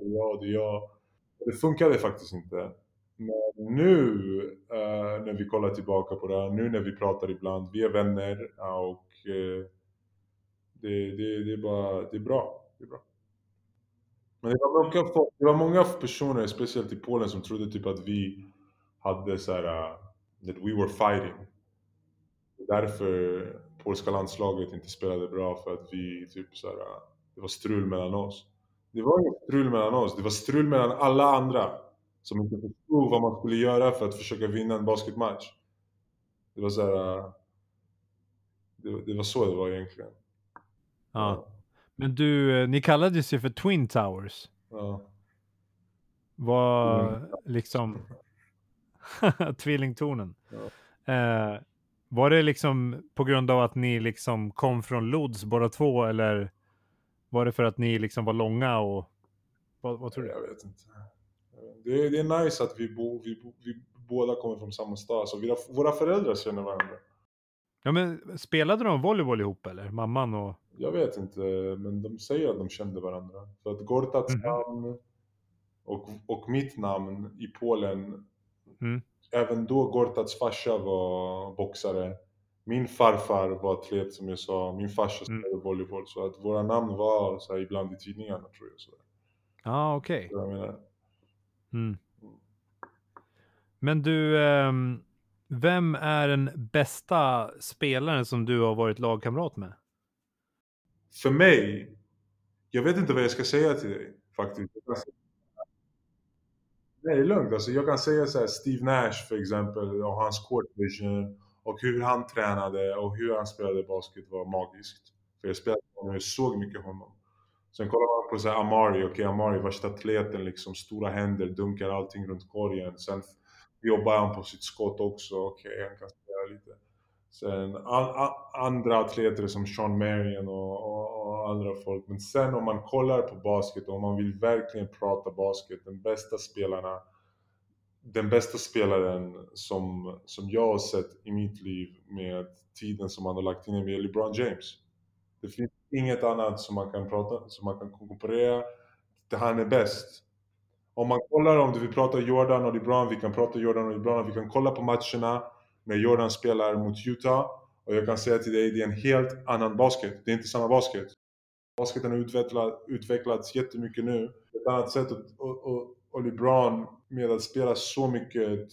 det är jag, det är jag. Det funkade faktiskt inte. Men nu eh, när vi kollar tillbaka på det, nu när vi pratar ibland, vi är vänner och eh, det, det, det, är bara, det är bra. Det är bra. Men det var, många, det var många personer, speciellt i Polen, som trodde typ att vi hade så här, uh, that we were fighting. Därför polska landslaget inte spelade bra, för att vi typ så här, det var strul mellan oss. Det var inget strul mellan oss, det var strul mellan alla andra som inte förstod vad man skulle göra för att försöka vinna en basketmatch. Det var så här, det, det var så det var egentligen. Ja. Men du, ni kallades ju för Twin Towers. Ja. Var mm. liksom *laughs* tvillingtornen. Ja. Eh, var det liksom på grund av att ni liksom kom från Lods båda två eller var det för att ni liksom var långa och vad, vad tror du? Jag vet inte. Det är, det är nice att vi, bo, vi, bo, vi båda kommer från samma stad, så våra, våra föräldrar känner varandra. Ja men spelade de volleyboll ihop eller? Mamman och... Jag vet inte, men de säger att de kände varandra. För att Gortats mm namn och, och mitt namn i Polen, mm. Även då Gortats farsa var boxare. Min farfar var atlet som jag sa, min farsa spelade mm. volleyboll. Så att våra namn var så här, ibland i tidningarna tror jag. Ja, ah, okej. Okay. Mm. Men du, um, vem är den bästa spelaren som du har varit lagkamrat med? För mig, jag vet inte vad jag ska säga till dig faktiskt. Nej, det är lugnt. Alltså, jag kan säga så här, Steve Nash för exempel och hans court vision och hur han tränade och hur han spelade basket var magiskt. För jag spelade honom, jag såg mycket honom. Sen kollar man på så Amari, okej okay, Amari värsta atleten liksom, stora händer, dunkar allting runt korgen. Sen jobbar han på sitt skott också, okej okay, han kan spela lite. Sen an, andra atleter som Sean Marion och, och, och, andra folk. Men sen om man kollar på basket och om man vill verkligen prata basket, den bästa spelarna den bästa spelaren som, som jag har sett i mitt liv med tiden som han har lagt in i är LeBron James. Det finns inget annat som man kan prata, som man kan konkurrera. Han är bäst. Om man kollar, om du vill prata Jordan och LeBron, vi kan prata Jordan och LeBron, vi kan kolla på matcherna när Jordan spelar mot Utah och jag kan säga till dig, det är en helt annan basket. Det är inte samma basket. Basketen har utvecklats, utvecklats jättemycket nu. Ett annat sätt och, och, och LeBron med att spela så mycket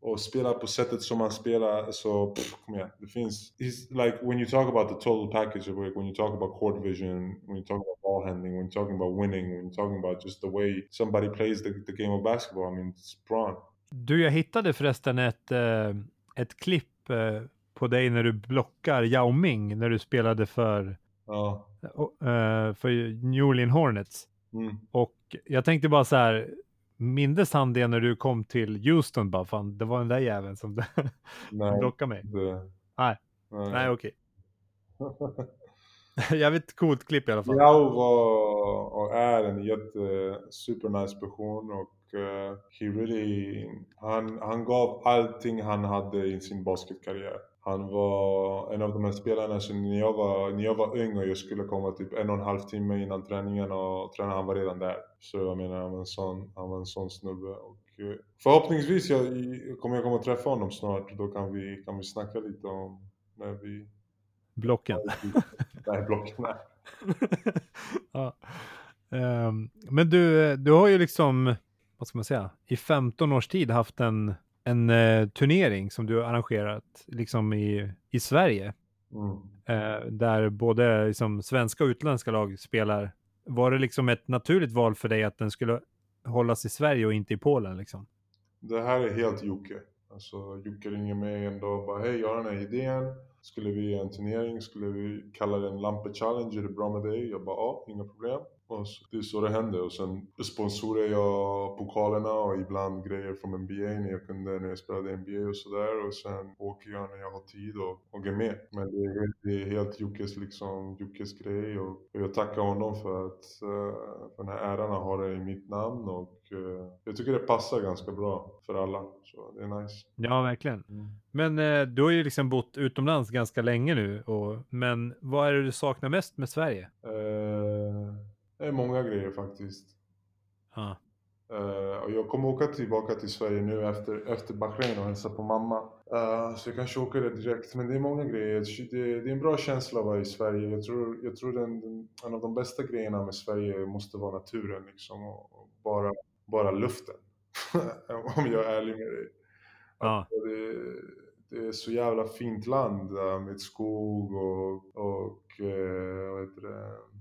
och spela på sättet som man spelar så pff, kom igen, det finns it's like when you talk about the total package of work, when you talk about court vision, when you talk about ball handling, when you're talking about winning, when you're talking about just the way somebody plays the, the game of basketball, I mean it's Braun. Du, jag hittade förresten ett, eh, ett klipp eh, på dig när du blockar Yao Ming när du spelade för, ja. uh, för New Orleans Hornets. Mm. Och jag tänkte bara så här, Mindes han det när du kom till Houston bara, fan, det var den där jäveln som *laughs* blockade mig? Det... Nej, nej, nej okej. *laughs* Jävligt coolt klipp i alla fall. Yao var och är en jätte super nice person och uh, he really, han, han gav allting han hade i sin basketkarriär. Han var en av de här spelarna som när jag var, när jag var ung och jag skulle komma typ en och en halv timme innan träningen och träna, han var redan där. Så jag menar, han var en sån, han var en sån snubbe. Och eh, förhoppningsvis jag, kommer jag komma att träffa honom snart. Då kan vi, kan vi snacka lite om när vi... Blocken? *laughs* Nej, blocken, nej. ja. Um, men du, du har ju liksom, vad ska man säga, i 15 års tid haft en en eh, turnering som du har arrangerat liksom i, i Sverige. Mm. Eh, där både liksom, svenska och utländska lag spelar. Var det liksom ett naturligt val för dig att den skulle hållas i Sverige och inte i Polen? Liksom? Det här är helt Jocke. Alltså Jocke ringer mig en dag och bara hej jag har den här idén. skulle vi göra en turnering, skulle vi kalla den Lampe Challenge, är det bra med dig? Jag bara ja, inga problem. Och så, det är så det händer och sen sponsorerar jag pokalerna och ibland grejer från NBA när jag kunde när jag spelade NBA och sådär och sen åker jag när jag har tid och, och är med. Men det är, det är helt Jockes liksom, Jockes grej och, och jag tackar honom för att uh, för den här äran att ha det i mitt namn och uh, jag tycker det passar ganska bra för alla. Så det är nice. Ja, verkligen. Mm. Men eh, du har ju liksom bott utomlands ganska länge nu, och, men vad är det du saknar mest med Sverige? Uh, det är många grejer faktiskt. Ja. Uh, och jag kommer åka tillbaka till Sverige nu efter, efter Bahrain och hälsa på mamma. Uh, så jag kanske åker det direkt. Men det är många grejer. Det, det är en bra känsla att vara i Sverige. Jag tror, jag tror den, en av de bästa grejerna med Sverige måste vara naturen liksom. Och, och bara, bara luften. *laughs* Om jag är ärlig med dig. Alltså, det, det är så jävla fint land med skog och, och uh, vad heter det?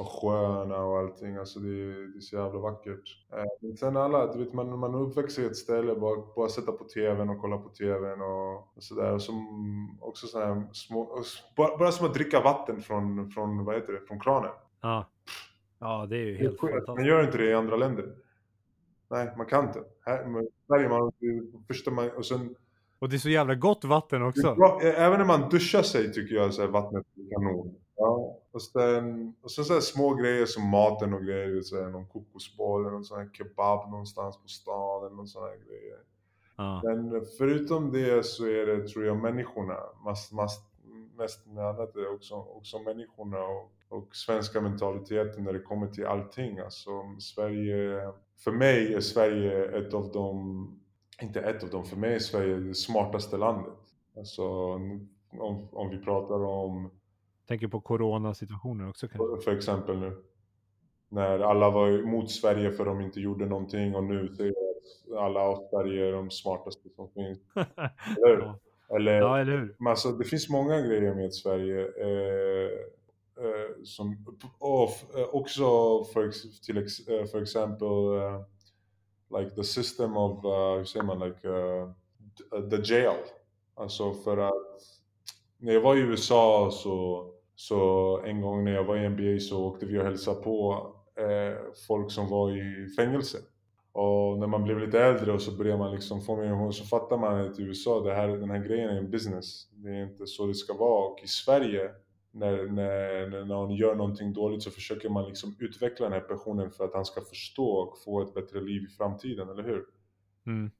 Och sjöarna och allting. Alltså det, det är så jävla vackert. Eh, men sen alla, du vet man, man är uppväxt i ett ställe, bara, bara sätta på TVn och kolla på TVn och, och sådär. Och som, också sådär små, bara, bara som att dricka vatten från, från, vad heter det, från kranen. Ja. Ja, det är ju helt Man fantastiskt. gör inte det i andra länder. Nej, man kan inte. Här, men i Sverige, man, första man, och sen Och det är så jävla gott vatten är också. bra, även när man duschar sig tycker jag så här, vattnet är kanon. Ja, och sen, och sen så här små grejer som maten och grejer, vill säga någon kokosboll eller någon sån här kebab någonstans på stan eller någon sån här grejer. Ja. Men förutom det så är det, tror jag, människorna. Mest, mest, mest med annat är också, också människorna och, och svenska mentaliteten när det kommer till allting. Alltså Sverige, för mig är Sverige ett av de, inte ett av dem, för mig är Sverige det smartaste landet. Alltså om, om vi pratar om Tänker på coronasituationen också kanske. för exempel nu. När alla var emot Sverige för de inte gjorde någonting och nu att alla av Sverige är de smartaste som finns. *laughs* Eller hur? Eller, ja, eller hur? men alltså, det finns många grejer med Sverige. Eh, eh, som, och, eh, också för, till eh, för exempel eh, like the system of, uh, hur säger man, like uh, the jail. Alltså för att när jag var i USA så, så en gång när jag var i NBA så åkte vi och hälsade på eh, folk som var i fängelse. Och när man blev lite äldre och så börjar man liksom få mer och så fattar man att i USA, det här, den här grejen är en business. Det är inte så det ska vara. Och i Sverige, när, när, när någon gör någonting dåligt så försöker man liksom utveckla den här personen för att han ska förstå och få ett bättre liv i framtiden, eller hur? Mm.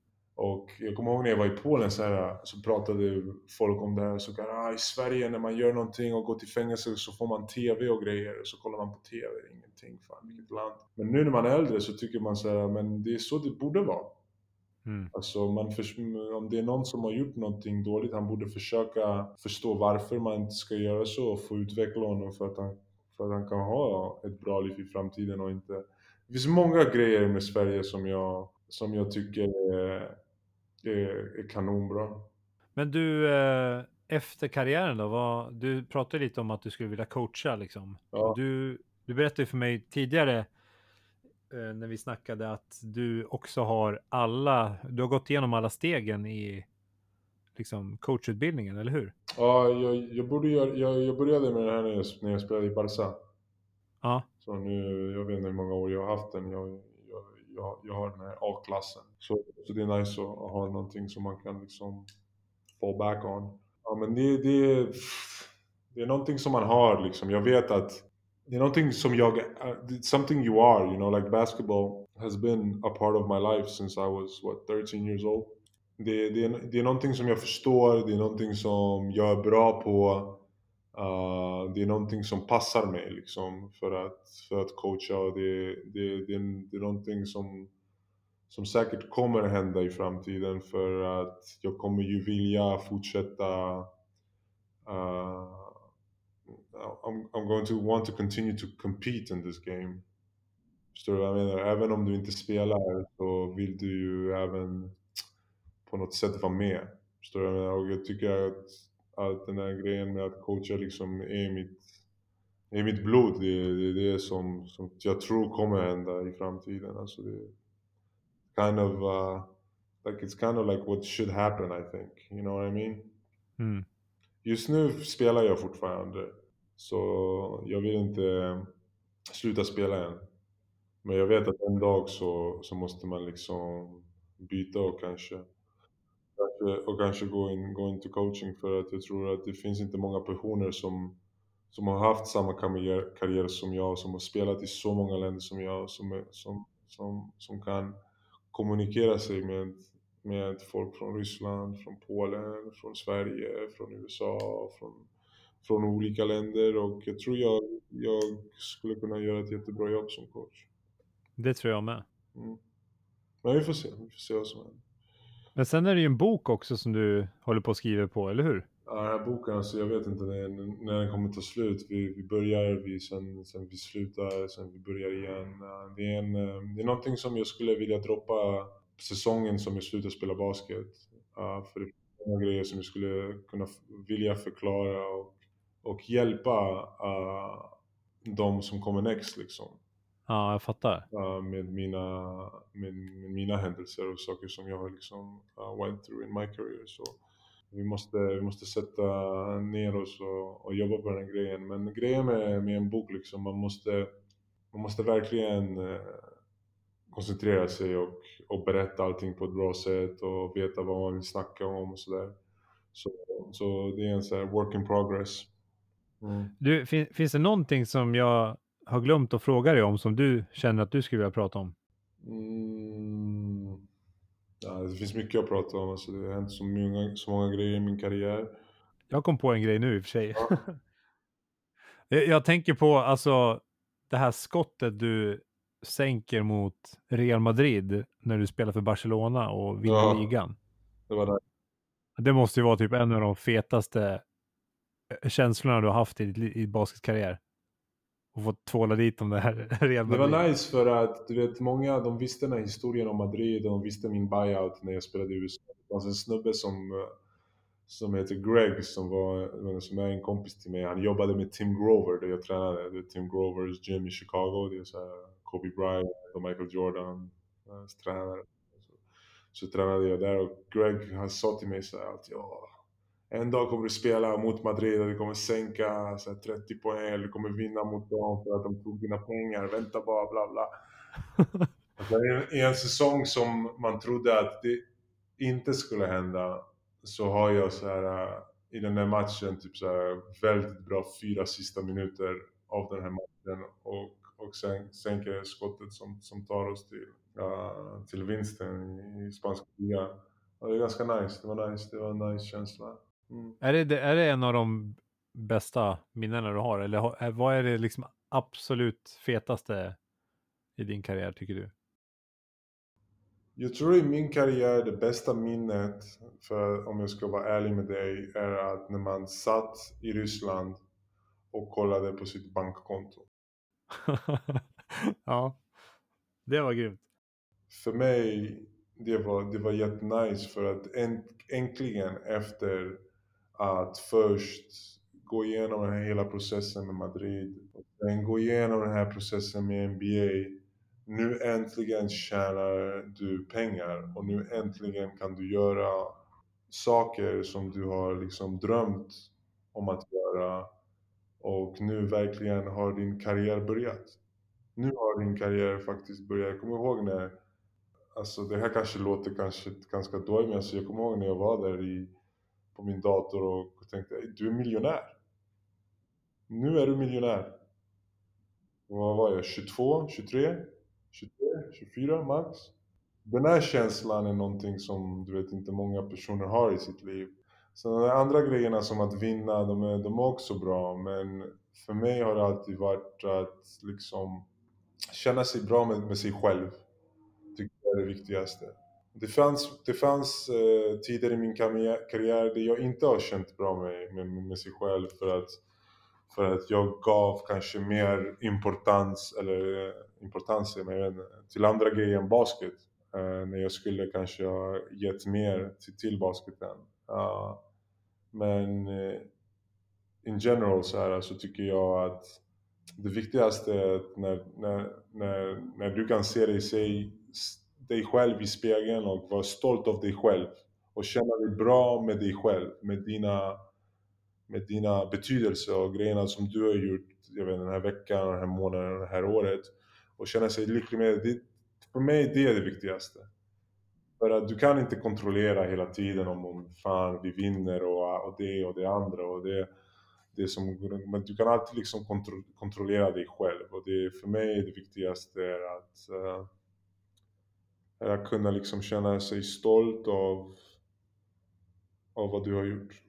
Och jag kommer ihåg när jag var i Polen så, här, så pratade folk om det här. Så här ah, I Sverige när man gör någonting och går till fängelse så får man TV och grejer. Så kollar man på TV, ingenting. Fan vilket land. Men nu när man är äldre så tycker man så här, men det är så det borde vara. Mm. Alltså man förs- om det är någon som har gjort någonting dåligt, han borde försöka förstå varför man inte ska göra så och få utveckla honom för att han, för att han kan ha ett bra liv i framtiden och inte... Det finns många grejer med Sverige som jag, som jag tycker är, är, kanonbra. Men du, eh, efter karriären då, vad, du pratade lite om att du skulle vilja coacha liksom. Ja. Du, du berättade för mig tidigare eh, när vi snackade att du också har alla, du har gått igenom alla stegen i liksom coachutbildningen, eller hur? Ja, jag, jag, göra, jag, jag började med det här när jag, när jag spelade i Barca. Ja, Så nu, jag vet inte hur många år jag har haft den. Jag, jag, jag, har den här A-klassen. Så, så det är nice att ha någonting som man kan liksom fall back on. Ja men det, det, det är någonting som man har liksom. Jag vet att det är någonting som jag, it's something you are, you know, like basketball has been a part of my life since I was, what, 13 years old. Det, det, är, det är någonting som jag förstår, det är någonting som jag är bra på. Uh, det är någonting som passar mig liksom för att, för att coacha och det, det, det, är, det är någonting som, som säkert kommer hända i framtiden för att jag kommer ju vilja fortsätta uh, I'm, I'm going to want to continue to compete in this game. Förstår du vad jag menar? Även om du inte spelar så vill du ju även på något sätt vara med. Förstår du vad jag menar? Och jag tycker att, att den här grejen med att coacha liksom är mitt, är mitt blod. Det är det, är det som, som jag tror kommer hända i framtiden. Alltså det kind of, uh, like it's kind of like what should happen I think. You know what I mean? mm. Just nu spelar jag fortfarande. Så jag vill inte sluta spela än. Men jag vet att en dag så, så måste man liksom byta och kanske, och kanske gå in, gå in till coaching för att jag tror att det finns inte många personer som, som har haft samma karriär, karriär som jag, som har spelat i så många länder som jag, som, som, som, som kan kommunikera sig med, med folk från Ryssland, från Polen, från Sverige, från USA, från, från olika länder och jag tror jag, jag skulle kunna göra ett jättebra jobb som coach. Det tror jag med. Mm. Men vi får se, vi får se vad som händer. Men sen är det ju en bok också som du håller på att skriva på, eller hur? Ja, den här boken, alltså, jag vet inte när, när den kommer ta slut. Vi, vi börjar, vi, sen, sen vi slutar, sen vi börjar igen. Det är, en, eh, det är någonting som jag skulle vilja droppa säsongen som jag slutar spela basket. För det är många grejer som jag skulle kunna vilja förklara och, och hjälpa uh, de som kommer next liksom. Ja, jag fattar. uh, med, mina, med, med mina händelser och saker som jag har liksom uh, went through in my career. Så vi måste, vi måste sätta ner oss och, och jobba på den här grejen. Men grejen med, med en bok liksom, man måste, man måste verkligen eh, koncentrera sig och, och berätta allting på ett bra sätt och veta vad man vill snacka om och sådär. Så, så det är en här work in progress. Mm. Du, fin, finns det någonting som jag har glömt att fråga dig om som du känner att du skulle vilja prata om? Mm. Ja, det finns mycket att prata om. Alltså, det har hänt så många, så många grejer i min karriär. Jag kom på en grej nu i och för sig. Ja. *laughs* jag, jag tänker på alltså det här skottet du sänker mot Real Madrid när du spelar för Barcelona och vinner Ja. ligan. Det var. Det måste ju vara typ en av de fetaste eh, känslorna du har haft i i basketkarriär. Och fått tvåla dit om det här Real Det var nice för att du vet, många de visste den här historien om Madrid och de visste min buyout när jag spelade i USA. Det fanns en snubbe som, eh, som heter Greg som, var, som är en kompis till mig. Han jobbade med Tim Grover där jag tränade. Det är Tim Grovers gym i Chicago. Det är så här Kobe Bryant och Michael Jordan eh, tränare. Så, så tränade jag där och Greg han sa till mig så här att ja, en dag kommer du spela mot Madrid och du kommer sänka så här, 30 poäng eller du kommer vinna mot dem för att de tog dina pengar. Vänta bara, bla bla. *laughs* Sen i en- säsong som man trodde att det inte skulle hända så har jag så här äh, i den här matchen typ så här väldigt bra fyra sista minuter av den här matchen och, och sen sänker skottet som, som tar oss till, äh, till vinsten i, i spanska ligan. Det är ganska nice, det var nice, det var en nice känsla. Är, det, är det en av de bästa minnena du har? Eller vad är det liksom absolut fetaste i din karriär tycker du? Jag tror i min karriär det bästa minnet, för om jag ska vara ärlig med dig, är att när man satt i Ryssland och kollade på sitt bankkonto. *laughs* ja, det var grymt. För mig, det var, det var jättenice för att änt, äntligen efter att först gå igenom den här hela processen med Madrid och sen gå igenom den här processen med NBA. Nu äntligen tjänar du pengar och nu äntligen kan du göra saker som du har liksom drömt om att göra och nu verkligen har din karriär börjat. Nu har din karriär faktiskt börjat. Jag kommer ihåg när, alltså det här kanske låter kanske ganska dåligt men alltså jag kommer ihåg när jag var där i, på min dator och tänkte du är miljonär. Nu är du miljonär. Vad var jag? 22, 23, 23, 24 max? Den här känslan är någonting som du vet inte många personer har i sitt liv. Sen de andra grejerna som att vinna, de är, de är också bra. Men för mig har det alltid varit att liksom känna sig bra med, med sig själv. Tycker jag är det viktigaste. Det fanns, det fanns eh, tider i min karriär, där jag inte har känt bra med, med, med sig själv för att, för att jag gav kanske mer importans, eller eh, importans, men till andra grejer än basket. Eh, när jag skulle kanske ha gett mer till, till basketen. Uh, men eh, in general så, här, så tycker jag att det viktigaste är att när, när, när, när du kan se dig, se dig själv i spegeln och vara stolt av dig själv och känna dig bra med dig själv, med dina, med dina betydelser och grejerna som du har gjort, jag vet den här veckan, den här månaden, det här året. Och känna sig lycklig med det. För mig det är det viktigaste. För att du kan inte kontrollera hela tiden om, om fan vi vinner och, och det och det andra och det, det som, men du kan alltid liksom kontro, kontrollera dig själv och det för mig är det viktigaste är att, uh, att kunna liksom känna sig stolt av, av vad du har gjort.